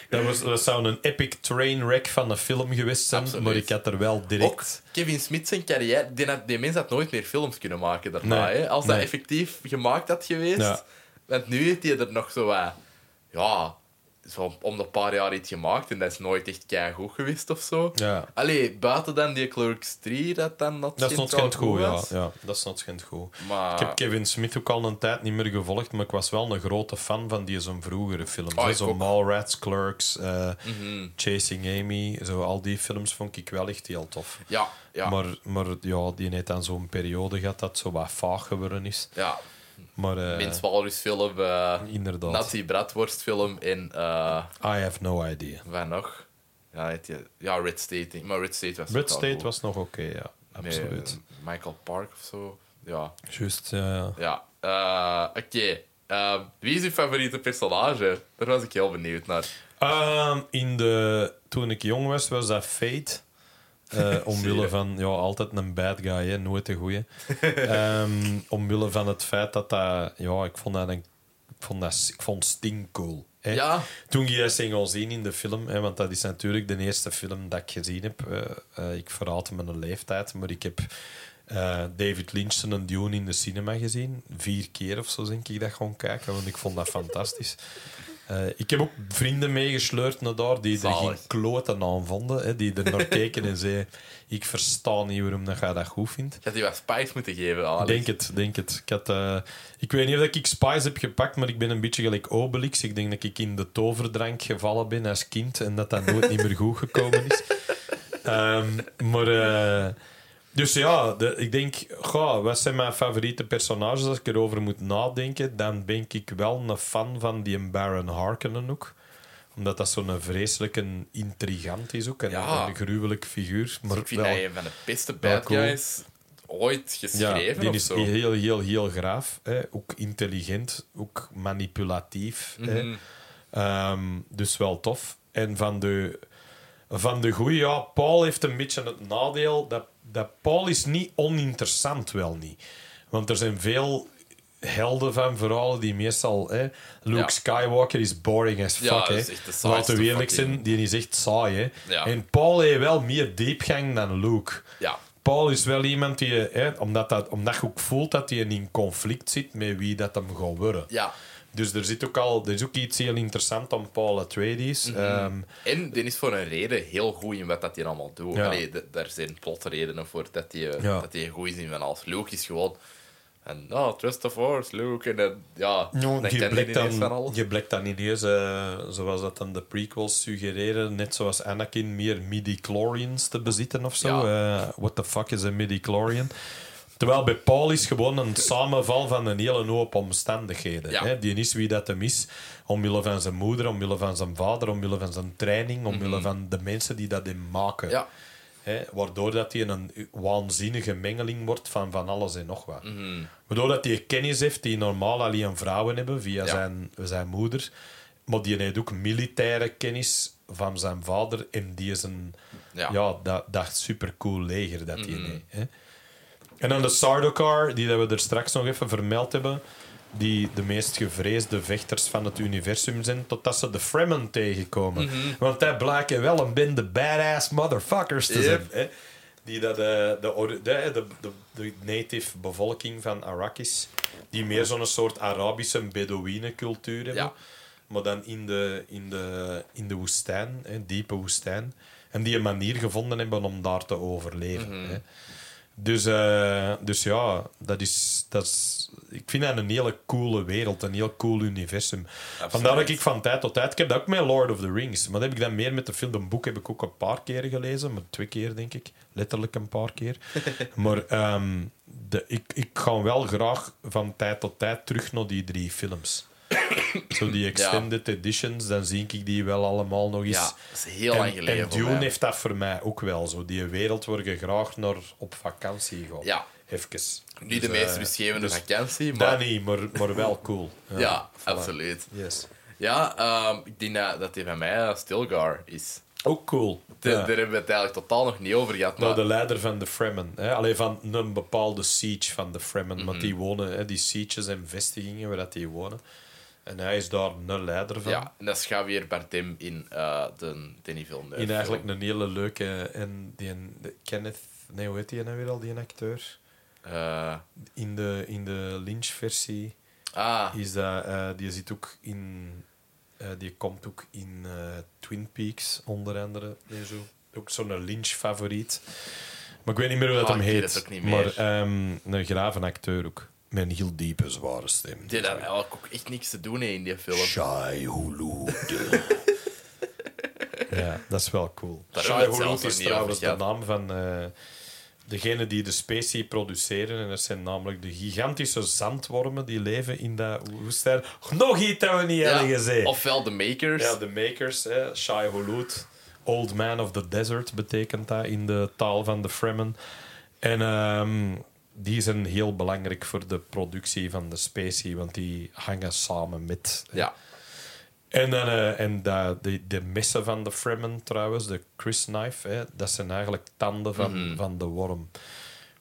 Dat, was, dat zou een epic train wreck van een film geweest zijn, Absoluut. maar ik had er wel direct... Ook Kevin Smith zijn carrière, die, had, die mens had nooit meer films kunnen maken daarna. Nee, hè? Als dat nee. effectief gemaakt had geweest. Ja. Want nu heeft hij er nog zo wat... Ja, zo om de paar jaar iets gemaakt en dat is nooit echt goed geweest of zo. Ja. Allee, buiten dan die Clerks 3, dat dan dat Dat wel schijnt goed, ja. ja. Dat is goed. Maar... Ik heb Kevin Smith ook al een tijd niet meer gevolgd, maar ik was wel een grote fan van die zijn vroegere films. Oh, zo. Mallrats, Clerks, eh, Mhm. Chasing Amy, zo al die films vond ik wel echt heel tof. Ja, ja, Maar, maar ja, die heeft dan zo'n periode gehad dat zo wat vaag geworden is. ja. Maar eh, Walrusfilm, eh inderdaad, Nazi Bratwurstfilm en... eh I have no idea. waar nog? Ja, ja, Red State. Maar Red State was Red State was nog oké, ja. Absoluut. Michael Park of zo. Ja. Juist, ja. Ja. Oké. Wie is uw favoriete personage? Daar was ik heel benieuwd naar. Ehm, in de, toen ik jong was, was dat Fate. Eh, omwille van, ja, altijd een bad guy, hè, nooit een goeie. Ehm, omwille van het feit dat dat, ja, ik vond dat een, ik vond dat, ik vond Sting cool. Hè. Ja. Toen je dat single zien in de film, hè, want dat is natuurlijk de eerste film dat ik gezien heb. Eh, eh, ik verraad mijn leeftijd, maar ik heb David Lynch zijn Dune in de cinema gezien. Vier keer of zo denk ik dat gewoon kijken, want ik vond dat fantastisch. Eh, ik heb ook vrienden meegesleurd naar daar die er geen kloten aan vonden. Hè, die er naar keken en zeiden: Ik versta niet waarom dat jij dat goed vindt. Had die wat spice moeten geven, Alex. Denk het, denk het. Ik, had, eh, ik weet niet of ik Spice heb gepakt, maar ik ben een beetje gelijk Obelix. Ik denk dat ik in de toverdrank gevallen ben als kind en dat dat nooit niet meer goed gekomen is. Ehm, maar... eh, dus ja, de, ik denk, goh, wat zijn mijn favoriete personages? Als ik erover moet nadenken, dan ben ik wel een fan van die Baron Harkonnen ook. Omdat dat zo'n vreselijke intrigant is ook. En Ja. een gruwelijk figuur. Maar ik vind wel- dat een van de beste bad cool. guys ooit geschreven die of is zo. heel, heel, heel graaf. Hè. Ook intelligent, ook manipulatief. hè. Mhm. Ehm, dus wel tof. En van de, van de goeie, ja, Paul heeft een beetje het nadeel dat, dat Paul is niet oninteressant, wel niet. Want er zijn veel helden van verhalen die meestal... Hè, Luke Ja. Skywalker is boring as fuck. Ja, hè. Laten we eerlijk fucking- zijn, die is echt saai. Hè. Ja. En Paul heeft wel meer diepgang dan Luke. Ja. Paul is wel iemand die, hè, omdat, dat, omdat je ook voelt dat hij in conflict zit met wie dat hem gaat worden. Ja. Dus er zit ook al, er is ook iets heel interessants aan Paul Atreides. Mhm. Ehm, En die is voor een reden heel goed in wat dat hij allemaal doet. Ja. Allee, daar zijn plotredenen voor dat hij, Ja. dat hij goed is in van alles. Luke is gewoon... En, oh, trust the force, Luke. En dan, ja, dan je, blijkt ineens van dan, alles. je blijkt dan ineens, eh, zoals dat dan de prequels suggereren, net zoals Anakin, meer midi-chlorians te bezitten of zo. Eh, what the fuck is een midi-chlorian? Terwijl bij Paul is gewoon een samenval van een hele hoop omstandigheden. Ja. Hè? Die is wie dat hem is, omwille van zijn moeder, omwille van zijn vader, omwille van zijn training, omwille van de mensen die dat hem maken. Ja. Hè? Waardoor dat hij een waanzinnige mengeling wordt van van alles en nog wat. Waardoor dat hij kennis heeft die normaal alleen vrouwen hebben via Ja. zijn, zijn moeder. Maar die heeft ook militaire kennis van zijn vader en die is een Ja. dat, dat supercool leger dat hij heeft. Hè? En dan de Sardaukar, die dat we er straks nog even vermeld hebben, die de meest gevreesde vechters van het universum zijn, totdat ze de Fremen tegenkomen. Want dat blijken wel een bende badass motherfuckers te Yep. zijn. Hè? Die dat, de, de, de, de, de, native bevolking van Arrakis, die meer zo'n soort Arabische Bedouinencultuur hebben. Ja. Maar dan in de, in de, in de woestijn, hè, diepe woestijn. En die een manier gevonden hebben om daar te overleven. Hè. Dus, eh, dus ja, dat is, dat is, ik vind dat een hele coole wereld, een heel cool universum. Vandaar dat ik van tijd tot tijd, ik heb dat ook met Lord of the Rings, maar dat heb ik dan meer met de film. Een boek heb ik ook een paar keer gelezen, maar twee keer denk ik, letterlijk een paar keer. maar ehm, de, ik, ik ga wel graag van tijd tot tijd terug naar die drie films. Zo die extended editions, dan zie ik die wel allemaal nog eens. Ja, dat is heel lang geleden En Dune heeft dat voor mij ook wel zo. Die wereld waar je graag naar op vakantie gaat. Ja. Even. Niet Dus, de meest eh, rustgevende dus vakantie, Dat maar... niet, maar, maar wel cool. Ja, voilà. absoluut. Yes. Ja, ehm, ik denk dat, dat die van mij eh, Stilgar is. Ook cool. De- Ja. Daar hebben we het eigenlijk totaal nog niet over gehad. Maar... Nou, de leider van de Fremen. Hè? Alleen van een bepaalde siege van de Fremen. Mhm. Want die wonen, hè, die sieges en vestigingen waar dat die wonen. En hij is daar een leider van. Ja, en dat is Javier Bardem in eh de Denis Villeneuve. In eigenlijk een hele leuke... En die, de Kenneth... Nee, hoe heet die nou weer al, die acteur? Eh, In de, in de Lynch-versie ah, is dat... eh, die zit ook in... die komt ook in Twin Peaks, onder andere. En zo. Ook zo'n Lynch-favoriet. Maar ik weet niet meer hoe dat Ah, hem heet. het ook niet maar ehm, een grave acteur ook. Met een heel diepe, zware stem. die had eigenlijk ook echt niks te doen hè, in die film. Shai Hulud. ja, dat is wel cool. Daar Shai hebben we het Hulud zelfs is nog niet trouwens over de naam van eh, degene die de specie produceren. En dat zijn namelijk de gigantische zandwormen die leven in dat woestijn. Nog iets dat we niet hebben gezien. Ofwel de makers. Ja, de makers, hè. Shai Hulud. Old Man of the Desert betekent dat in de taal van de Fremen. En ehm, die zijn heel belangrijk voor de productie van de specie, want die hangen samen met. Ja. En, dan, eh, en de, de messen van de Fremen trouwens, de Chris Knife, hè, dat zijn eigenlijk tanden van, Mhm. van de worm.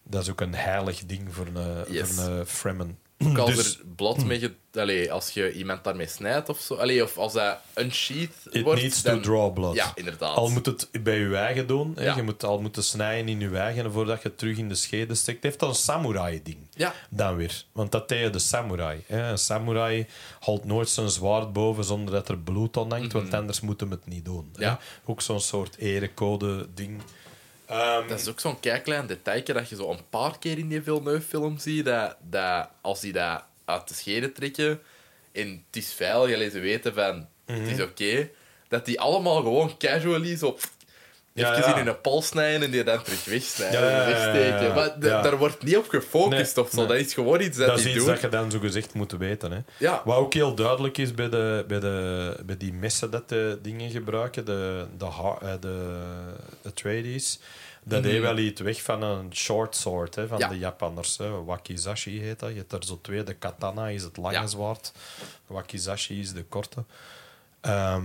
Dat is ook een heilig ding voor een, Yes. voor een Fremen. Ook als Dus- er blad mee... Allee, als je iemand daarmee snijdt of zo. Allee, of als dat unsheath It wordt... needs dan- to draw blood. Ja, inderdaad. Al moet het bij je eigen doen. Hè. Je moet al moeten snijden in je eigen voordat je het terug in de schede steekt. Heeft dan een samurai-ding. Ja. Dan weer. Want dat tegen de samurai. Hè. Een samurai haalt nooit zijn zwaard boven zonder dat er bloed aan hangt, want anders moet hem het niet doen. hè. Mhm. Ja. Ook zo'n soort erecode-ding. Ehm, Dat is ook zo'n klein detailje dat je zo een paar keer in die Villeneuve-film ziet. Dat, dat als die dat uit de schede trekken en het is veilig, alleen ze weten van het Mhm. is oké, dat die allemaal gewoon casually zo Ja, even ja. in hun pols snijden en die dan terug wegsnijden Ja, wegsteken. Maar daar wordt niet op gefocust Nee, of zo. nee. Dat is gewoon iets dat, dat is die iets doen. dat je dan zo gezegd moet weten. Hè. Ja. Wat ook heel duidelijk is bij, de, bij, de, bij die messen dat de dingen gebruiken, de, de, eh, de, de tradies, dat Mhm. heeft wel iets weg van een short sword hè, van Ja. de Japanners. Hè. Wakizashi heet dat. Je hebt er zo twee. De katana is het lange zwaard. Wakizashi is de korte. Ehm,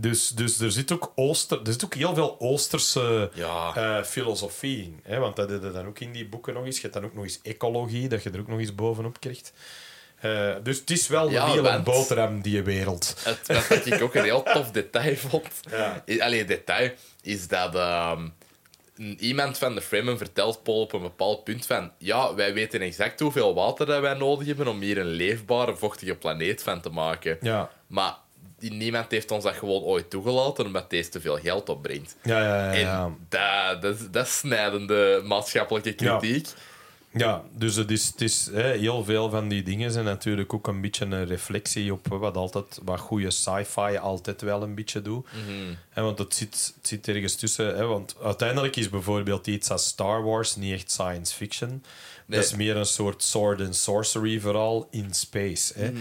dus, dus er zit ook Ooster, er zit ook heel veel Oosterse Ja. eh, filosofie in. Hè? Want dat je dan ook in die boeken nog eens. Je hebt dan ook nog eens ecologie, dat je er ook nog eens bovenop krijgt. Eh, dus het is wel Ja, een hele boterham, die wereld. Het, wat ik ook een heel tof detail vond. Ja. Allee, detail is dat ehm, iemand van de Fremen vertelt Paul op een bepaald punt van ja, wij weten exact hoeveel water dat wij nodig hebben om hier een leefbare, vochtige planeet van te maken. Ja. Maar niemand heeft ons dat gewoon ooit toegelaten omdat deze te veel geld opbrengt. Ja, ja, ja. ja. En dat, dat, is, dat is snijdende maatschappelijke kritiek. Ja, dus het is, het is hè, heel veel van die dingen zijn natuurlijk ook een beetje een reflectie op wat altijd wat goede sci-fi altijd wel een beetje doet. Hè, want het zit, het zit ergens tussen. Hè, want uiteindelijk is bijvoorbeeld iets als Star Wars niet echt science fiction. Nee. Dat is meer een soort sword and sorcery vooral in space. Hè.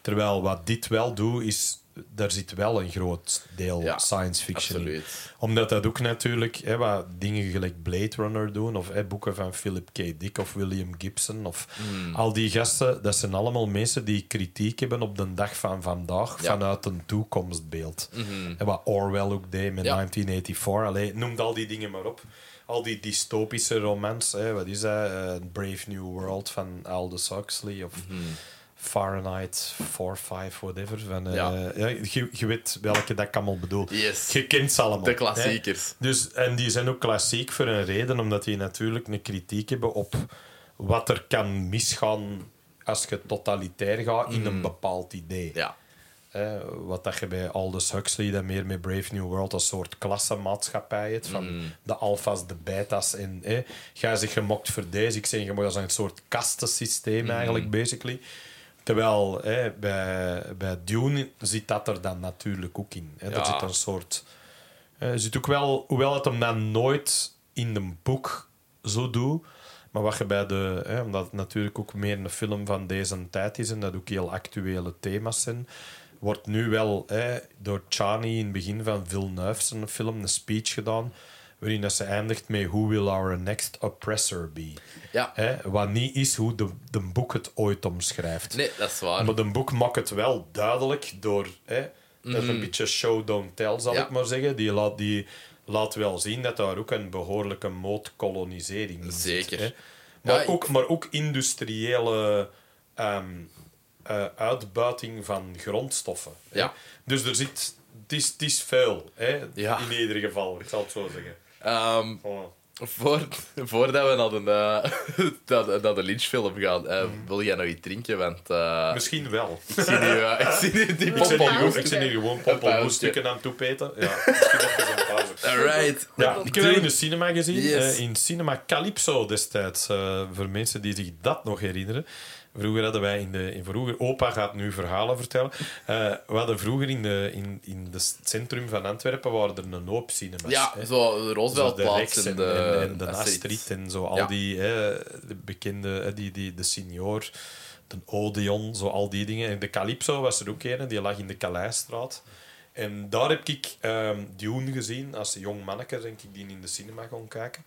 Terwijl wat dit wel doet, is daar zit wel een groot deel Ja, science fiction in absoluut. omdat dat ook natuurlijk hè, wat dingen gelijk Blade Runner doen, of hè, boeken van Philip K. Dick of William Gibson, of Hmm. al die gasten, dat zijn allemaal mensen die kritiek hebben op de dag van vandaag Ja. vanuit een toekomstbeeld. En wat Orwell ook deed met Ja. 1984. Allee, noem al die dingen maar op. Al die dystopische romans, hè, wat is dat? Eh, Brave New World van Aldous Huxley, of Mhm. Fahrenheit 4-5, whatever. Van, eh, Ja. ja, je, je weet welke dat ik allemaal bedoel. Yes. Je kent ze allemaal. De hè. klassiekers. Dus, en die zijn ook klassiek voor een reden, omdat die natuurlijk een kritiek hebben op wat er kan misgaan als je totalitair gaat in een bepaald idee. Ja. Wat dat je bij Aldous Huxley dan meer met Brave New World een soort klassenmaatschappij hebt. Van Mm. de alfa's, de beta's. En hè, ga zich gemokt voor deze. Ik zeg je als een soort kastensysteem Mm. eigenlijk, basically. Terwijl hè, bij, bij Dune zit dat er dan natuurlijk ook in. Hè. Ja. Er zit een soort... eh, Er zit ook wel, hoewel het hem dan nooit in een boek zo doet, maar wat je bij de, hè, omdat het natuurlijk ook meer een film van deze tijd is en dat ook heel actuele thema's zijn, wordt nu wel hè, door Chani in het begin van Villeneuve zijn film een speech gedaan waarin dat ze eindigt met Who will our next oppressor be? Ja. Hè, wat niet is hoe de, de boek het ooit omschrijft. Nee, dat is waar. Maar een boek maakt het wel duidelijk door... Hè, Dat is een beetje show, don't tell, zal Ja. ik maar zeggen. Die laat, die laat wel zien dat daar ook een behoorlijke moodkolonisering in Zeker. Hè. Maar, ook, maar ook industriële ehm, eh, uitbuiting van grondstoffen. hè. Ja. Dus er zit... Het is, het is veel, hè, Ja. in ieder geval. Ik zal het zo zeggen. Ehm, voor, voordat we naar de, eh, naar, de lynchfilm gaan, eh, Mm. wil jij nog iets drinken? Want eh, Misschien wel. ik zie nu, ik zie nu die gewoon- ik zit hier gewoon pompelmoesstukken aan het toepeten. Ja. Alright. Ja, ik heb in de cinema gezien. Yes. in Cinema Calypso destijds. eh, voor mensen die zich dat nog herinneren. Vroeger hadden wij in de... In vroeger, opa gaat nu verhalen vertellen. Eh, we hadden vroeger in, de, in, in het centrum van Antwerpen waren er een hoop cinemas. Ja, hè. zo Roosevelt-plaats en en, de, en, en de Astrid. En zo. Al Ja. die hè, de bekende, hè, die, die, de Signor, de Odeon, zo al die dingen. En de Calypso was er ook een, die lag in de Kaleisstraat. En daar heb ik ehm Dune gezien. Als jong manneke denk ik die in de cinema gaan kijken.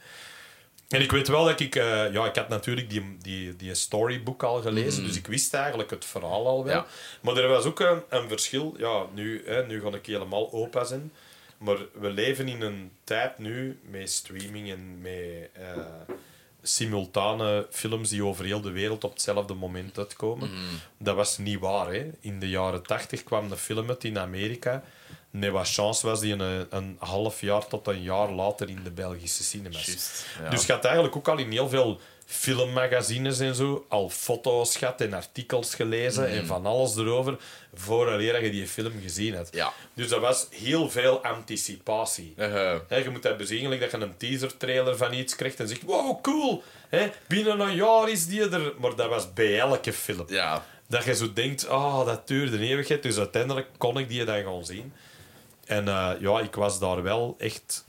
En ik weet wel dat ik... eh, ja, ik had natuurlijk die, die, die storybook al gelezen, dus ik wist eigenlijk het verhaal al wel. Ja. Maar er was ook een, een verschil. Ja, nu, hè, nu ga ik helemaal opa zijn. Maar we leven in een tijd nu met streaming en met eh, simultane films die over heel de wereld op hetzelfde moment uitkomen. Dat was niet waar. Hè. In de jaren tachtig kwam de film uit in Amerika. Nee, wat chance was die een, een half jaar tot een jaar later in de Belgische cinemas. Ja. Dus je had eigenlijk ook al in heel veel filmmagazines en zo al foto's gehad en artikels gelezen Mhm. en van alles erover vooraleer je die film gezien had. Ja. Dus dat was heel veel anticipatie. Hè, je moet dat bezien dat je een teaser-trailer van iets krijgt en zegt wow, cool, binnen een jaar is die er. Maar dat was bij elke film. ja. Dat je zo denkt, ah, dat duurde een eeuwigheid. Dus uiteindelijk kon ik die dan gaan zien. En eh, ja, ik was daar wel echt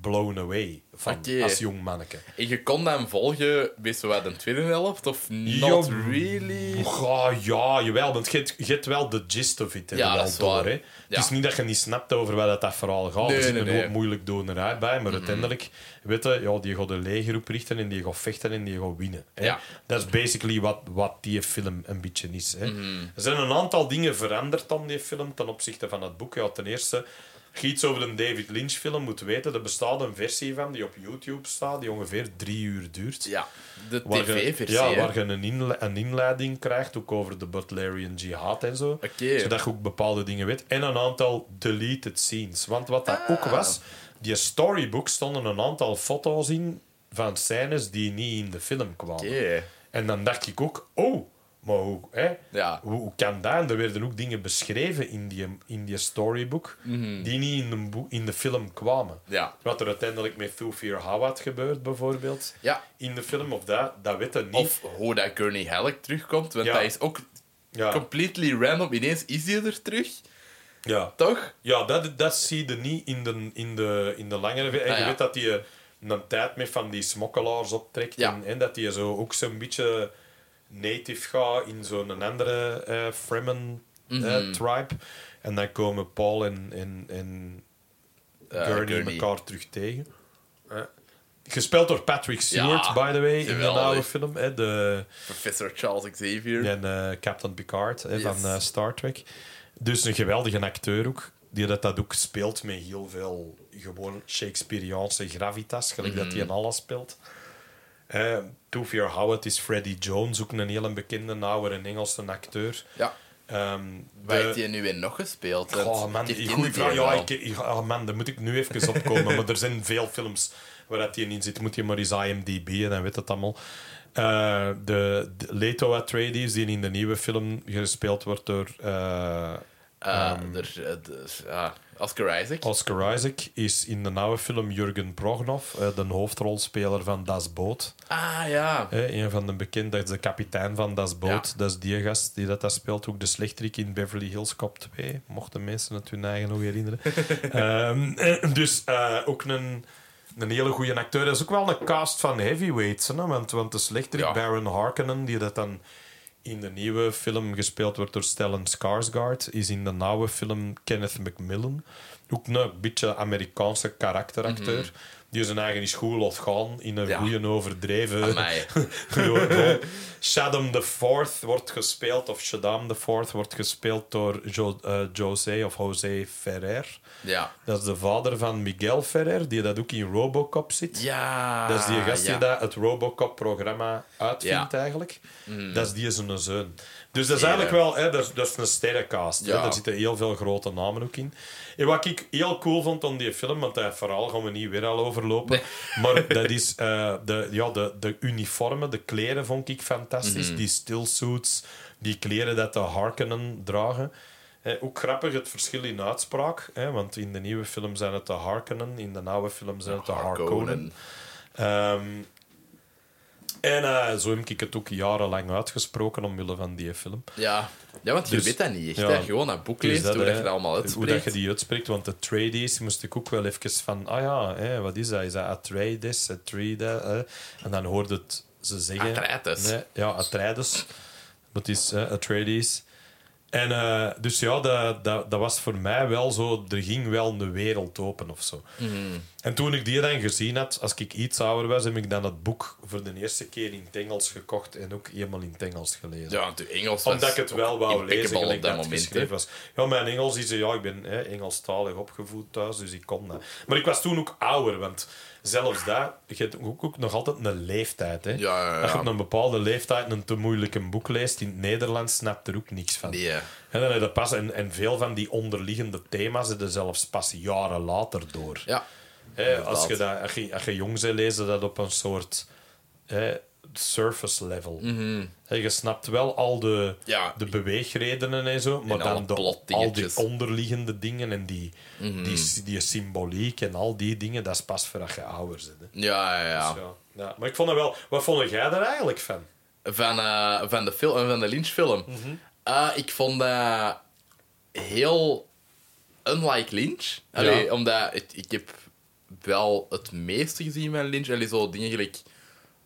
blown away van, als jong manneke. En je kon hem volgen bij zowat de tweede helft, of not Ja, really? Ja, ja, jawel, want je hebt- je hebt wel de gist of it. Ja, wel door, waar. hè. Ja. Het is niet dat je niet snapt over wat dat, dat verhaal gaat. Nee, er zit nee, een nee. Moeilijk donerij bij, maar uiteindelijk, weet je, ja, die gaat een leger oprichten en die gaat vechten en die gaat winnen. Hè. Ja. Dat is basically wat, wat die film een beetje is. Hè. Mhm. Er zijn een aantal dingen veranderd aan die film ten opzichte van het boek. Ja, ten eerste, als je iets over een David Lynch film moet weten, er bestaat een versie van die op YouTube staat, die ongeveer drie uur duurt. Ja, de tv-versie. Ja, waar je een, inle- een inleiding krijgt, ook over de Butlerian Jihad en zo. Oké. Zodat je ook bepaalde dingen weet. En een aantal deleted scenes. Want wat dat Ah. ook was, die storybook stonden een aantal foto's in van scènes die niet in de film kwamen. Oké. En dan dacht ik ook, oh, Maar hoe, hè? Ja. Hoe, hoe kan dat? En er werden ook dingen beschreven in die, in die storybook die niet in de, in de film kwamen. Ja. Wat er uiteindelijk met Thufir Hawat gebeurt, bijvoorbeeld, Ja. in de film, of dat, dat weten niet. Of hoe dat Gurney Halleck terugkomt, want dat is ook completely random. Ineens is hij er terug, ja. toch? ja dat, dat zie je niet in de, in de, in de langere... En Ah, je ja. weet dat hij een tijd met van die smokkelaars optrekt. En, en dat hij zo ook zo'n beetje native gaat in zo'n andere eh Fremen eh, Mhm. tribe. En dan komen Paul en, en, en Eh, Gurney, Gurney. elkaar terug tegen. Eh, gespeeld door Patrick Stewart, Ja, by the way, in de oude film. Hè, de, Professor Charles Xavier. en eh, Captain Picard hè, Yes. van Star Trek. Dus een geweldige acteur ook. Die dat, dat ook speelt met heel veel gewoon Shakespeareaanse gravitas. Gelijk dat Mhm. hij in alles speelt. Uh, Fear Howard is Freddie Jones, ook een hele bekende oude Engelse acteur. Ja. Waar de- heeft hij nu in nog gespeeld? Oh man, ik die kende goeie die vraag. Ja, wel. ik, ik- oh man, daar moet ik nu even opkomen. maar er zijn veel films waar dat die in zit. Moet je maar eens IMDb en dan weet het allemaal. Eh, de, de Leto Atreides, die in de nieuwe film gespeeld wordt door eh, Eh, er, eh, ja, Oscar Isaac. Oscar Isaac, is in de oude film Jurgen Prognov, eh, de hoofdrolspeler van Das Boot. Ah ja. Eh, een van de bekende, dat is de kapitein van Das Boot. Ja. Dat is die gast die dat, dat speelt. Ook de slechterik in Beverly Hills Cop 2. Mochten mensen het hun eigen nog herinneren. Ehm, eh, dus ook een, een hele goede acteur. Dat is ook wel een cast van heavyweights. Hè, want, want de slechterik Ja. Baron Harkonnen, die dat dan in de nieuwe film gespeeld wordt door Stellan Skarsgård, is in de oude film Kenneth Macmillan. Ook een beetje Amerikaanse karakteracteur. Die zijn eigen goed laat gaan in een Ja. goede overdreven. Shaddam the Fourth wordt gespeeld, of Shaddam the Fourth wordt gespeeld door jo eh, José of José Ferrer. Ja. Dat is de vader van Miguel Ferrer, die dat ook in Robocop zit. Ja. Dat is die gast ja. die dat het Robocop-programma uitvindt, Ja. eigenlijk. Mm. Dat is die zijn zoon. Dus dat is eigenlijk wel... Hè, dat, is, dat is een sterrencast. hè. Ja. Daar zitten heel veel grote namen ook in. En wat ik heel cool vond aan die film, want dat verhaal gaan we niet weer al overlopen, maar dat is... eh, de, ja, de, de uniformen, de kleren vond ik fantastisch. Mhm. Die stillsuits, die kleren dat de Harkonnen dragen. Eh, ook grappig het verschil in uitspraak. Hè, want in de nieuwe film zijn het de Harkonnen, in de oude film zijn het de Harkonnen. Ehm, en eh, zo heb ik het ook jarenlang uitgesproken omwille van die film. Ja. ja, want je Dus- weet dat niet echt. ja. hè. Gewoon een boek leest, hoe dat je dat allemaal Hoe dat je die uitspreekt. Want de Atreides moest ik ook wel even van... Ah ja, hè, wat is dat? Is dat Atreides? Atreides? hè? En dan hoorde het ze zeggen... Atreides. Nee, ja, Atreides. Maar het is hè, Atreides. En eh, dus ja, dat, dat, dat was voor mij wel zo... Er ging wel een wereld open of zo. Mhm. En toen ik die dan gezien had, als ik iets ouder was, heb ik dan het boek voor de eerste keer in het Engels gekocht en ook helemaal in het Engels gelezen Ja, je Engels omdat ik het wel wou lezen, gelijk op dat dat het moment. was. Ja, mijn Engels is... Ja, ik ben hè, Engelstalig opgevoed thuis, dus ik kon dat. Maar ik was toen ook ouder, want zelfs dat... Je hebt ook, ook nog altijd een leeftijd, hè. Ja, ja, ja. Als je op een bepaalde leeftijd een te moeilijke boek leest in het Nederlands, snapt er ook niks van. Nee. En, dan heb je pas, en, en veel van die onderliggende thema's je zelfs pas jaren later door. Ja. Hè, als, je dat, als, je, als je jong bent, lezen dat op een soort hè, surface level. Hè, je snapt wel al de, Mhm. Ja. de beweegredenen en zo, maar En dan de, al die onderliggende dingen en die, Mhm. die, die symboliek en al die dingen, dat is pas voor als je ouder hè. Ja, ja, ja. Dus ja. ja. Maar ik vond het wel... Wat vond jij er eigenlijk van? Van, eh, van de film, van de Lynch-film. Mhm. Eh, ik vond dat heel unlike Lynch. Allee, Ja. Omdat ik, ik heb wel het meeste gezien van Lynch. Allee, zo dingen gelijk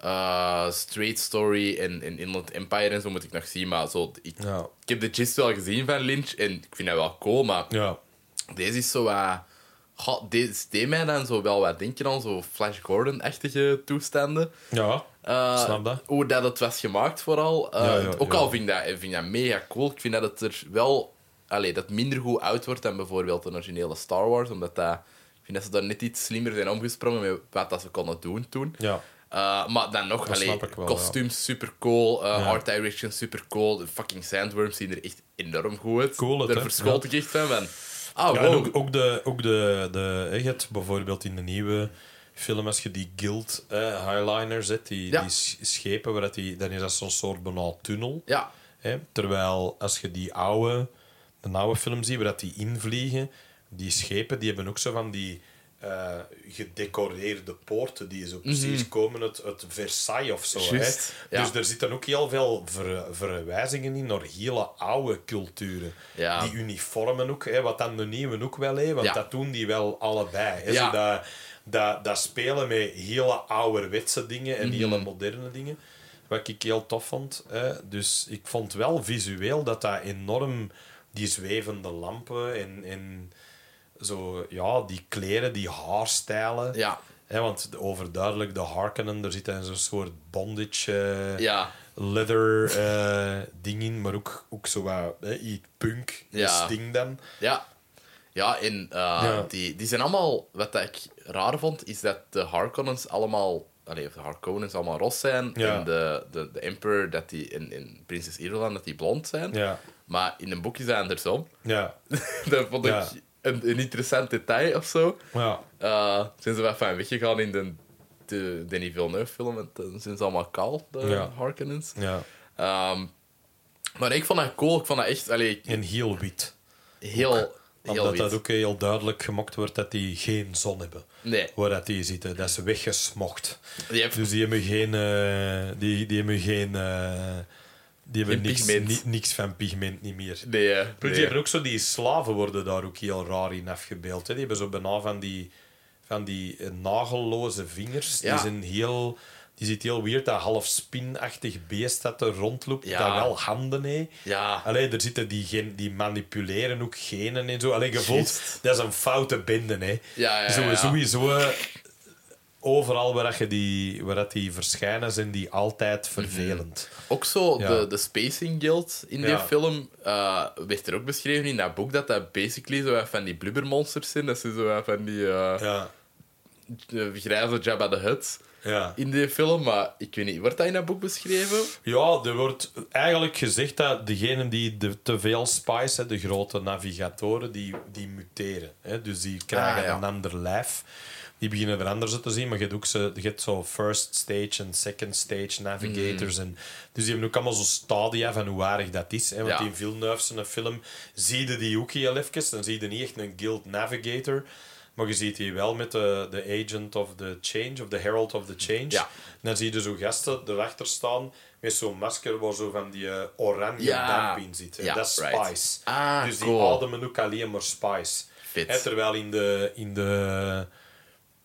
eh, Straight Story en, en Inland Empire en zo moet ik nog zien. Maar zo, ik, Ja. ik heb de gist wel gezien van Lynch en ik vind dat wel cool. Maar Ja. deze is zo wat... Goh, deze deed mij dan zo wel wat denken aan zo Flash Gordon-achtige toestanden. Ja. Eh, Snap dat. Hoe dat het was gemaakt, vooral. Eh, Ja, ja, ook al vind ik, dat, vind ik dat mega cool. Ik vind dat het er wel... Allee, dat minder goed uit wordt dan bijvoorbeeld de originele Star Wars. Omdat dat... Ik vind dat ze daar net iets slimmer zijn omgesprongen met wat dat ze konden doen toen. Ja. Eh, maar dan nog, Dat allee, snap ik wel, kostuums super cool, eh, Ja. art direction super cool. De fucking sandworms zien er echt enorm goed uit. Cool, het, Daar verschoot ik echt van. van ah, Ja, en wow. ook, ook de, ook de, de je hebt bijvoorbeeld in de nieuwe film, als je die guild eh, highliner zet, die, die schepen, waar dat die, dan is dat zo'n soort bijna tunnel. Ja, Hè? Terwijl als je die oude, de oude film ziet, waar dat die invliegen, die schepen, die hebben ook zo van die eh, gedecoreerde poorten die zo precies komen uit, uit Versailles of zo. Hè? Ja. Dus er zitten ook heel veel ver- verwijzingen in naar hele oude culturen. Ja. Die uniformen ook, hè, wat dan de nieuwe ook wel, hè, want Ja. dat doen die wel allebei. Hè? Zo dat, dat, dat spelen met hele ouderwetse dingen en Mhm. hele moderne dingen. Wat ik heel tof vond. Hè. Dus ik vond wel visueel dat dat enorm... Die zwevende lampen en, en zo, ja, die kleren, die haarstijlen. Ja, Hè, want de- overduidelijk, de Harkonnen, daar zit een soort bondage... eh, ja, leather eh, ding in, maar ook, ook zo wat hè, iets punk, Ja. sting dan. ja. Ja, en eh, Ja. Die, die zijn allemaal... Wat ik raar vond, is dat de Harkonnens allemaal... Allee, of de Harkonnens allemaal ros zijn. Ja. En de, de, de Emperor dat die, en, en Prinses Irulan dat die blond zijn. Ja, Maar in een boek is dat andersom. ja, dat vond ik een, een interessant detail of zo. ja. Eh, zijn ze wat van weggegaan in de, de Denis Villeneuve film. Want dan zijn ze allemaal kaal, de Ja. Harkonnens. ja. Ehm, maar ik vond dat cool. Ik vond dat echt allee, En heel wit. heel, heel Omdat wit. dat ook heel duidelijk gemokt wordt dat die geen zon hebben. Nee. Waar dat die zitten. Dat is weggesmokt. Heeft- Dus die hebben geen... eh, die, die hebben geen... eh, die hebben niks, ni- niks van pigment niet meer. Nee, eh, Plus, nee. Die hebben ook zo die slaven worden daar ook heel raar in afgebeeld. Hè. Die hebben zo bijna van die, van die eh, nagelloze vingers. Ja. Die zijn heel... Die ziet heel weird, dat half spinachtig beest dat er rondloopt, Ja. dat wel handen heeft. Ja. Allee, er zitten die, gen, die manipuleren ook genen en zo. Allee, je voelt, Juist. dat is een foute bende, hè. Ja, ja, Zo, ja. Sowieso, eh, overal waar, dat je die, waar dat die verschijnen, zijn die altijd vervelend. Ook zo, Ja. de, de Spacing Guild in die Ja. film eh, werd er ook beschreven in dat boek dat dat basically zo van die blubbermonsters zijn. Dat zijn zo van die eh, Ja, grijze Jabba the Hutt ja. in die film. Maar ik weet niet, wordt dat in dat boek beschreven? Ja, er wordt eigenlijk gezegd dat degenen die de, te veel spice, de grote navigatoren, die, die muteren. Hè? Dus die krijgen Ah, ja. een ander lijf. Die beginnen er anders uit te zien, maar je hebt ook zo, je hebt zo first stage en second stage navigators. En, dus die hebben ook allemaal zo stadia van hoe aardig dat is. Hè? Want Ja. in Villeneuve zijn film zie je die ook heel even. Dan zie je niet echt een guild navigator. Maar je ziet die wel met de, de agent of the change, of the herald of the change. Ja. En dan zie je zo gasten erachter staan met zo'n masker waar zo van die eh, oranje Ja. damp in zit. Ja, dat is right. spice. Ah, dus die ademen ook alleen maar spice. Fit. Hè, terwijl in de, in de,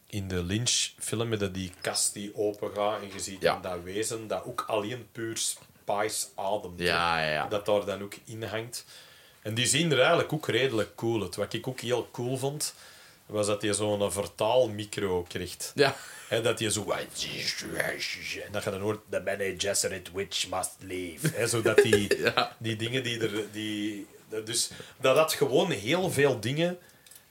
in de Lynch-film met die kast die open gaat en je ziet Ja. dan dat wezen dat ook alleen puur spice ademt. Ja, ja. Dat daar dan ook in hangt. En die zien er eigenlijk ook redelijk cool uit. Wat ik ook heel cool vond, was dat je zo'n vertaalmicro kreeg. Ja. Dat je zo... En dat je dan hoort... The Bene Gesserit witch must leave. Zodat die, die dingen die er... Die, dus dat had gewoon heel veel dingen...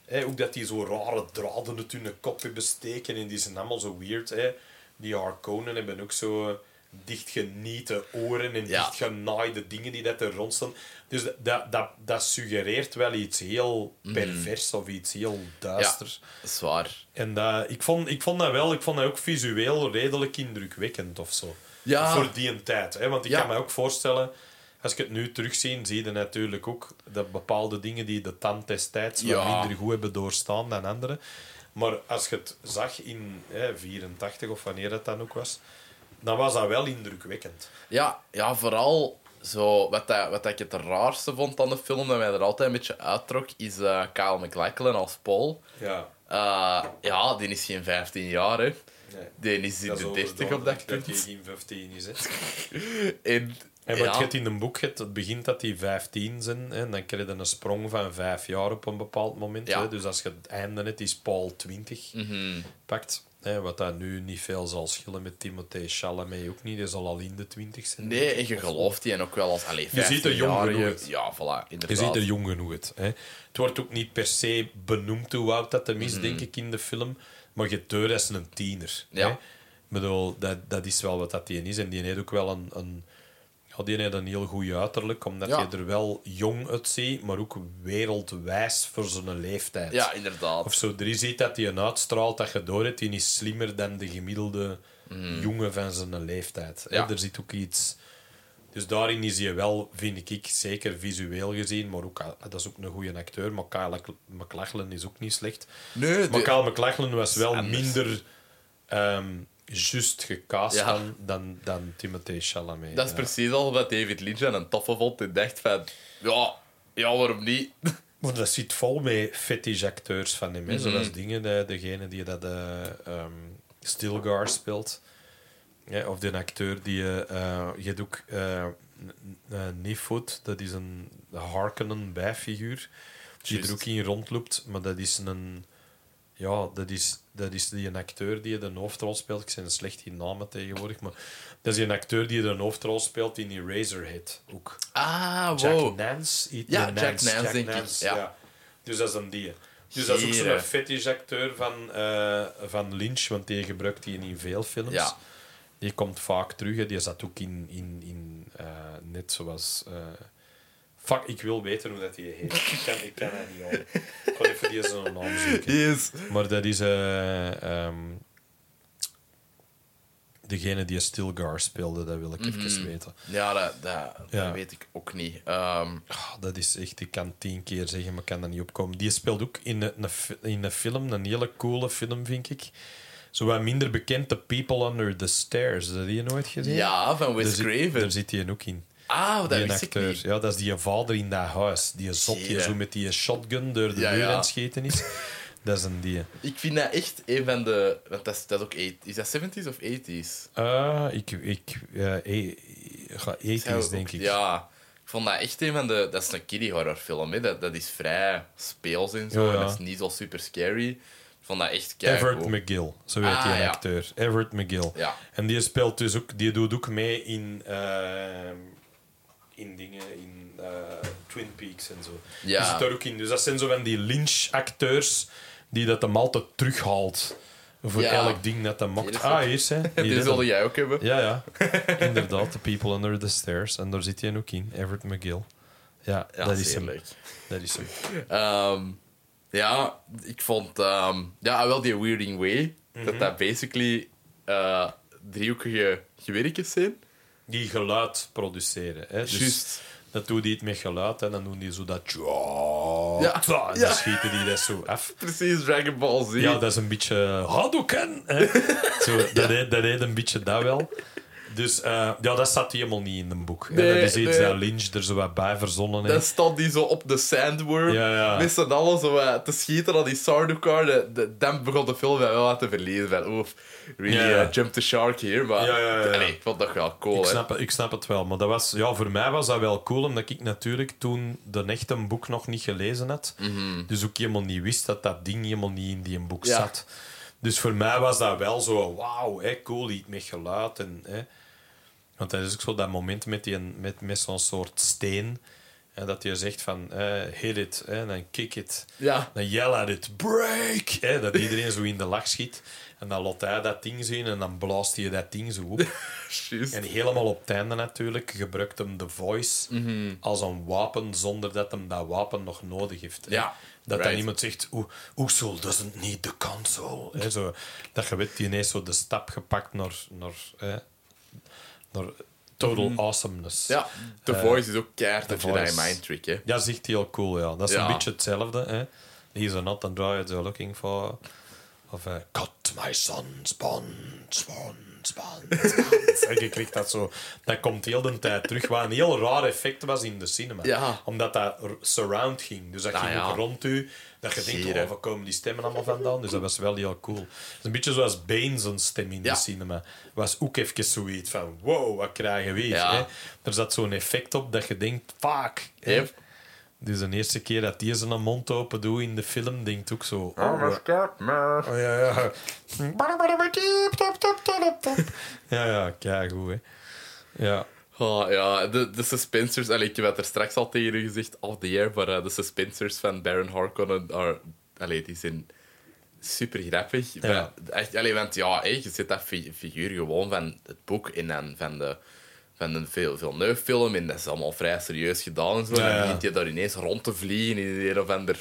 Hè, ook dat die zo rare draden uit hun kop hebben steken. En die zijn allemaal zo weird. Hè. Die Harkonnen hebben ook zo dichtgenieten oren en Ja. dichtgenaaide dingen die dat er rond staan. Dus dat, dat, dat, suggereert wel iets heel pervers of iets heel. Ja, duisters. dat is waar. En dat, ik, vond, ik vond dat wel, ik vond dat ook visueel redelijk indrukwekkend of zo. Ja. Voor die een tijd. Hè? Want ik Ja. kan me ook voorstellen, als ik het nu terugzie, zie je natuurlijk ook dat bepaalde dingen die de tand destijds wat Ja. minder goed hebben doorstaan dan andere. Maar als je het zag in hè, 84 of wanneer het dan ook was, dan was dat wel indrukwekkend. Ja, ja vooral zo, wat, dat, wat dat ik het raarste vond aan de film, dat mij er altijd een beetje uittrok, is eh Kyle MacLachlan als Paul. Ja. Eh, ja, die is geen 15 jaar, hè. Die is in Dat de 30 op dat overduidelijk dat punt. hij geen 15 is. Hè. En, En wat ja, je in een boek hebt, het begint dat die 15 zijn. Hè, dan krijg je een sprong van 5 jaar op een bepaald moment. Ja. Hè, dus als je het einde hebt, is Paul 20 mhm. pakt. Hè, wat dat nu niet veel zal schillen met Timothée Chalamet ook niet. Die zal al in de 20 zijn. Nee, en je gelooft die en ook wel als... Allee, Je ziet er jong 15-jarige genoeg uit. Ja, voilà, Je inderdaad. ziet er jong genoeg uit. Hè. Het wordt ook niet per se benoemd hoe oud dat hem is, Mhm. denk ik, in de film. Maar je deur is een tiener. Ja. Hè. Ik bedoel, dat, dat is wel wat dat die is. En die heeft ook wel een... een ja, die heeft een heel goed uiterlijk, omdat Ja. je er wel jong uitziet, maar ook wereldwijs voor zijn leeftijd. Ja, inderdaad. Of zo, er is iets dat hij een uitstraalt dat je door hebt, die is slimmer dan de gemiddelde jongen van zijn leeftijd. Ja. Er zit ook iets... Dus daarin is hij wel, vind ik, zeker visueel gezien, maar ook, dat is ook een goede acteur. Maar Kyle MacLachlan is ook niet slecht. Nee, Maar Kyle MacLachlan was wel anders. minder ehm juist gecast Ja. dan, dan, dan Timothée Chalamet. Dat is ja. precies al wat David Lynch aan een toffe vond. En dacht van, ja, ja waarom niet? Maar dat zit vol met fetish-acteurs van hem. Mhm. Zoals dingen, de, degene die dat uh, um, Stilgar speelt. Ja, of de acteur die... eh uh, je hebt ook uh, Nefoot, dat is een Harkonnen bijfiguur. Die er ook in rondloopt. Maar dat is een... Ja, dat is, dat is die een acteur die de hoofdrol speelt. Ik zijn slecht in namen tegenwoordig, maar dat is een acteur die de hoofdrol speelt in die Razorhead ook. Ah, Jack wow. Nance? Iets- Ja, Jack Nance, denk ik, ja. Dus dat is een die. Dus dat is ook zo'n fetish-acteur van, eh, van Lynch, want die gebruikt die in veel films. Ja. Die komt vaak terug. hè. Die zat ook in, in, in eh, net zoals... eh, fuck, ik wil weten hoe dat die heet. ik, kan, ik kan dat niet houden. Ik ga even die zijn naam zoeken. Yes. Maar dat is... eh, ehm, degene die Stilgar speelde, dat wil ik even weten. Ja, dat, dat, Ja. dat weet ik ook niet. Ehm, Ah, dat is echt, ik kan tien keer zeggen, maar ik kan dat niet opkomen. Die speelt ook in een, in een film, een hele coole film, vind ik. Zo wat minder bekend, The People Under the Stairs. Heb je die nooit gezien? ja, van Wes daar zit, Craven. daar zit hij ook in. Ah, dat Die wist ik acteur. niet. Ja, dat is die vader in dat huis. Die zot die zo met die shotgun door de Ja, muur ja. aan het scheten is. Dat is een die. Ik vind dat echt een van de... Want dat is, dat is ook... eight- Is dat 70s of 80s? Ah, ik... ik ja, e- ga 80s, Zou denk ook- ik. Ja. Ik vond dat echt een van de... Dat is een kiddie horrorfilm, hè. Dat, dat is vrij speels en zo. Ja, ja. En dat is niet zo super scary. Ik vond dat echt kei Everett. McGill, zo heet Ah, die ja. acteur. Everett McGill. Ja. En die speelt dus ook, die doet ook mee in, ehm, in dingen, in eh, Twin Peaks en zo. Ja. Die zit daar ook in. Dus dat zijn zo van die Lynch-acteurs die dat hem altijd terughaalt voor Ja. elk ding dat. Hier is Ah, hier is hè. Die hem. jij ook hebben. Ja, ja. Inderdaad, The People Under the Stairs. En daar zit hij ook in, Everett McGill. Ja, Ja, dat is hem. leuk. Dat is hem. Ehm, ja, ik vond... ehm, ja, wel die Weirding Way. Mhm. Dat dat basically eh driehoekige gewerkjes zijn. Die geluid produceren. Hè. Dus Juist. Dat doet hij het met geluid en dan doen die zo dat... Ja. En dan Ja. schieten die dat zo af. Precies, Dragon Ball Z. Ja, dat is een beetje Hadouken. hè. Zo, dat, heet, dat heet een beetje dat wel. Dus eh, ja, dat staat helemaal niet in een boek. Nee, dat is iets nee. dat Lynch er zo wat bij verzonnen Dan heeft. staat die zo op de sandworm. Ja, ja. Met z'n allen zo eh, te schieten aan die Sardaukar. De, de, dan begon de film wel wat te verliezen. Van, oef, really Ja, ja. eh, jump the shark hier. Maar Ja, ja, ja. Allee, ik vond dat wel cool. Ik hè. snap, het- ik snap het wel, maar dat was, ja, voor mij was dat wel cool, omdat ik natuurlijk toen de echte boek nog niet gelezen had. Dus ook helemaal niet wist dat dat ding helemaal niet in die boek Ja. zat. Dus voor mij was dat wel zo, wauw, hè, cool, iets met geluid. En, hè. Want dat is ook zo dat moment met, die, met, met zo'n soort steen, hè, dat je zegt van, eh, hit it, hè, dan kick it. Ja. Dan yell at it, break! Hè, dat iedereen zo in de lach schiet. En dan laat hij dat ding zien en dan blaast hij dat ding zo op. En helemaal op het einde natuurlijk gebruikt hem de voice Mhm. als een wapen zonder dat hem dat wapen nog nodig heeft. hè. Ja, Dat dan iemand zegt, "Oeh, Oesel doesn't need the console. Hè, zo, dat je weet, die ineens zo de stap gepakt naar, naar, hè, naar total awesomeness. Mhm. Ja, The Eh, Voice is ook keihard Jedi Voice. mind trick. Hè. Ja, dat is echt heel cool, ja. Dat is Ja. een beetje hetzelfde. Hè. He's not android you're looking for. Of uh, cut my son's bonds, bonds, en je krijgt dat zo... Dat komt heel de tijd terug. Wat een heel raar effect was in de cinema. Ja. Omdat dat surround ging. Dus dat Ah, ging ja. ook rond u. Dat je denkt, oh, waar komen die stemmen allemaal vandaan? Dus dat was wel heel cool. Het is een beetje zoals Bane zijn stem in Ja. de cinema. Was ook even zoiets van, wow, wat krijgen we hier? Er zat zo'n effect op dat je denkt, fuck. Yep. Dus de eerste keer dat hij zijn mond open doet in de film, denkt ook zo... Oh, Oh, maar... oh, ja, ja. Ja, ja, keigoed, hè. Ja. Oh, ja, de, de suspensors... Allee, ik heb het er straks al tegen u gezegd, off the air, maar eh, de suspensors van Baron Harkonnen, are, allee, die zijn super grappig. Ja. Maar Echt, allee, want ja, hé, je zit dat fi- figuur gewoon van het boek en dan van de van een veel, veel film en dat is allemaal vrij serieus gedaan en zo. Ja, En dan begint je daar ineens rond te vliegen in een of ander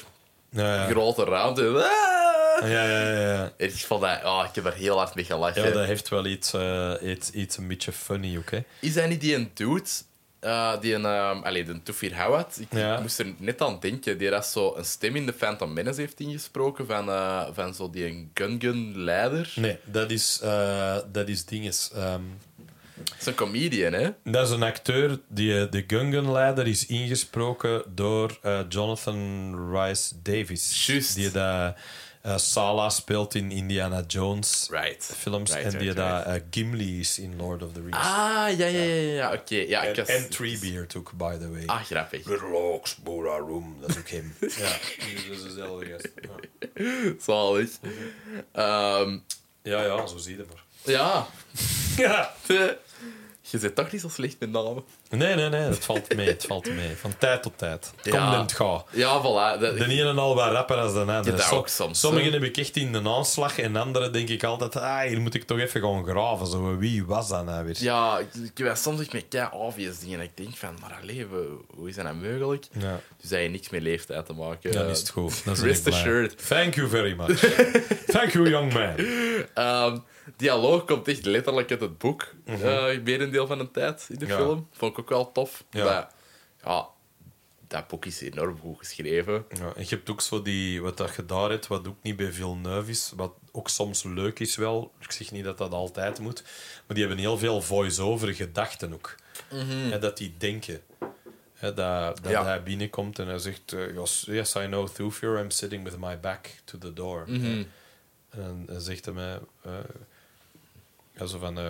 Ja, ja. grote ruimte. Ah! Ja, ja, ja, ja. Ik, vond dat, oh, ik heb er heel hard mee gelachen. Ja, dat heeft wel iets, eh, iets, iets een beetje funny ook, hè. Is dat niet die een dude eh, die een, ehm allee, de Tufir Hawat, ik, Ja. ik moest er net aan denken, die dat zo een stem in de Phantom Menace heeft ingesproken van, eh, van zo die een Gun-Gun-leider. Nee, dat is, eh, dat is dinges. Ehm, Dat is een comedian, hè? dat is een acteur die eh, de Gungan-leider is ingesproken door eh, Jonathan Rice Davis. Juist. Die dat eh, Sala speelt in Indiana Jones Right. films. Right, en die dat eh, Gimli is in Lord of the Rings. Ah, ja, ja, ja, ja. Oké, ja. en, was- en Treebeard ook, by the way. Ah, grappig. Little Oaks, Bora Room, dat is ook hem. ja, dat is dezelfde gast. Ja. Zalig. Ehm, ja, ja, zo zie je maar. ja. Ja. Je zit toch niet zo slecht met namen. Nee, nee, nee, het valt mee, het valt mee. Van tijd tot tijd. Kom Ja. en ga. Ja, voilà. Dat- De ene en al wat rapper als de andere. Ja, dat Som- ook soms, Sommigen heb ik echt in de aanslag en andere denk ik altijd, ah, hier moet ik toch even gaan graven. Zo, wie was dat nou weer? Ja, ik, ben soms echt met kei obvious dingen. En ik denk van, maar allee, we- hoe is dat nou mogelijk? Ja. Dus dat heeft niks met leeftijd te maken. Dan Eh, is het goed. Dan ben Rest assured. Thank you very much. Thank you, young man. Ehm, dialoog komt echt letterlijk uit het boek. eh merendeel van de tijd in de Mhm. Ja. film. Vond ik ook wel tof. Ja. Dat, ja, dat boek is enorm goed geschreven. Ja, en je hebt ook zo die, wat dat je daar hebt, wat ook niet bij Villeneuve is, wat ook soms leuk is wel. Ik zeg niet dat dat altijd moet, maar die hebben heel veel voice-over gedachten ook. Hè, dat die denken. Dat dat Ja. hij binnenkomt en hij zegt, eh, yes, I know Thufir, I'm sitting with my back to the door. Mhm. En dan zegt hij mij... ja, zo van, eh,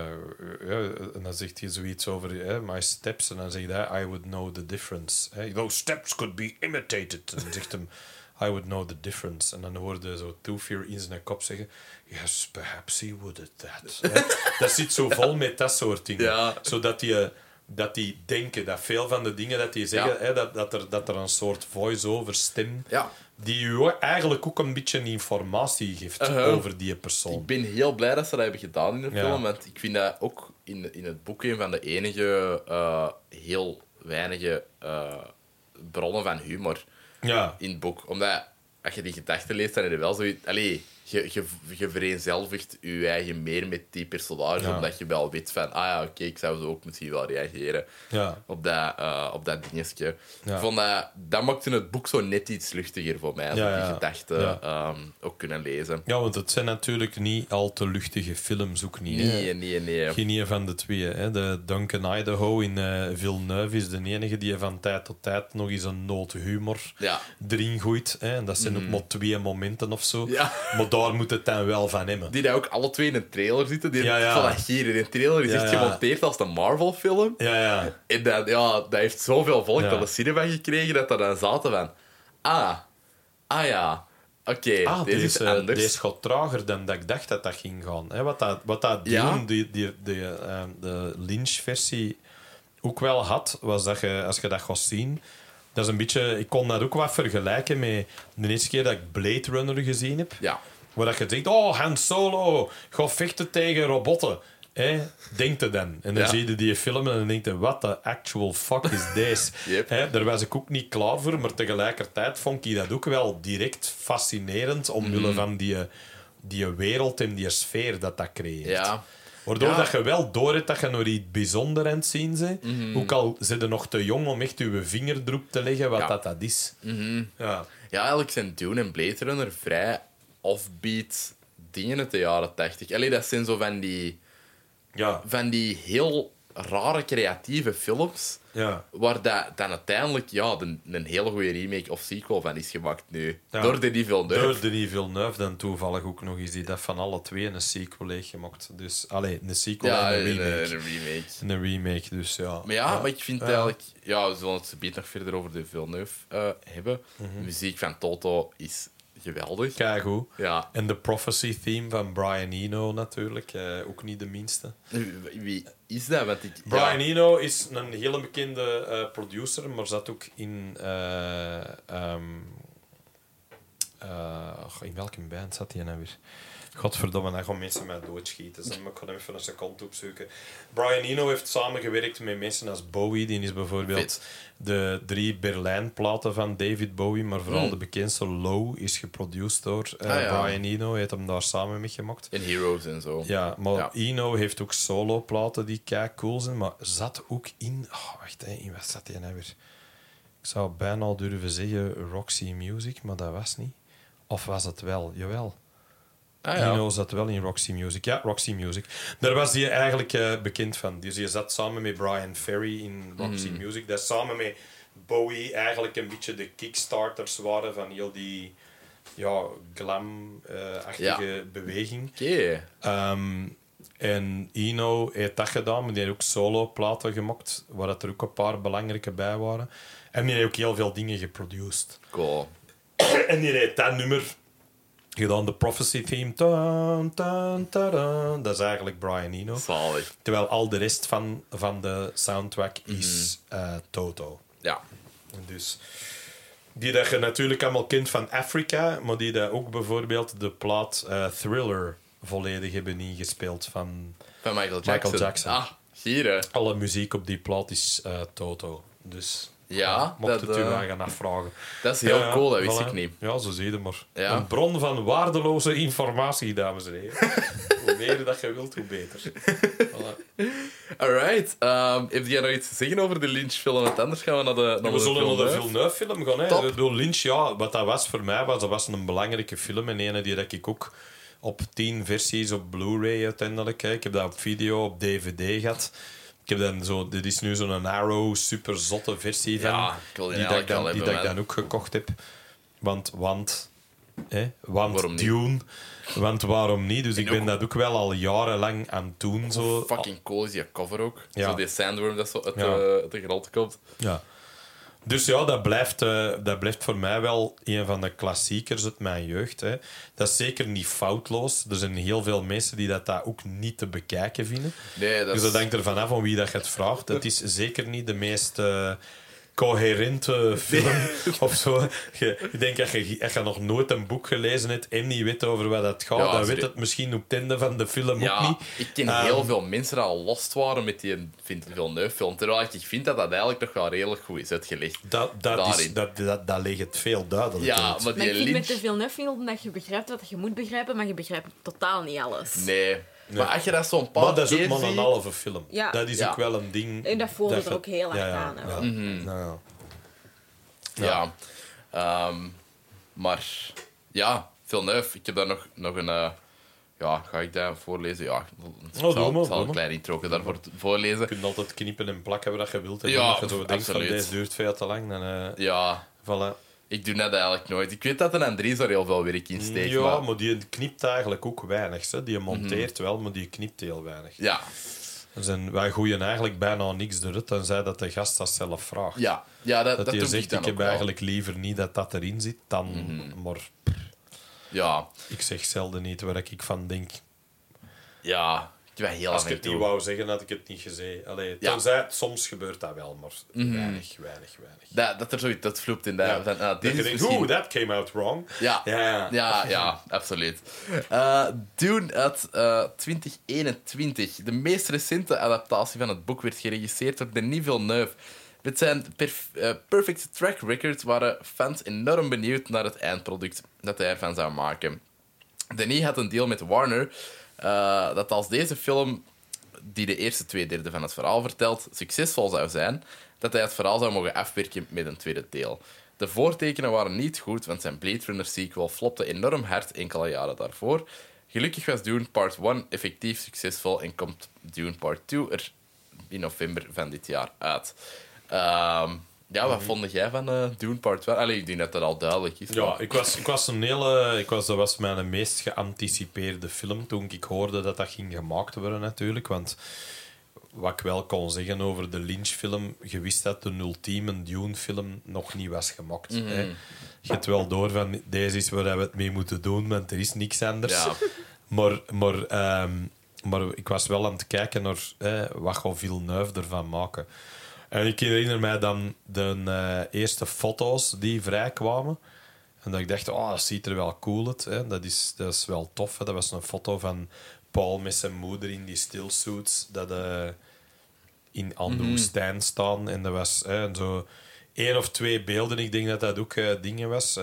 ja, en dan zegt hij zoiets over eh, my steps. En dan zegt hij, I would know the difference. Eh, Those steps could be imitated. En dan zegt hem, I would know the difference. En dan hoorde zo Two-Fear in zijn kop zeggen, yes, perhaps he would at that. Eh, dat zit zo vol met dat soort dingen. Ja. Zodat die, eh, dat die denken, dat veel van de dingen dat die zeggen, Ja. hè, dat, dat, er, dat er een soort voice-over stem Ja. Die ook eigenlijk ook een beetje informatie geeft Uh-huh. over die persoon. Ik ben heel blij dat ze dat hebben gedaan in de Ja. film. Want ik vind dat ook in, in het boek een van de enige eh, heel weinige eh, bronnen van humor Ja, in het boek. Omdat als je die gedachten leest, dan heb je wel zoiets... Allee, je, je, je vereenzelvigt je eigen meer met die personage, Ja. omdat je wel weet van... Ah ja, oké, ik zou zo ook misschien wel reageren ja, op dat, eh, op dat dingetje. Ja. Ik vond dat, dat maakte het boek zo net iets luchtiger voor mij. Ja, die gedachten Ja. ehm, ook kunnen lezen. ja, want het zijn natuurlijk niet al te luchtige films, ook niet. hè. Nee, nee, nee. Geen een van de twee. Hè. De Duncan Idaho in eh, Villeneuve is de enige die van tijd tot tijd nog eens een noot humor erin gooit. Hè. En dat zijn ook maar twee momenten of zo. Mhm. Ja. Maar daar moet het dan wel van hebben. Die daar ook alle twee in een trailer zitten. Die, Ja, ja. Van dat hier, die trailer is Ja, echt gemonteerd als een Marvel-film. Ja, ja. En dat, ja, dat heeft zoveel volk aan de cinema gekregen dat er dan zaten van... Ah, ah ja, oké, Ah, deze, deze, is anders. deze gaat trager dan dat ik dacht dat dat ging gaan. Hè, wat dat, wat dat Ja. Dune, die, die, die, eh, de Lynch-versie ook wel had, was dat je, als je dat gaat zien... Dat is een beetje... Ik kon dat ook wat vergelijken met de eerste keer dat ik Blade Runner gezien heb. Ja. Waar dat je denkt, oh, Han Solo, ga vechten tegen robotten. Hè? Denkt je dan. En dan Ja. zie je die film en dan denk je, what the actual fuck is this? Yep. Daar was ik ook niet klaar voor, maar tegelijkertijd vond ik dat ook wel direct fascinerend, omwille Mhm. van die, die wereld en die sfeer dat dat creëert. Ja. Waardoor Ja. dat je wel door hebt dat je nog iets bijzonders aan het zien bent. Mhm. Ook al zit je nog te jong om echt je vinger erop te leggen wat. Mhm. dat, dat is. Ja. Ja, eigenlijk zijn Dune en Blade Runner vrij offbeat dingen uit de jaren 80. Allee, dat zijn zo van die, Ja. van die heel rare creatieve films. Ja. Waar dat, dan uiteindelijk ja, een, een hele goede remake of sequel van is gemaakt nu. Ja. Door Denis Villeneuve. Door Denis Villeneuve dan toevallig ook nog eens die dat van alle twee een sequel heeft gemaakt. Dus, allee, een sequel Ja, en een remake. een remake. En een remake, dus ja. Maar ja, maar ik vind eigenlijk... Ja, we zullen het beter nog verder over de Villeneuve eh, hebben. Mhm. De muziek van Toto is geweldig. Kijk hoe. Ja. En de Prophecy theme van Brian Eno natuurlijk, eh, ook niet de minste. Wie is dat? Want ik... Brian ja, Eno is een hele bekende eh, producer, maar zat ook in. eh, ehm, eh, in welke band zat hij nou weer? Godverdomme, dan gaan mensen mij doodschieten. Dus ik ga hem even een seconde opzoeken. Brian Eno heeft samengewerkt met mensen als Bowie. Die is bijvoorbeeld de drie Berlijn-platen van David Bowie. Maar vooral Hmm. de bekendste Low is geproduceerd door Ah, ja. Brian Eno. Hij heeft hem daar samen mee gemaakt. In Heroes en zo. Ja, maar Ja. Eno heeft ook solo-platen die kei cool zijn. Maar zat ook in... Oh, wacht, hè, in wat zat hij nou weer? Ik zou bijna al durven zeggen Roxy Music, maar dat was niet. Of was het wel? Jawel. Ah, ja. Zat wel in Roxy Music. Ja, Roxy Music. Daar was hij eigenlijk eh, bekend van. Dus je zat samen met Brian Ferry in Roxy Mhm. Music. Dat samen met Bowie eigenlijk een beetje de kickstarters waren van heel die ja, glam-achtige beweging. Oké. Ehm, en Eno heeft dat gedaan, maar die heeft ook solo-platen gemaakt, waar dat er ook een paar belangrijke bij waren. En die heeft ook heel veel dingen geproduced. Cool. En die heeft dat nummer gedaan, de Prophecy theme. Dun, dun, dun, dun. Dat is eigenlijk Brian Eno. Zalig. Terwijl al de rest van, van de soundtrack is eh, Toto. Ja. Dus die dat je natuurlijk allemaal kent van Afrika, maar die dat ook bijvoorbeeld de plaat eh, Thriller volledig hebben ingespeeld van Van Michael Jackson. Michael Jackson. Ah, hier hè. alle muziek op die plaat is eh, Toto. Dus Ja, mocht dat, het u eh, gaan afvragen. Dat is heel Ja, cool, dat wist voilà. ik niet. Ja, zo zie je maar. Ja. Een bron van waardeloze informatie, dames en heren. hoe meer dat je wilt, hoe beter. Voilà. Alright. Um, heb jij nog iets te zeggen over de Lynch-film? Want anders gaan we naar de, naar we de zullen naar de film. Villeneuve-film gaan. Hè. Top. Ik bedoel, Lynch, ja, wat dat was voor mij, was, dat was een belangrijke film. En ene die dat ik ook op tien versies op Blu-ray uiteindelijk. Hè. Ik heb dat op video, op DVD gehad. Ik heb dan zo, dit is nu zo'n Arrow super zotte versie van. Ja, ik wil die die dat ik dan, die hebben, dat ik dan ook gekocht heb. Want, want, hè, want Waarom niet? Dune. Want waarom niet? Dus ik ook- ben dat ook wel al jarenlang aan het doen. Zo. Fucking cool is die cover ook. Ja. Zo die sandworm dat zo uit, Ja. de, uit de grond komt. Ja. Dus ja, dat blijft, eh, dat blijft voor mij wel een van de klassiekers uit mijn jeugd. Hè. Dat is zeker niet foutloos. Er zijn heel veel mensen die dat, dat ook niet te bekijken vinden. Nee, dat Dus dat hangt ervan af van wie dat je het vraagt. Het is zeker niet de meest eh, coherente film of zo. Je, ik denk dat je, als je nog nooit een boek gelezen hebt en niet weet over wat het gaat, Ja, dan weet het misschien op het einde van de film ook niet. ik ken Ehm, heel veel mensen die al lost waren met die vind Villeneuve film. Terwijl ik vind dat dat eigenlijk nog wel redelijk goed is uitgelegd. Dat, dat, is, dat, dat, dat ligt het veel duidelijker Ja, uit. maar Maar die ik vind Lynch... met te veel Villeneuve-film dat je begrijpt wat je moet begrijpen, maar je begrijpt totaal niet alles. Nee. Maar als je dat zo'n paar Maar dat is ook maar een halve film. Ja. Dat is Ja. ook wel een ding. En dat voelde er ook heel ja, aan, hè. Ja, Mhm. ja, ja. Ja. Ehm, maar ja, Villeneuve, ik heb daar nog, nog een... eh, ja, ga ik dat voorlezen? Ja, ik doe zal, maar, zal een klein intro daarvoor voorlezen. Je kunt altijd knippen en plakken wat je wilt. En Ja, als je zo denkt van absoluut. deze duurt veel te lang, dan eh Ja, voilà. Ik doe dat eigenlijk nooit. Ik weet dat een Andries daar heel veel werk in steekt, ja, maar... maar... die knipt eigenlijk ook weinig. Hè. Die monteert wel, maar die knipt heel weinig. Ja, Er zijn, wij gooien eigenlijk bijna niks eruit, tenzij dat de gast dat zelf vraagt. ja. ja dat, Dat, dat hij doe zegt, ik dan ik heb wel. eigenlijk liever niet dat dat erin zit, dan... Mhm. Maar Ja, ik zeg zelden niet waar ik van denk. ja. Heel Als ik het niet wou zeggen, had ik het niet gezegd. Allee, Ja. Mhm. tenzij, soms gebeurt dat wel, maar weinig, weinig, weinig. Dat, dat er zoiets, dat vloept in. Ja. Ah, Dat dit je is denkt, misschien... oeh, that came out wrong. Ja. Ja, ja. Ja, absoluut. Eh Dune uit eh, 2021. De meest recente adaptatie van het boek werd geregisseerd door Denis Villeneuve. Met zijn perf eh, perfect track record waren fans enorm benieuwd naar het eindproduct dat hij ervan zou maken. Denis had een deal met Warner eh, dat als deze film, die de eerste twee derde van het verhaal vertelt, succesvol zou zijn, dat hij het verhaal zou mogen afwerken met een tweede deel. De voortekenen waren niet goed, want zijn Blade Runner sequel flopte enorm hard enkele jaren daarvoor. Gelukkig was Dune Part 1 effectief succesvol en komt Dune Part 2 er in november van dit jaar uit. Ehm, ja, wat vond jij van eh, Dune Part 1? Allee, ik denk dat dat al duidelijk is. Ja, maar- ik was, ik was een hele... Ik was, dat was mijn meest geanticipeerde film toen ik hoorde dat dat ging gemaakt worden, natuurlijk. Want wat ik wel kon zeggen over de Lynch-film, je wist dat de ultieme Dune-film nog niet was gemaakt. Mhm. hè. Je hebt wel door van, deze is waar we het mee moeten doen, want er is niks anders. Ja. Maar, maar, ehm, maar ik was wel aan het kijken naar eh, wat gaat Villeneuve ervan maken. En ik herinner mij dan de eh, eerste foto's die vrijkwamen. En dat ik dacht, oh, dat ziet er wel cool uit. Hè. Dat, is, dat is wel tof. Hè. Dat was een foto van Paul met zijn moeder in die stillsuits. Dat eh, in aan de woestijn staan. En dat was hè, zo één of twee beelden. Ik denk dat dat ook eh, dingen was.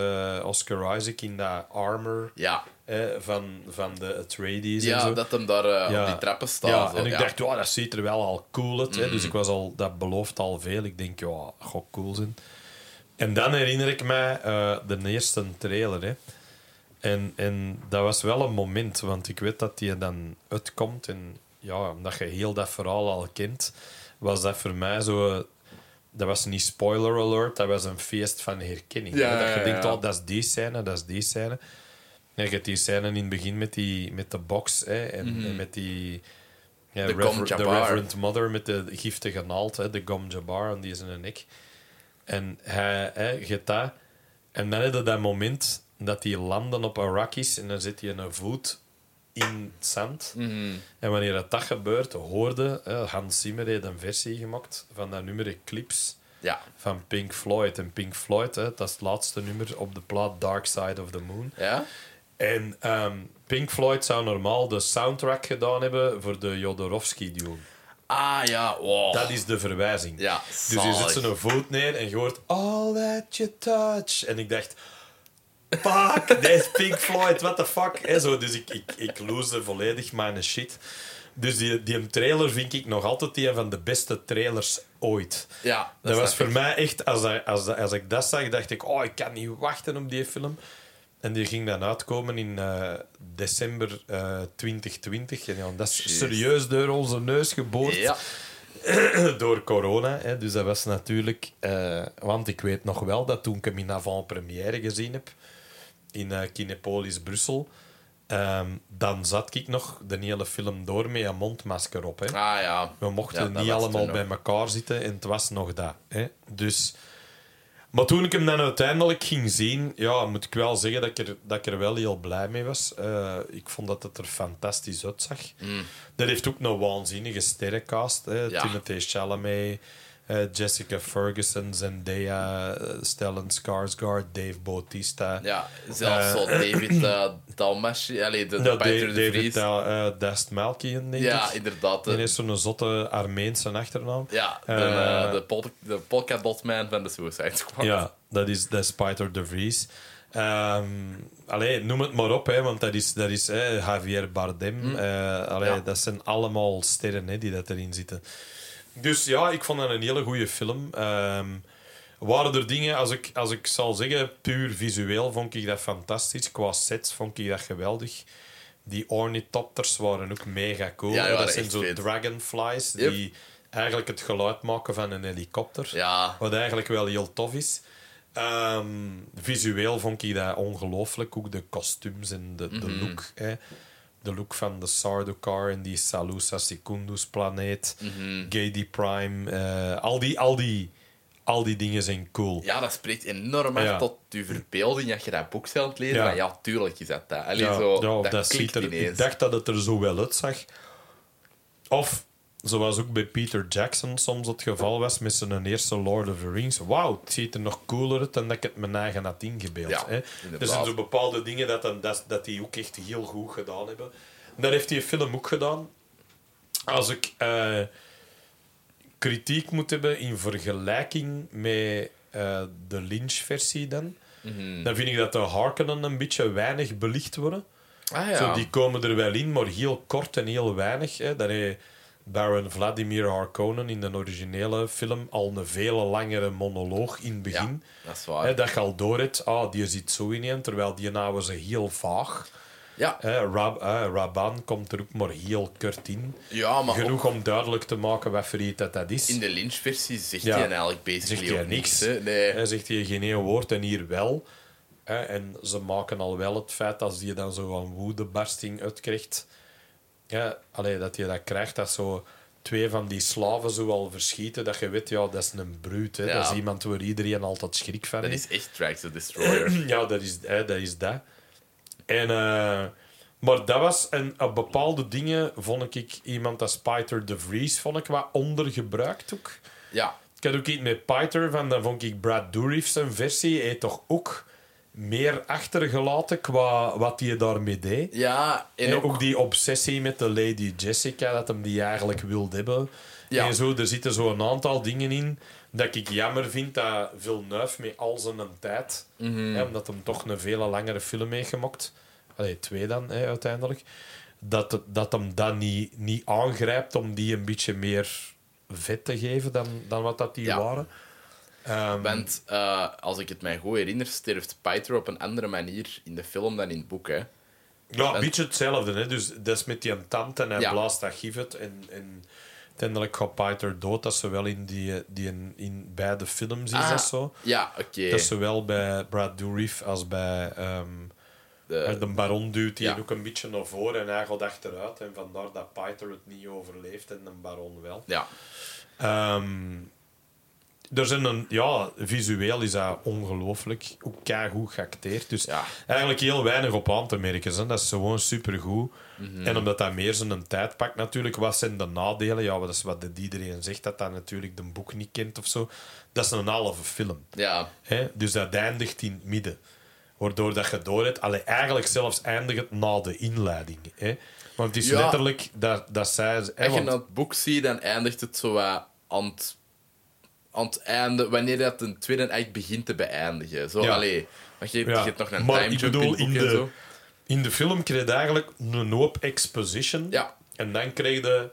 Oscar Isaac in dat armor Ja, hè, van, van de Atreides en ja zo. dat hem daar eh, op die trappen staat. Ja, zo. en ik Ja. dacht, dat ziet er wel al cool uit. Hè? Dus Mhm. ik was al, dat belooft al veel. Ik denk, ja, dat gaat cool zijn. En dan herinner ik mij eh, de eerste trailer. Hè? En, en dat was wel een moment, want ik weet dat die dan uitkomt. En ja, omdat je heel dat verhaal al kent, was dat voor mij zo. Dat was niet spoiler alert, dat was een feest van herkenning. Ja, hè. dat je ja, denkt, ja. oh, dat is die scène, dat is die scène. En je hebt die scène in het begin met, die, met de box hè, en, en met die. Ja, Mhm. De Rever- de. Reverend Mother met de giftige naald, hè, de Gom Jabbar, en die is in een nek. En hij, je hebt dat. En dan heb je dat moment dat die landen op Arrakis en dan zit je een voet in het zand. Mhm. En wanneer dat, dat gebeurt, hoorde hè, Hans Zimmer heeft een versie gemaakt van dat nummer Eclipse Ja, van Pink Floyd. En Pink Floyd, hè, dat is het laatste nummer op de plaat Dark Side of the Moon. ja. En ehm, Pink Floyd zou normaal de soundtrack gedaan hebben voor de Jodorowsky-duel. Ah ja, wow. Dat is de verwijzing. Ja, dus je zet zo'n voet neer en je hoort All that you touch. En ik dacht, fuck, dat is Pink Floyd, what the fuck. Hè, zo, dus ik, ik, ik lose volledig mijn shit. Dus die, die trailer vind ik nog altijd een van de beste trailers ooit. Ja, Dat, was snap voor mij echt, als, dat- als, dat- als ik dat zag, dacht ik, oh, ik kan niet wachten op die film. En die ging dan uitkomen in eh, december eh, 2020. En ja, dat is serieus door onze neus geboord Ja, door corona. Hè. Dus dat was natuurlijk... eh, want ik weet nog wel dat toen ik hem in avant-première gezien heb, in eh, Kinepolis Brussel, ehm, dan zat ik nog de hele film door met een mondmasker op. Hè. ah ja. We mochten Ja, niet allemaal bij elkaar zitten en het was nog dat. Hè. Dus... Maar toen ik hem dan uiteindelijk ging zien, ja, moet ik wel zeggen dat ik er, dat ik er wel heel blij mee was. Eh, ik vond dat het er fantastisch uitzag. Dat heeft ook een waanzinnige sterrencast. Hè. Mm. Ja. Timothée Chalamet, eh, Jessica Ferguson, Zendaya, eh, Stellan Skarsgård, Dave Bautista. Ja, zelfs Eh, zo David uh, Dalmashi, allee, de, de Peter Da- de Vries. Eh, denk ja, inderdaad. Die heeft zo'n zotte Armeense achternaam. ja, de, Eh, eh, de, pol de Polka Dot Man van de Suicide Squad. Ja, dat is, dat is Peter de Vries. Ehm allee, noem het maar op, hè, want dat is, dat is hè, Javier Bardem. Eh, allee, Ja. Dat zijn allemaal sterren hè, die dat erin zitten. Dus ja, ik vond dat een hele goede film. Ehm waren er dingen, als ik, als ik zal zeggen, puur visueel vond ik dat fantastisch. Qua sets vond ik dat geweldig. Die ornithopters waren ook mega cool. Ja, dat zijn zo vet. dragonflies Yep. die eigenlijk het geluid maken van een helikopter. Ja, Wat eigenlijk wel heel tof is. Ehm, visueel vond ik dat ongelooflijk. Ook de kostuums en de, de Mhm. look. Hè. De look van de Sardaukar en die Salusa Secundus planeet. Mhm. Gady Prime. eh, al, die, al, die, al die dingen zijn cool. ja, dat spreekt enorm Ja. tot je verbeelding dat je dat boek zou het lezen. Ja. Ja. tuurlijk is dat dat. Allee, Ja, zo, dat, dat klikt ziet er, ineens. ik dacht dat het er zo wel uitzag. Of, zoals ook bij Peter Jackson soms het geval was met zijn eerste Lord of the Rings. Wauw, het ziet er nog cooler uit dan dat ik het mijn eigen had ingebeeld. Ja, hè. Er zijn zo bepaalde dingen dat, dan- dat, dat die ook echt heel goed gedaan hebben. Dat heeft die film ook gedaan. Als ik eh, kritiek moet hebben in vergelijking met eh, de Lynch-versie dan... Mhm. Dan vind ik dat de Harkonnen een beetje weinig belicht worden. Ah ja. Zo, die komen er wel in, maar heel kort en heel weinig. Hè. Dan heeft Baron Vladimir Harkonnen in de originele film al een veel langere monoloog in het begin. ja, dat is waar. Dat je al door hebt, ah, die zit zo in een, terwijl die nou ze heel vaag. ja. Rab, Raban komt er ook maar heel kort in. ja, maar Genoeg om duidelijk te maken wat voor iets dat, dat is. in de Lynch-versie zegt Ja. hij eigenlijk basically Zegt hij niks. Hè? Nee. Hij zegt hier geen één woord en hier wel. En ze maken al wel het feit als die dan zo een woedebarsting uitkrijgt. Ja, allee, dat je dat krijgt, dat zo twee van die slaven zo al verschieten, dat je weet, ja, dat is een bruut. Hè. Ja. Dat is iemand waar iedereen altijd schrik van Dat is echt Drax the Destroyer. Ja, dat is, hè, dat is dat. En, eh, maar dat was... En op bepaalde dingen vond ik iemand als Peter de Vries vond ik wat ondergebruikt ook. ja. Ik had ook iets met Peter van, dan vond ik Brad Dourif zijn versie, hij toch ook meer achtergelaten qua wat hij daarmee deed. Ja, en En ook... ook, die obsessie met de Lady Jessica, dat hem die eigenlijk wilde hebben. Ja. En zo, er zitten zo een aantal dingen in dat ik jammer vind dat Villeneuve met al zijn tijd, Mhm. hè, omdat hem toch een veel langere film heeft gemaakt, allee, twee dan hè, uiteindelijk, dat, dat hem dat niet, niet aangrijpt om die een beetje meer vet te geven dan, dan wat dat die Ja. waren. Ehm, Want eh, als ik het mij goed herinner, sterft Piter op een andere manier in de film dan in het boek. Hè. Ja, een beetje hetzelfde. Hè? Dus dat is met die tand en hij Ja. blaast dat gif uit. En, en uiteindelijk gaat Piter dood. Dat is zowel in, die, die in, in beide films is Ah, dat zo. Ja, oké. Dat bij Brad Dourif als bij ehm, De- de baron duwt die ja. ook een beetje naar voren en hij gaat achteruit. En vandaar dat Piter het niet overleeft en de baron wel. ja. Ehm, er zijn een, ja, visueel is dat ongelooflijk. Ook goed geacteerd. Dus Ja. eigenlijk heel weinig op aan te merken. Hè. Dat is gewoon supergoed. Mhm. En omdat dat meer zijn tijd pakt, natuurlijk, wat zijn de nadelen? Ja, dat is wat iedereen zegt, dat dat natuurlijk de boek niet kent of zo. Dat is een halve film. Ja. Hè? Dus dat eindigt in het midden. Waardoor dat je door hebt, allee, eigenlijk zelfs eindigt het na de inleiding. Hè? Want het is Ja. letterlijk dat, dat zij. Hè, Als je want- het boek ziet, dan eindigt het zo wat aan het, aan het einde, wanneer dat een tweede act begint te beëindigen. Zo, Ja. allee, want je, hebt- Ja. je hebt nog een Maar time jump in en de- zo. In de film krijg je eigenlijk een hoop exposition. Ja. En dan krijg je...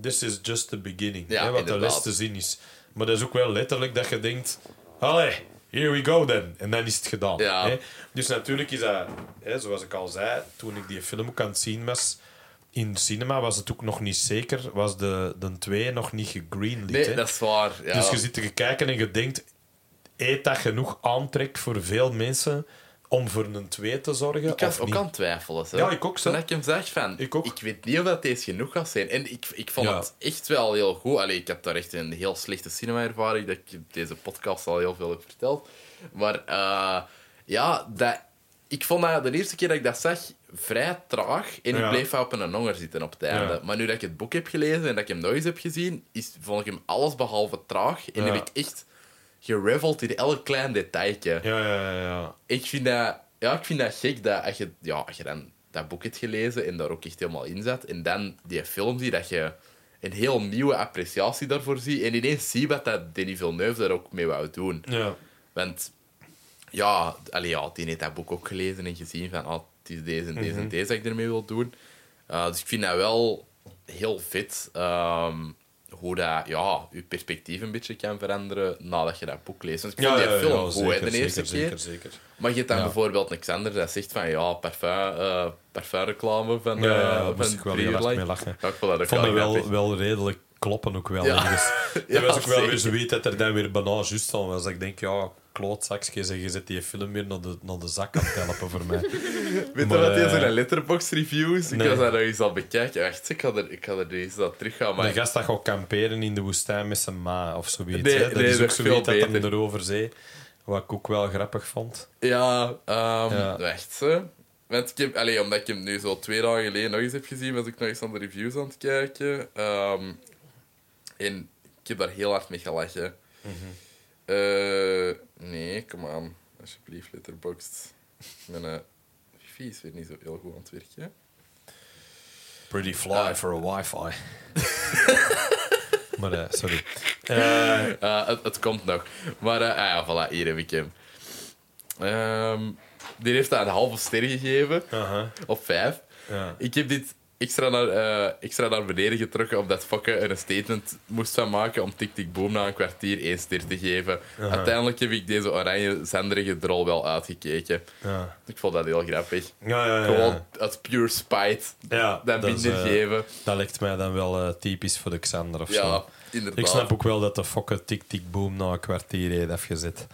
This is just the beginning. Ja, hè, wat de inderdaad. laatste zin is. Maar dat is ook wel letterlijk dat je denkt... Allee, here we go then. En dan is het gedaan. Ja. Hè? Dus natuurlijk is dat... Hè, zoals ik al zei, toen ik die film ook aan het zien was... In cinema was het ook nog niet zeker. Was de, de twee nog niet gegreenlit. Nee, hè? dat is waar. Ja. Dus je zit te kijken en je denkt... Eet dat genoeg aantrekt voor veel mensen... Om voor een twee te zorgen? ik was ook niet? aan het twijfelen. Zo. Ja, ik ook, zo. Toen ik hem zag van, Ik ook. weet niet of dat deze genoeg gaat zijn. En ik, ik vond Ja. het echt wel heel goed. Allee, ik had daar echt een heel slechte cinema-ervaring, dat ik deze podcast al heel veel heb verteld. Maar eh, ja, dat, ik vond dat de eerste keer dat ik dat zag vrij traag. En ik Ja. bleef op een honger zitten op het einde. Ja. Maar nu dat ik het boek heb gelezen en dat ik hem nog eens heb gezien, is, vond ik hem alles behalve traag. En Ja. heb ik echt gereveld in elk klein detailje. Ja, ja, ja. Ik vind dat, ja, ik vind dat gek dat als je, ja, als je dan dat boek hebt gelezen en daar ook echt helemaal in zat, en dan die film ziet, dat je een heel nieuwe appreciatie daarvoor ziet. En ineens zie wat dat Denis Villeneuve daar ook mee wou doen. ja. Want ja, allee, ja, die heeft dat boek ook gelezen en gezien van ah, het is deze en deze en deze dat ik ermee wil doen. Uh, dus ik vind dat wel heel fit. ehm, hoe dat ja, je perspectief een beetje kan veranderen nadat je dat boek leest. Want ik vond die film goed hè, de eerste zeker, keer. Zeker. Maar je hebt dan Ja. bijvoorbeeld een Xander dat zegt van ja, parfum, eh parfumreclame van, Ja, ja, van moest ik wel heel mee lachen. Ja, ik vond dat ook vond wel wel redelijk kloppen ook wel. Ja. ergens. Ja, dat was ook wel weer zoiets dat er dan weer bijna juist was. Ik denk, ja, klootzakjes en je zet die film weer naar de, naar de zak aan het helpen voor mij. Weet je wat deze eh, letterbox reviews? Ik nee. was daar nog eens al bekijken. Wacht, ik ga er, ik ga er eens dat terug gaan. Maar de gast dat gaat kamperen in de woestijn met zijn ma of zoiets. Nee, hè. Dat nee, is ook zoiets dat hem erover zei. Wat ik ook wel grappig vond. ja, ehm Ja. wacht. Hè. Want ik heb, allee, omdat ik hem nu zo twee dagen geleden nog eens heb gezien, was ik nog eens aan de reviews aan het kijken. Ehm, en ik heb daar heel hard mee gelachen. Eh, nee, kom aan. Alsjeblieft, Letterboxd. Mijn uh, wifi is weer niet zo heel goed aan het werken. Pretty fly Ah. for a wifi. maar, eh, sorry. Eh, het, het komt nog. Maar ah ja, voilà, hier heb ik hem. Ehm, die heeft dat een halve ster gegeven, aha, op vijf. ja. Ik heb dit extra naar, eh, extra naar beneden getrokken omdat Fokke er een statement moest van maken om Tik Tik Boom na een kwartier één ster te geven. Aha. Uiteindelijk heb ik deze oranje zenderige drol wel uitgekeken. Ja. Ik vond dat heel grappig. Ja, ja, ja. Gewoon uit pure spite Ja, dat is, minder eh, geven. Dat lijkt mij dan wel eh, typisch voor de Xander of Ja, zo. inderdaad. Ik snap ook wel dat de fokke tik tik boom na een kwartier heeft afgezet.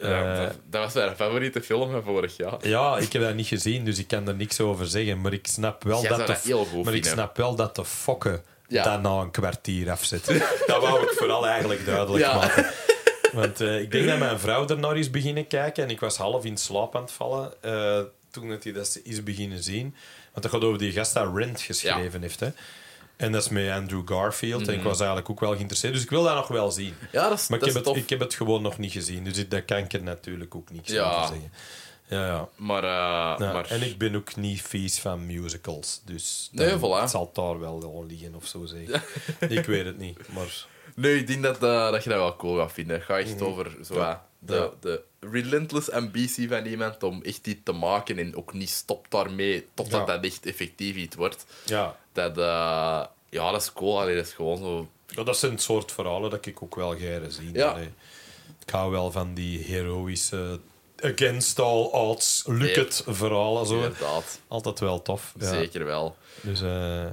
Ja, Eh, dat, dat was mijn favoriete film van vorig jaar. ja, ik heb dat niet gezien, dus ik kan er niks over zeggen. Maar ik snap wel, Jij dat, de, dat maar ik snap wel dat de fokke Ja. dat na een kwartier afzet. dat wou ik vooral eigenlijk duidelijk Ja. maken. Want eh, ik denk dat mijn vrouw er naar is beginnen kijken en ik was half in slaap aan het vallen eh, toen dat hij dat is beginnen zien. Want dat gaat over die gast dat Rent geschreven heeft. Hè. En dat is met Andrew Garfield. Mhm. En ik was eigenlijk ook wel geïnteresseerd. Dus ik wil dat nog wel zien. Ja, dat is, Maar ik dat heb, is het, tof. ik heb het gewoon nog niet gezien. Dus ik- daar kan ik er natuurlijk ook niks Ja. over zeggen. Ja, ja. Maar, eh, Ja, maar... En ik ben ook niet vies van musicals. Dus Nee, voilà. het zal daar wel liggen of zo zeggen. ik weet het niet. Maar Nee, ik denk dat, eh, dat je dat wel cool gaat vinden. Het gaat echt over zo, eh, de, de relentless ambitie van iemand om echt iets te maken en ook niet stopt daarmee totdat Ja. dat echt effectief iets wordt. ja, Dat, eh, ja, dat is cool. Allee, dat is gewoon zo... Ja, dat zijn het soort verhalen dat ik ook wel graag zie. Ja. Allee, Ik hou wel van die heroïsche against all odds, Ja. it verhalen. Zo. Inderdaad. Altijd wel tof. Ja. Zeker wel. Dus, eh,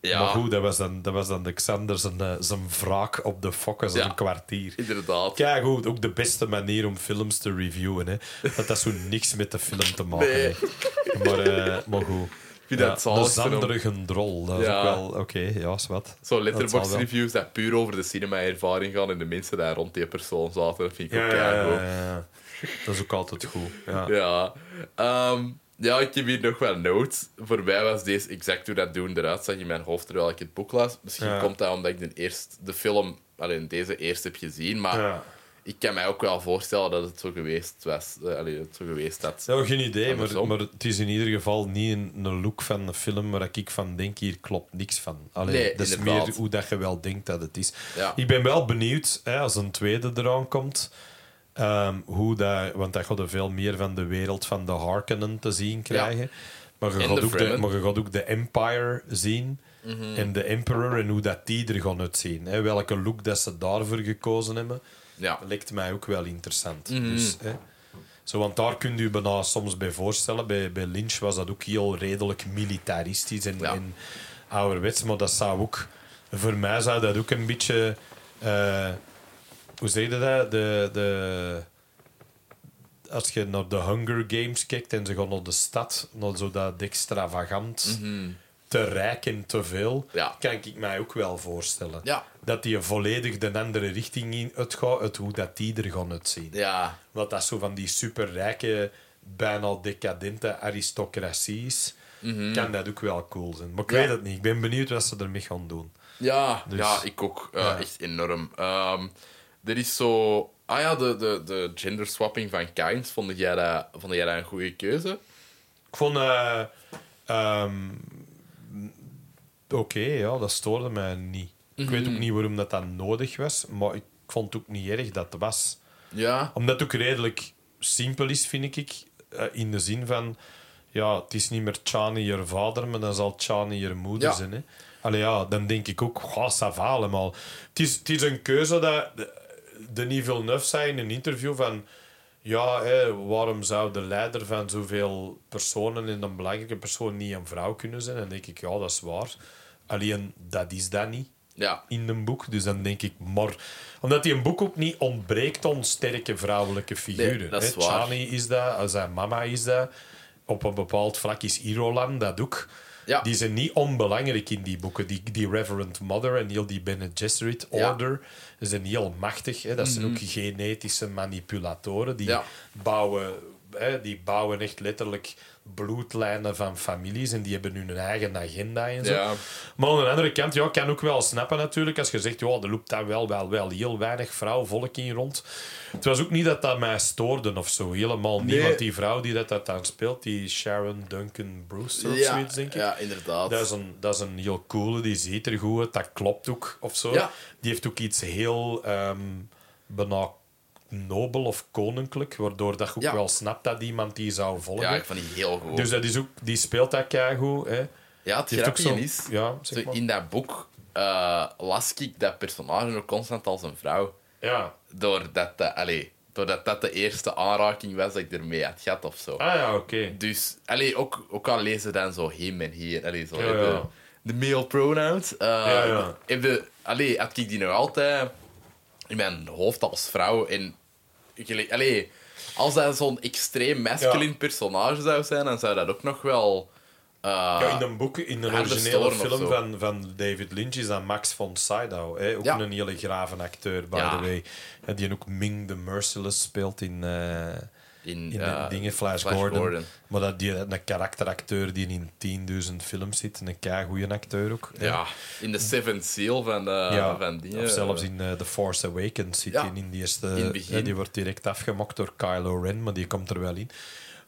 Ja, Maar goed, dat was dan, dat was dan de Xander zijn, eh, zijn wraak op de fokken, zijn Ja. kwartier. inderdaad. Kijk goed, ook de beste manier om films te reviewen. Hè. Dat dat zo niks met de film te maken Nee. heeft. Maar, eh, maar goed. vind Ja, dat de om- zanderige drol, dat is Ja. ook wel... Oké, ja, is wat. Zo letterbox reviews dat puur over de cinema-ervaring gaan en de mensen daar rond die persoon zaten. Dat vind ik Ja, ook ja, ja, ja. Dat is ook altijd goed. Ja. Ja. Ehm, ja, ik heb hier nog wel notes. Voor mij was deze exact hoe dat doen eruit zag in mijn hoofd terwijl ik het boek las. Misschien Ja. komt dat omdat ik de, eerst, de film, alleen deze eerst heb gezien. Maar Ja. ik kan mij ook wel voorstellen dat het zo geweest was. eh, allee, het zo geweest dat. Ja, geen idee, maar, maar het is in ieder geval niet een, een look van de film waar ik van denk, hier klopt niks van. Allee, Nee, dat is meer hoe dat je wel denkt dat het is. Ja. Ik ben wel benieuwd, hè, als een tweede eraan komt, ehm, hoe dat, want dat gaat er veel meer van de wereld van de Harkonnen te zien krijgen. Maar, je gaat ook de, Fremen. maar je gaat ook de Empire zien. Mhm. En de Emperor en hoe dat die er gaan uitzien. Hè. Welke look dat ze daarvoor gekozen hebben. Ja. lijkt mij ook wel interessant. Mhm. dus, hè. Zo, want daar kun je je bijna soms bij voorstellen. Bij, bij Lynch was dat ook heel redelijk militaristisch en, Ja. en ouderwets. Maar dat zou ook... Voor mij zou dat ook een beetje... eh, hoe zeg je dat? De, de, als je naar de Hunger Games kijkt en ze gaan naar de stad, naar zo dat extravagant, te rijk en te veel, Mhm. Ja. kan ik mij ook wel voorstellen. Ja. Dat die volledig de andere richting in uitgaat, uit hoe dat die er gaan uitzien. Ja. Want dat zo van die superrijke, bijna decadente aristocratie is, kan dat ook wel cool zijn. Maar ik Mhm. Weet het niet. Ik ben benieuwd wat ze ermee gaan doen. Ja, Dus- ja ik ook. Eh, Ja. Echt enorm. Ehm, er is zo... Ah ja, de, de, de gender swapping van Kynes. Vond jij dat, vond jij dat een goede keuze? Ik vond... eh, ehm, Oké, ja, dat stoorde mij niet. Ik weet ook niet waarom dat, dat nodig was, maar ik vond het ook niet erg dat het was. Ja. Omdat het ook redelijk simpel is, vind ik. eh, in de zin van... Ja, het is niet meer Chani je vader, maar dan zal Chani je moeder Ja. zijn. Hè? Allee, ja, dan denk ik ook... Ça va allemaal. Het is, het is een keuze dat... de- Denis Villeneuve zei in een interview van... Ja, waarom zou de leider van zoveel personen en een belangrijke persoon niet een vrouw kunnen zijn? Dan denk ik, ja, dat is waar. Alleen, dat is dat niet Ja. in een boek. Dus dan denk ik, maar... Omdat die een boek ook niet ontbreekt aan sterke vrouwelijke figuren. Nee, dat is. Chani is dat, zijn mama is dat. Op een bepaald vlak is Irolan dat ook. Ja. Die zijn niet onbelangrijk in die boeken. Die, die Reverend Mother en heel die Bene Gesserit Ja. Mhm. Order zijn heel machtig. Hè. Dat zijn ook genetische manipulatoren. Die, Ja. bouwen, hè, die bouwen echt letterlijk bloedlijnen van families. En die hebben hun eigen agenda en zo. Ja. Maar aan de andere kant, ja, ik kan ook wel snappen natuurlijk. Als je zegt, ja, er loopt daar wel, wel, wel heel weinig vrouwvolk in rond. Het was ook niet dat dat mij stoorde of zo. Helemaal niet. Want die vrouw die dat, dat dan speelt, die Sharon Duncan Brewster of Ja, zoiets, denk ik. ja, inderdaad. Dat is, een, dat is een heel coole, die ziet er goed uit, dat klopt ook of zo. Ja. Die heeft ook iets heel bijna nobel of koninklijk, waardoor dat je ook Ja. wel snapt dat iemand die zou volgen. Ja, ik vond die heel goed. Dus dat is ook, die speelt dat keigoed. Hè. ja, het grappige is... Ja, zeg Zo maar. in dat boek eh, las ik dat personage ook constant als een vrouw. Ja. Doordat dat, allee, doordat dat de eerste aanraking was dat ik ermee had gehad of zo. Ah ja, oké. Dus, allee, ook, ook al lezen dan zo hem en hier, allee, zo, Ja, hè, ja. De, de male pronouns. eh, Ja, ja. Heb de, allee, had ik die nog altijd in mijn hoofd als vrouw. En, gelijk- allee, als dat zo'n extreem masculine Ja. personage zou zijn, dan zou dat ook nog wel... eh, Ja, in een boek, in een originele film van, van David Lynch is dat Max von Sydow. Hè? Ook Ja. een hele grave acteur, by the way. Die ook Ming the Merciless speelt in, eh, In, in eh, dingen Flash, Flash Gordon. Gordon. Maar dat die, een karakteracteur die in 10.000 films zit, een kei goede acteur ook. Ja, in de Seventh Seal van, de, Ja, van dingen. of zelfs in eh, The Force Awakens zit Ja, hij in die eerste... in eh, die wordt direct afgemokt door Kylo Ren, maar die komt er wel in.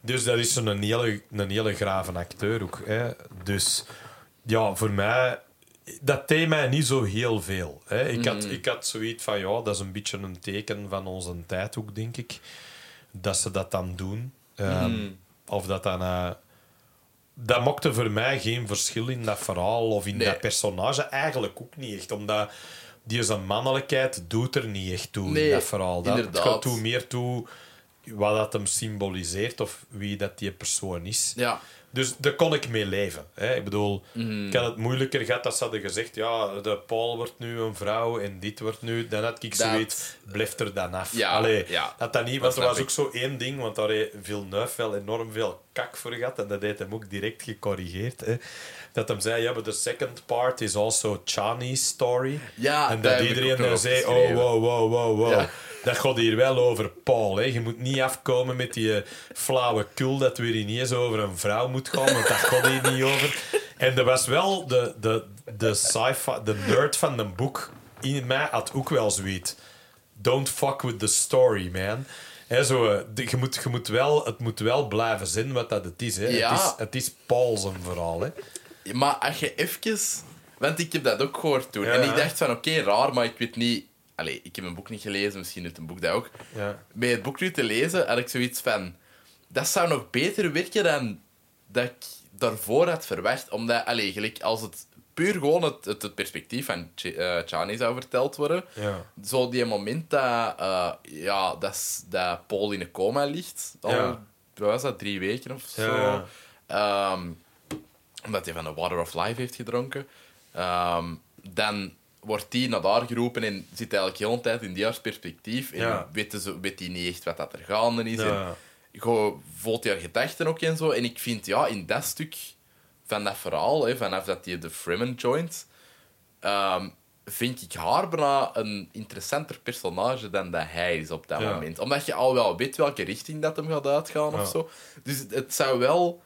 Dus dat is zo'n hele, een hele grave acteur ook. Hè. Dus ja, voor mij... Dat deed mij niet zo heel veel. Hè. Ik, had, Mm. ik had zoiets van, ja, dat is een beetje een teken van onze tijd ook, denk ik. Dat ze dat dan doen. Ehm, Mm. Of dat dan... eh, dat maakte voor mij geen verschil in dat verhaal of in Nee. dat personage. Eigenlijk ook niet echt, omdat die zijn mannelijkheid doet er niet echt toe in dat verhaal. Dat, het gaat toe meer toe wat dat hem symboliseert of wie dat die persoon is. Ja. Dus daar kon ik mee leven. Hè. Ik bedoel, Mhm. ik had het moeilijker gehad dat ze hadden gezegd ja, de Paul wordt nu een vrouw en dit wordt nu... Dan had ik zoiets, blijf er dan af. Ja, Allee, ja. dat dat niet, Dat want er was ik. ook zo één ding, want daar heeft Villeneuve wel enorm veel kak voor gehad en dat heeft hem ook direct gecorrigeerd. Hè. Dat hem zei, ja, but the second part is also Chani's story. Ja, en dat iedereen dan zei, oh, wow, wow, wow, wow. Ja. Dat gaat hier wel over Paul. Hè. Je moet niet afkomen met die eh, flauwe kul dat weer ineens over een vrouw moet gaan, want dat gaat hier niet over. En er was wel de, de, de sci-fi, de nerd van een boek in mij had ook wel zoiets. Don't fuck with the story, man. Zo, eh, je moet, je moet wel, het moet wel blijven zijn wat dat het is. Hè. Ja. Het is. Het is Paul zijn verhaal. Hè. Maar als je even... Want ik heb dat ook gehoord toen. Ja. En ik dacht van, oké, raar, maar ik weet niet... Allee, ik heb een boek niet gelezen, misschien doet een boek dat ook. Ja. Bij het boek nu te lezen had ik zoiets van... Dat zou nog beter werken dan dat ik daarvoor had verwacht. Omdat, allee, gelijk, als het puur gewoon het, het, het perspectief van Ch eh, Chani zou verteld worden... Ja. Zo die moment dat, eh, ja, dat, dat Paul in een coma ligt. Al, Ja. wat was dat, drie weken of zo. Ehm, omdat hij van de Water of Life heeft gedronken. Ehm, dan wordt hij naar daar geroepen en zit eigenlijk heel een tijd in die perspectief. En Ja. weet, ze, weet hij niet echt wat dat er gaande is. Ja. En gewoon voelt haar gedachten ook en zo. En ik vind, ja, in dat stuk van dat verhaal, hè, vanaf dat hij de Fremen joint, ehm, vind ik haar bijna een interessanter personage dan dat hij is op dat Ja. moment. Omdat je al wel weet welke richting dat hem gaat uitgaan Ja. of zo. Dus het zou wel...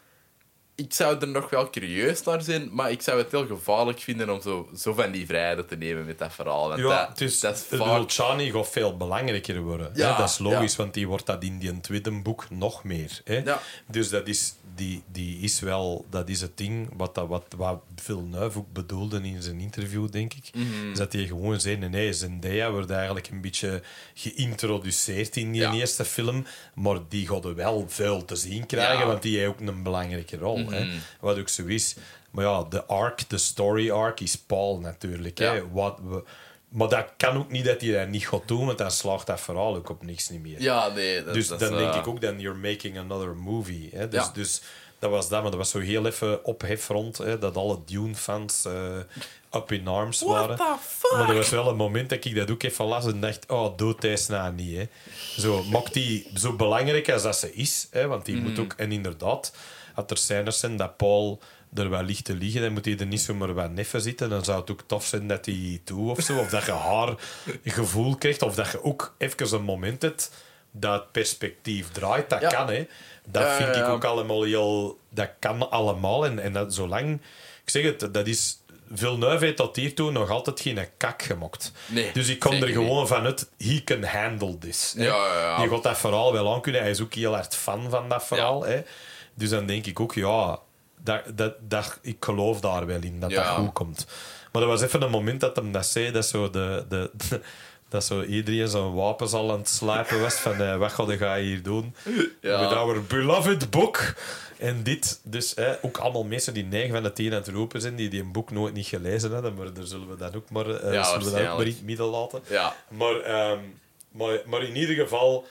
Ik zou er nog wel curieus naar zijn, maar ik zou het heel gevaarlijk vinden om zo, zo van die vrijheden te nemen met dat verhaal. Want Ja, dat, is, dat is vaak... Chani gaat veel belangrijker worden. Ja, hè? Dat is logisch, ja. want die wordt dat in die tweede boek nog meer. Hè? Ja. Dus dat is, die, die is wel dat is het ding wat, dat, wat, wat Villeneuve ook bedoelde in zijn interview, denk ik. Mhm. Is dat hij gewoon zei: nee, nee, Zendaya wordt eigenlijk een beetje geïntroduceerd in die eerste film, maar die gaat er wel veel te zien krijgen, want die heeft ook een belangrijke rol. Hè? Wat ook zo is. Maar ja, de arc, de story arc is Paul natuurlijk. Ja. Hè? Wat we, maar dat kan ook niet dat hij dat niet gaat doen, want dan slaagt dat verhaal ook op niks niet meer. Ja, nee. Dat, dus dat dan is, denk eh, ik ook, dan you're making another movie. Hè? Dus, Ja. dus dat was dat, maar dat was zo heel even ophef rond, hè, dat alle Dune-fans eh, up in arms waren. What the fuck? Maar er was wel een moment dat ik dat ook even las en dacht, oh, dood deze nou niet. Hè. Zo, maakt die zo belangrijk als dat ze is, hè, want die Mhm. moet ook... En inderdaad, als er scènes zijn dat Paul er wel ligt te liggen, dan moet hij er niet zomaar wat neffen zitten. Dan zou het ook tof zijn dat hij toe of zo, of dat je haar gevoel krijgt, of dat je ook even een moment hebt dat het perspectief draait. Dat Ja. kan, hè. Dat Ja, vind ja, ik ook allemaal heel... Dat kan allemaal. En, en dat, zolang... Ik zeg het, dat is... Villeneuve heeft tot hiertoe nog altijd geen kak gemokt. Nee, dus ik kom er gewoon vanuit, he can handle this. hè. Ja, ja, ja. Die gaat dat verhaal wel aankunnen. Hij is ook heel hard fan van dat verhaal. Hè. Dus dan denk ik ook, ja, dat, dat, dat, ik geloof daar wel in, dat Ja. dat goed komt. Maar er was even een moment dat hem dat zei, dat zo, de, de, dat zo iedereen zijn wapens al aan het slijpen was van eh, wat ga je hier doen? Ja. With our beloved book. En dit, dus hè, ook allemaal mensen die 9 van de 10 aan het roepen zijn, die die een boek nooit niet gelezen hebben, maar daar zullen we dan ook maar, eh, Ja, zullen we dat ook maar in het midden laten. Ja. Maar, ehm, maar, maar in ieder geval,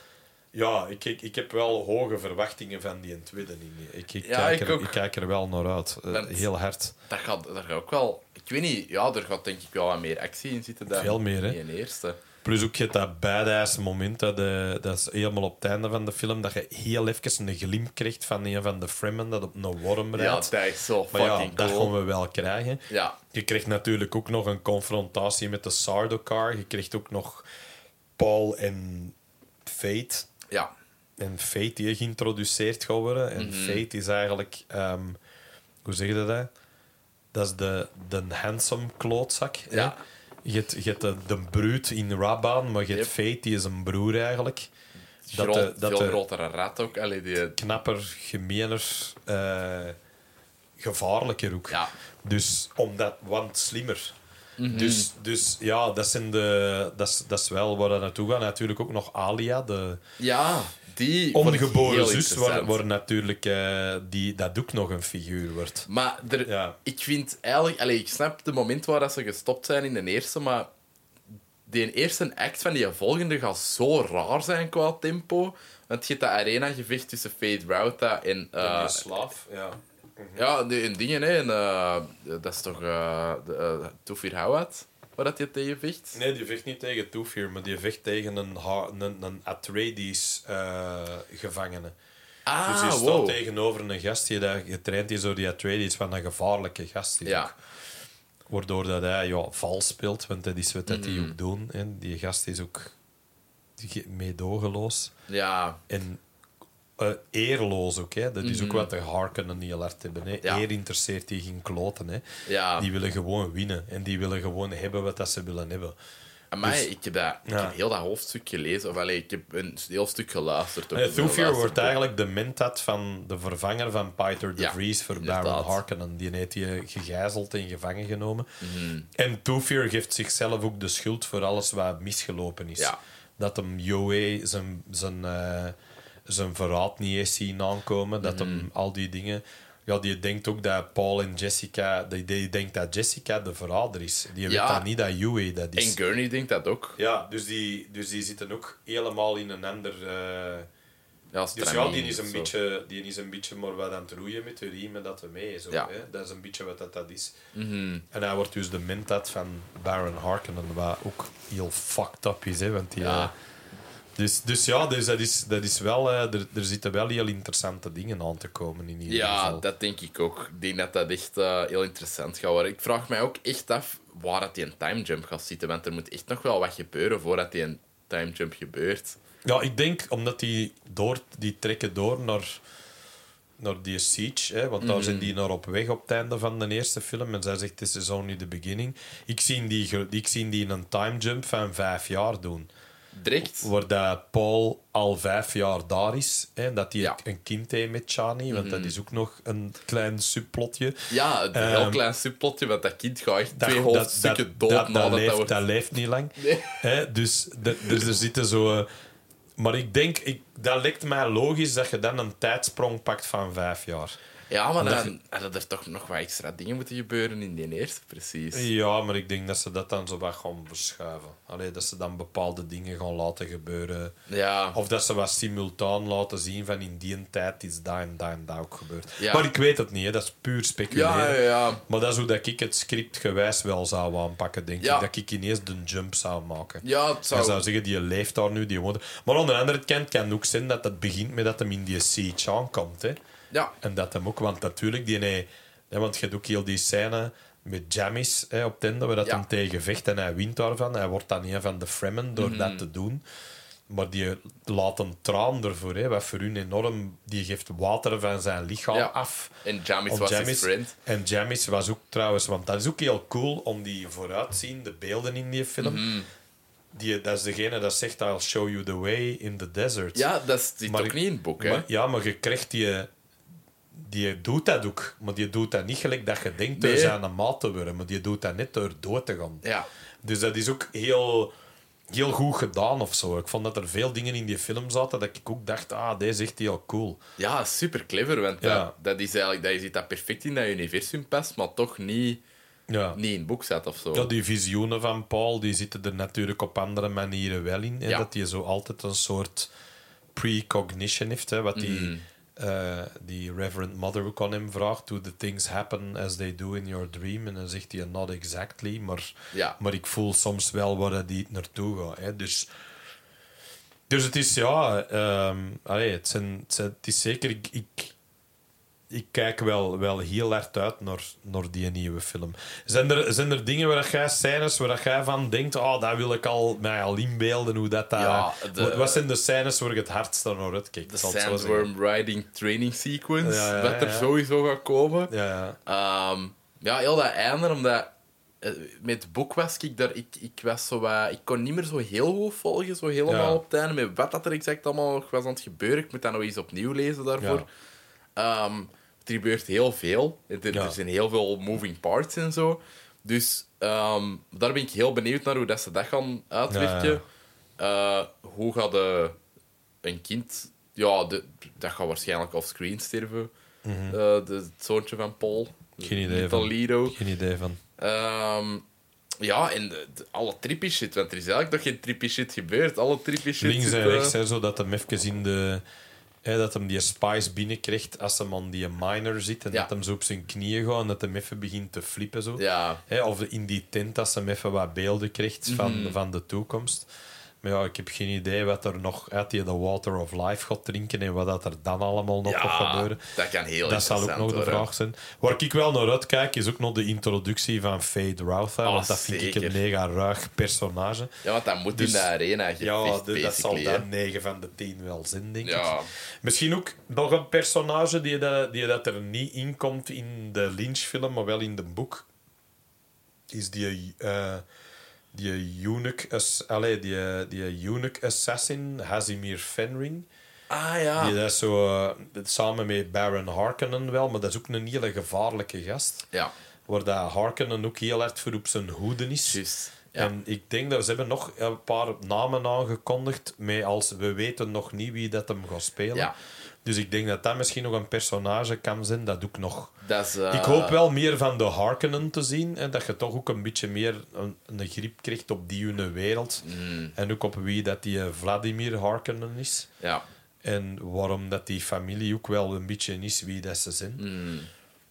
ja, ik, ik, ik heb wel hoge verwachtingen van die tweede. niet. Ik, ik, Ja, kijk, ik er, ook. ik kijk er wel naar uit. Eh, heel hard. Dat gaat, dat gaat ook wel... Ik weet niet, ja, er gaat denk ik wel wat meer actie in zitten dan Veel meer, hè? in de eerste. Plus ook je dat badass moment, dat, eh, dat is helemaal op het einde van de film, dat je heel even een glimp krijgt van een van de Fremen dat op een worm Ja, rijdt. dat is zo maar ja, dat cool. gaan we wel krijgen. Ja, Je krijgt natuurlijk ook nog een confrontatie met de Sardaukar. Je krijgt ook nog Paul en Fate. Ja. en Fate die geïntroduceerd gaat worden. En Mhm. Fate is eigenlijk... ehm, hoe zeg je dat? Dat is de, de handsome klootzak. hè. Ja. Je hebt, je hebt de, de bruut in Raban, maar je hebt Yep. Fate, die is een broer eigenlijk. Dat Groot, de, dat veel de grotere rat ook. Allee, die, knapper, gemener, eh, gevaarlijker ook. ja. Dus omdat, want slimmer. Mhm. Dus, dus ja, dat, zijn de, dat, is, dat is wel waar we naartoe gaan. Natuurlijk ook nog Alia, de ja, die ongeboren zus, waar, natuurlijk eh, die, dat ook nog een figuur wordt. Maar er, Ja. ik vind eigenlijk... Allee, ik snap het moment waar dat ze gestopt zijn in de eerste, maar die eerste act van die volgende gaat zo raar zijn qua tempo. Want je hebt dat arena-gevecht tussen Fade Rauta en... eh, slaaf, ja. Ja, de, en dingen, hè. En, eh, dat is toch uh, uh, Tufir Hawat, waar dat je tegen vecht? Nee, die vecht niet tegen Toefir, maar die vecht tegen een, ha- een, een Atreides eh, gevangene. Ah, dus die staat wow. tegenover een gast die daar getraind is door die Atreides van een gevaarlijke gast. is Ja. ook. Waardoor dat hij ja, vals speelt, want dat is wat dat Mhm. die ook doen. Hè. Die gast is ook die- meedogenloos. Ja, En eh, eerloos ook. Hè. Dat is ook wat de Harkonnen heel hard hebben. Hè. Mhm. Ja. Eer interesseert die geen kloten. Hè. ja. Die willen gewoon winnen. En die willen gewoon hebben wat dat ze willen hebben. Amai, Dus- ik, heb dat, ik heb heel dat hoofdstuk gelezen. Of allee, ik heb een heel stuk geluisterd. Thufir geluisterd wordt eigenlijk de mentat van de vervanger van Peter de Ja, Vries voor. Baron Harkonnen. Die heeft hij gegijzeld en gevangen genomen. Mhm. En Thufir geeft zichzelf ook de schuld voor alles wat misgelopen is. Dat hem Yoe zijn, zijn, eh, zijn verraad niet heeft zien aankomen. Dat hem al die dingen... Ja, die denkt ook dat Paul en Jessica... Die, die denkt dat Jessica de verrader is. Die Ja. weet dat niet dat Yoe dat is. En Gurney denkt dat ook. Ja, dus die, dus die zitten ook helemaal in een ander... eh, Ja, dus ja, die is, een beetje, die is een beetje maar wat aan het roeien met de riemen dat we mee. Zo, Ja. hè? Dat is een beetje wat dat, dat is. Mhm. En hij wordt dus de mentat van Baron Harkonnen, wat ook heel fucked up is. Hè? Want die, Ja. Dus, dus ja, dus dat, is, dat is wel, eh, er, er zitten wel heel interessante dingen aan te komen in ieder Ja, geval. dat denk ik ook. Ik denk dat dat echt eh, heel interessant gaat worden. Ik vraag mij ook echt af waar dat die een timejump gaat zitten. Want er moet echt nog wel wat gebeuren voordat die een timejump gebeurt. Ja, ik denk omdat die, door, die trekken door naar, naar die siege. Hè, want daar zijn die naar op weg op het einde van de eerste film. En zij zegt, this is only the beginning. Ik zie die, ik zie die een time jump van vijf jaar doen. Direct. Waar dat Paul al vijf jaar daar is. Hè, dat hij Ja. Mhm. een kind heeft met Chani. Want dat is ook nog een klein subplotje. Ja, een Ehm, heel klein subplotje, want dat kind gaat echt Dat, twee hoofdstukken dat, dood dat, dat, leeft, wordt... dat leeft niet lang. Nee. Hè, dus dus er zitten zo... eh, Maar ik denk, ik, dat lijkt mij logisch dat je dan een tijdsprong pakt van vijf jaar. Ja, maar dan hadden er toch nog wat extra dingen moeten gebeuren in die eerste, precies. Ja, maar ik denk dat ze dat dan zo wat gaan verschuiven. Allee, dat ze dan bepaalde dingen gaan laten gebeuren. Ja. Of dat ze wat simultaan laten zien van in die tijd is dat en dat en dat ook gebeurd. Ja. Maar ik weet het niet, hè. dat is puur speculeren. Ja, ja, ja. Maar dat is hoe dat ik het script gewijs wel zou aanpakken, denk ik. Dat ik ineens de jump zou maken. Ja, het zou... zou zeggen, die leeft daar nu, die woont. Maar de andere kant kan het ook zijn dat het begint met dat hem in die siege aankomt. Hè. Ja. En dat hem ook, want natuurlijk, die, nee, want je hebt ook heel die scène met Jamis hè, op het einde, waar dat Ja. hem tegen vecht en hij wint daarvan. Hij wordt dan een van de Fremen door Mhm. dat te doen. Maar die laat een traan ervoor, hè, wat voor hun enorm... Die geeft water van zijn lichaam Ja. af. En Jamis was Jamis. friend. En Jamis was ook trouwens, want dat is ook heel cool om die vooruitziende beelden in die film. Mhm. Die, dat is degene dat zegt: I'll show you the way in the desert. Ja, dat zit Maar ook niet in het boek, hè. Maar, ja, maar je krijgt die. Die doet dat ook, maar die doet dat niet gelijk dat je denkt door Nee. zijn maat te worden, maar die doet dat net door dood te gaan. Ja. Dus dat is ook heel, heel goed gedaan of zo. Ik vond dat er veel dingen in die film zaten dat ik ook dacht: ah, deze is echt heel cool. Ja, super clever, want Ja. dat, dat is eigenlijk... Dat je ziet dat perfect in dat universum past, maar toch niet, Ja. niet in het boek zat of zo. Ja, die visioenen van Paul die zitten er natuurlijk op andere manieren wel in. Hè? Ja. Dat hij zo altijd een soort precognition heeft. Hè? Wat die, Mhm. Eh, die Reverend Mother ook aan hem vraagt: Do the things happen as they do in your dream? En dan zegt hij: Not exactly, maar, Ja. maar ik voel soms wel waar die naartoe gaat. Hè? Dus, dus het is ja, ehm, allee, het, zijn, het, zijn- het is zeker. Ik, ik, ik kijk wel, wel heel hard uit naar, naar die nieuwe film. Zijn er, zijn er dingen waar jij scènes waar jij van denkt, oh, dat wil ik al, mij al inbeelden, hoe dat... dat Ja, de- wat zijn de scènes waar je het hardst naar uitkijkt? De. Sandworm Riding Training Sequence, Ja, ja, wat er sowieso gaat komen. Ja, ja. Ehm, ja, heel dat einde, omdat eh, met het boek was ik daar, ik, ik was zo wat, ik kon niet meer zo heel goed volgen, zo helemaal op het einde, met wat dat er exact allemaal nog was aan het gebeuren. Ik moet dat nog eens opnieuw lezen daarvoor. Ehm, er gebeurt heel veel. Er, Ja. er zijn heel veel moving parts en zo. Dus ehm, daar ben ik heel benieuwd naar hoe dat ze dat gaan uitwerken. Ja, Eh, hoe gaat de, een kind... Ja, de, dat gaat waarschijnlijk offscreen sterven. Eh, de, het zoontje van Paul. Mhm. Geen idee van. Lido. Geen idee van. Ehm, ja, en de, de- alle trippy shit. Want er is eigenlijk nog geen trippy shit gebeurd. Alle trippy shit Links en eh, rechts, hè, zodat hem even in de... Dat hem die spice binnenkrijgt als hem aan die miner zit en Ja. dat hem zo op zijn knieën gaat en dat hem even begint te flippen. Zo. Ja, of in die tent ze hem even wat beelden krijgt van, Mhm. van de toekomst. Maar ja, ik heb geen idee wat er nog uit die The Water of Life gaat drinken en wat dat er dan allemaal nog gaat ja gebeuren. dat kan heel Dat zal ook nog de vraag zijn. Waar ik wel naar uitkijk, is ook nog de introductie van Fade Routha. Oh, want dat vind ik een mega ruig personage. Ja, want dat moet Dus- in de arena Ja, gevecht, de- dat zal dan 9 van de 10 wel zijn, denk ik. Ja, Misschien ook nog een personage die, dat, die dat er niet in komt in de Lynch-film, maar wel in de boek. Is die, eh die eunuch, ass, allee, die, die eunuch assassin, Hazimir Fenring. ah ja. Die dat is zo, eh, samen met Baron Harkonnen wel, maar dat is ook een hele gevaarlijke gast. Ja, Waar dat Harkonnen ook heel hard voor op zijn hoede is. juist. Ja. En ik denk dat ze hebben nog een paar namen aangekondigd, met als we weten nog niet wie dat hem gaat spelen. Ja. Dus ik denk dat dat misschien nog een personage kan zijn. Dat ook nog. Dat is, eh, Ik hoop wel meer van de Harkonnen te zien. En dat je toch ook een beetje meer een, een grip krijgt op die hun wereld. mm, En ook op wie dat die Vladimir Harkonnen is. ja. En waarom dat die familie ook wel een beetje is wie dat ze zijn. Mm,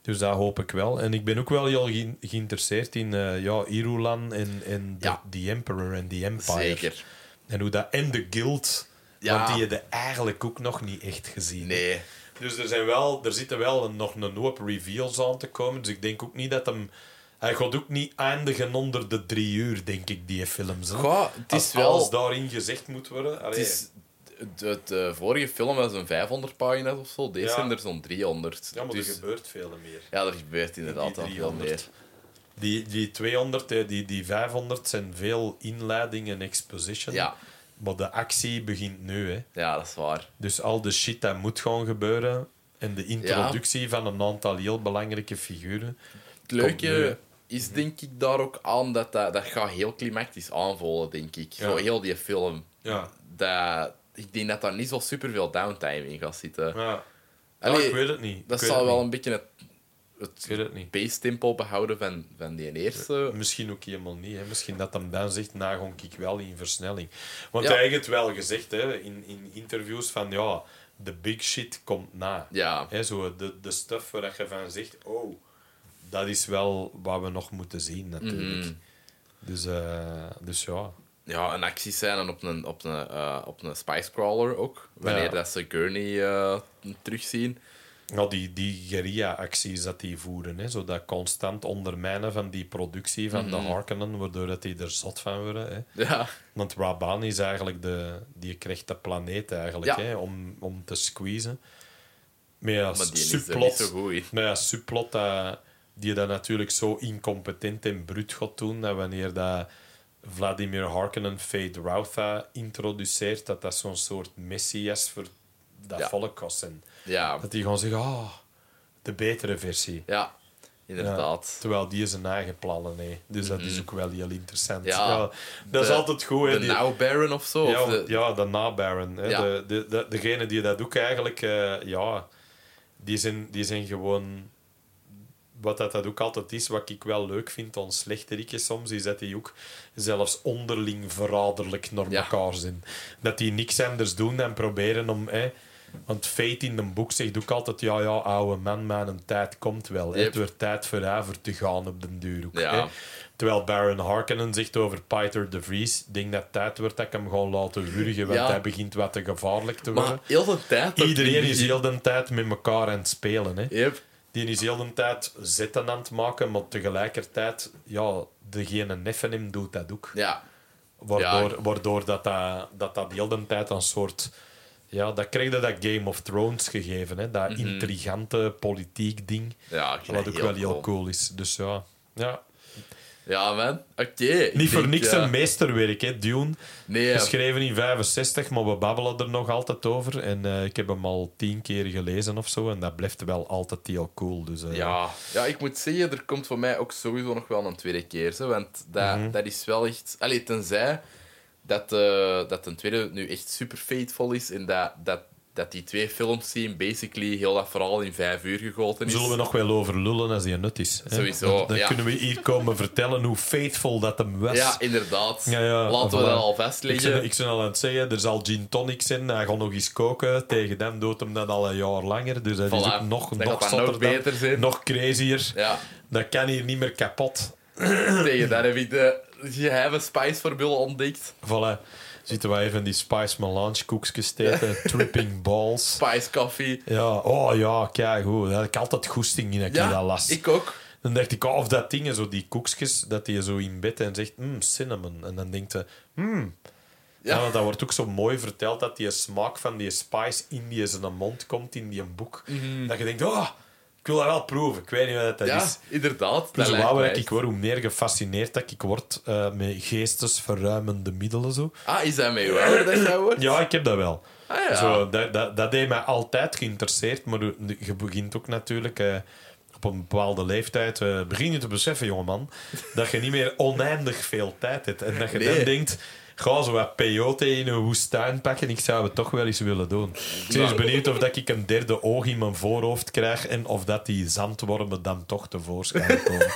Dus dat hoop ik wel. En ik ben ook wel heel ge- geïnteresseerd in eh ja, Irulan en, en de, Ja. The Emperor en The Empire. zeker. En hoe dat... En de Guild. Ja. Want die heb je eigenlijk ook nog niet echt gezien. Nee. Dus er, zijn wel, er zitten wel een, nog een hoop reveals aan te komen. Dus ik denk ook niet dat hem... Hij gaat ook niet eindigen onder de drie uur, denk ik, die films. hè. Goh, het Als is wel... alles daarin gezegd moet worden. Het allee. is, de, de vorige film was een 500 pagina's of zo. Deze Ja. zijn er zo'n 300. ja, maar dus, er gebeurt veel meer. ja, er gebeurt inderdaad wel veel 300. meer. Die, die 200, eh, die, die 500 zijn veel inleiding en exposition. Ja. Maar de actie begint nu. Hè. Ja, dat is waar. Dus al de shit dat moet gaan gebeuren. En de introductie van een aantal heel belangrijke figuren. Het leuke is denk ik daar ook aan dat dat, dat gaat heel klimactisch aanvoelen, denk ik. Ja. Zo heel die film. Ja. Dat, ik denk dat daar niet zo superveel downtime in gaat zitten. ja. Allee, ik weet het niet. Dat zal wel niet. een beetje het, het het niet. base-tempo behouden van, van die eerste. Misschien ook helemaal niet. Hè. Misschien dat hem dan zegt, nou gonk ik wel in versnelling. Want Ja. hij heeft het wel gezegd hè, in, in interviews van ja, de big shit komt na. Ja, Hè, zo de, de stuff waar je van zegt, oh, dat is wel wat we nog moeten zien natuurlijk. Mhm. Dus, eh, dus ja. ja, een actiescène op een, op een, eh, op een Spice Crawler ook. Wanneer Ja. dat ze Gurney eh, terugzien. Nou, die, die guerrilla-acties dat die voeren, hè, zo dat constant ondermijnen van die productie van de Harkonnen, waardoor dat die er zot van worden. Hè. Ja, Want Raban is eigenlijk de... Die krijgt de planeet eigenlijk, Ja. hè, om, om te squeezen. Maar ja, maar subplot... Maar ja, subplot dat, die dat natuurlijk zo incompetent en bruut gaat doen, dat wanneer dat Vladimir Harkonnen Fade Routha introduceert, dat dat zo'n soort messias voor dat Ja. volk gaat zijn. Ja, Dat die gewoon zeggen, ah, de betere versie. ja inderdaad. Ja, terwijl die zijn eigen plannen heeft. Dus dat is ook wel heel interessant. Mhm. Ja, dat is altijd goed. hè, De die- Now Baron of zo. ja, of de, ja, de nabaron. hè. Ja. De, de, de, degene die dat ook eigenlijk... eh, ja, die zijn, die zijn gewoon... Wat dat, dat ook altijd is, wat ik wel leuk vind aan slechterikken soms, is dat die ook zelfs onderling verraderlijk naar elkaar zijn. Dat die niks anders doen dan proberen om... Hè, Want Fate in een boek zegt ook altijd: ja, ja, oude man, mijn tijd komt wel. Yep. Het wordt tijd voor haar voor te gaan op den duur. Ook, Ja. Terwijl Baron Harkonnen zegt over Piter de Vries: Ik denk dat tijd wordt dat ik hem ga laten wurgen, want Ja. hij begint wat te gevaarlijk te worden. Maar heel de tijd... Iedereen is heel de tijd met elkaar aan het spelen. Hè. Yep. Die is heel de tijd zetten aan het maken, maar tegelijkertijd, ja, degene neffen hem doet dat ook. Ja. Waardoor, waardoor dat, dat, dat dat heel de tijd een soort... Ja, dat kreeg je dat Game of Thrones gegeven. Hè? Dat intrigante politiek ding. Ja, Wat ook wel heel heel cool. is. Dus ja... ja. Ja, man. Oké. Niet voor niks eh, een meesterwerk, hè, Dune. Nee. Geschreven in 65, maar we babbelen er nog altijd over. En eh, ik heb hem al tien keer gelezen of zo. En dat blijft wel altijd heel cool. Dus, eh, Ja. ja, ik moet zeggen, er komt voor mij ook sowieso nog wel een tweede keer. Zo, want dat, Mhm. dat is wel echt... Allee, tenzij dat, eh dat een tweede nu echt super faithful is en dat, dat, dat die twee films zien basically heel dat verhaal in vijf uur gegoten is. Zullen we nog wel over lullen als die nut is. Hè? Sowieso, Dan, dan ja. kunnen we hier komen vertellen hoe faithful dat hem was. Ja, inderdaad. Ja, ja, Laten we dat al Ik vastleggen. ben, ik ben al aan het zeggen, er zal gin tonics in. Hij gaat nog eens koken. Tegen hem doet hem dat al een jaar langer. Dus dat is ook nog, Dan nog dat nog dan- beter zijn. Nog crazier. Ja, Dat kan hier niet meer kapot. tegen daar heb ik de geheime spiceformule ontdekt. Voilà. Zitten wij even die Spice Melange koekjes te eten. Tripping balls. Spice coffee. Ja, oh ja, kijk goed. Daar had ik altijd goesting in dat ik Ja, dat las. ik ook. Dan dacht ik, oh, of dat ding, zo die koekjes, dat die zo in bed en zegt, hmm, cinnamon. En dan denkt je, hmm. Ja. Ja. want dat wordt ook zo mooi verteld dat die smaak van die spice in die zijn mond komt in die boek. Dat je denkt, oh, ik wil dat wel proeven. Ik weet niet wat dat. Ja, is. inderdaad. Dus dat hoe ouder ik word, hoe meer gefascineerd dat ik word eh, met geestesverruimende middelen. Zo. Ah, is dat hoe ouder dat jij wordt? Ja, ik heb dat wel. Ah, ja. Zo, dat, dat, dat heeft mij altijd geïnteresseerd, maar je begint ook natuurlijk eh, op een bepaalde leeftijd, eh, begin je te beseffen, jongeman, dat je niet meer oneindig veel tijd hebt. En dat je Nee. dan denkt, ga zo wat peyote in een woestijn pakken, ik zou het toch wel eens willen doen. Ik ben eens benieuwd of dat ik een derde oog in mijn voorhoofd krijg en of dat die zandwormen dan toch tevoorschijn komen.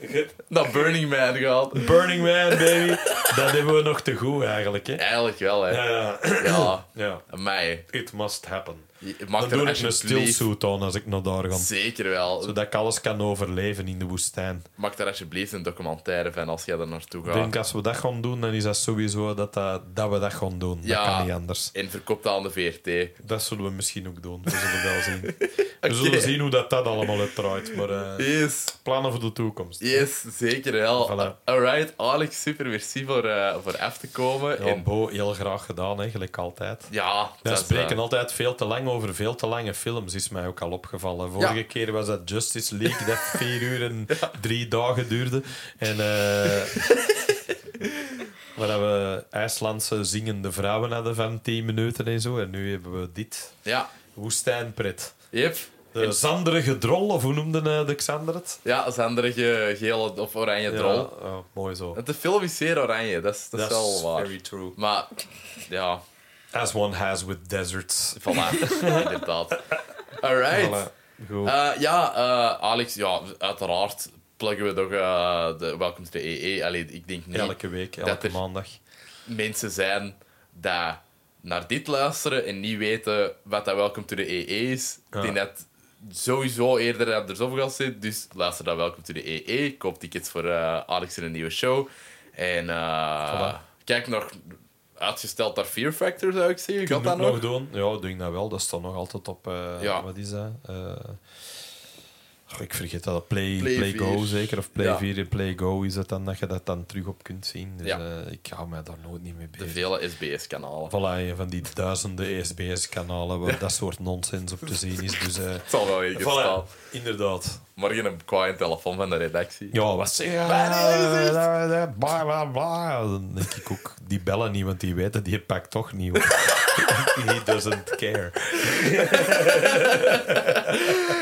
Naar Burning Man gaat. Burning Man, baby, dat hebben we nog te goed eigenlijk. Hè? Eigenlijk wel, hè. Ja, ja. Ja. ja. Mij. It must happen. Dan doe ik een stilsuit aan als ik naar daar ga. Zeker wel. Zodat ik alles kan overleven in de woestijn. Maak daar alsjeblieft een documentaire van als jij er naartoe Ik gaat. denk als we dat gaan doen, dan is dat sowieso dat, dat, dat we dat gaan doen. Ja. Dat kan niet anders. En verkoopt dat aan de VRT. Dat zullen we misschien ook doen. We zullen wel zien. We zullen zien hoe dat, dat allemaal uitdraait. Maar eh, Yes. plannen voor de toekomst. Yes, zeker wel. Voilà. Alright, Alex, super merci voor, eh, voor af te komen. Ja, en, Bo, heel graag gedaan, hè, gelijk altijd. ja, Wij is, spreken eh, altijd veel te lang over veel te lange films, is mij ook al opgevallen. Vorige Ja. keer was dat Justice League, dat vier uur en drie dagen duurde. En eh waar we IJslandse zingende vrouwen hadden van tien minuten en zo. En nu hebben we dit. Ja, Woestijnpret. yep. De zanderige drol, of hoe noemde eh, de Xander het? Ja, zanderige gele of oranje drol. Ja, oh, mooi zo. De film is zeer oranje, dat is, dat is wel waar. very true. Maar, ja, As one has with deserts. voilà, inderdaad. Alright. Voilà. Eh, ja, eh, Alex, ja, uiteraard pluggen we toch eh, de Welcome to the EE. Allee, ik denk niet elke week, elke maandag. mensen zijn dat naar dit luisteren en niet weten wat dat Welcome to the EE is. Ja. Denk dat sowieso eerder andersom gaat zitten. Dus luister naar Welcome to the EE. Koop tickets voor Alex in een nieuwe show. En eh, Voilà. kijk nog uitgesteld naar Fear Factor, zou ik zeggen. Je dat nog? nog doen? Ja, ik denk dat wel. Dat staat nog altijd op... eh, Ja. Wat is dat? Goh, ik vergeet dat. Play, Play Play, Go 4. zeker. Of Play Ja. 4 en Play Go is het dan dat je dat dan terug op kunt zien. Dus Ja. eh, ik hou mij daar nooit niet mee De bezig. vele SBS-kanalen. Voilà, van die duizenden SBS-kanalen waar dat soort nonsens op te zien is. Dus, Het zal wel staan. voilà, inderdaad. Morgen een kwaai telefoon van de redactie. Ja, wat zeg je? Bla, bla, bla. Dan denk ik ook, die bellen niet, want die weten, die pakt toch niet. He doesn't care.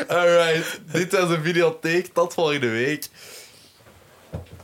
Alright, dit was een videotheek. Tot volgende week.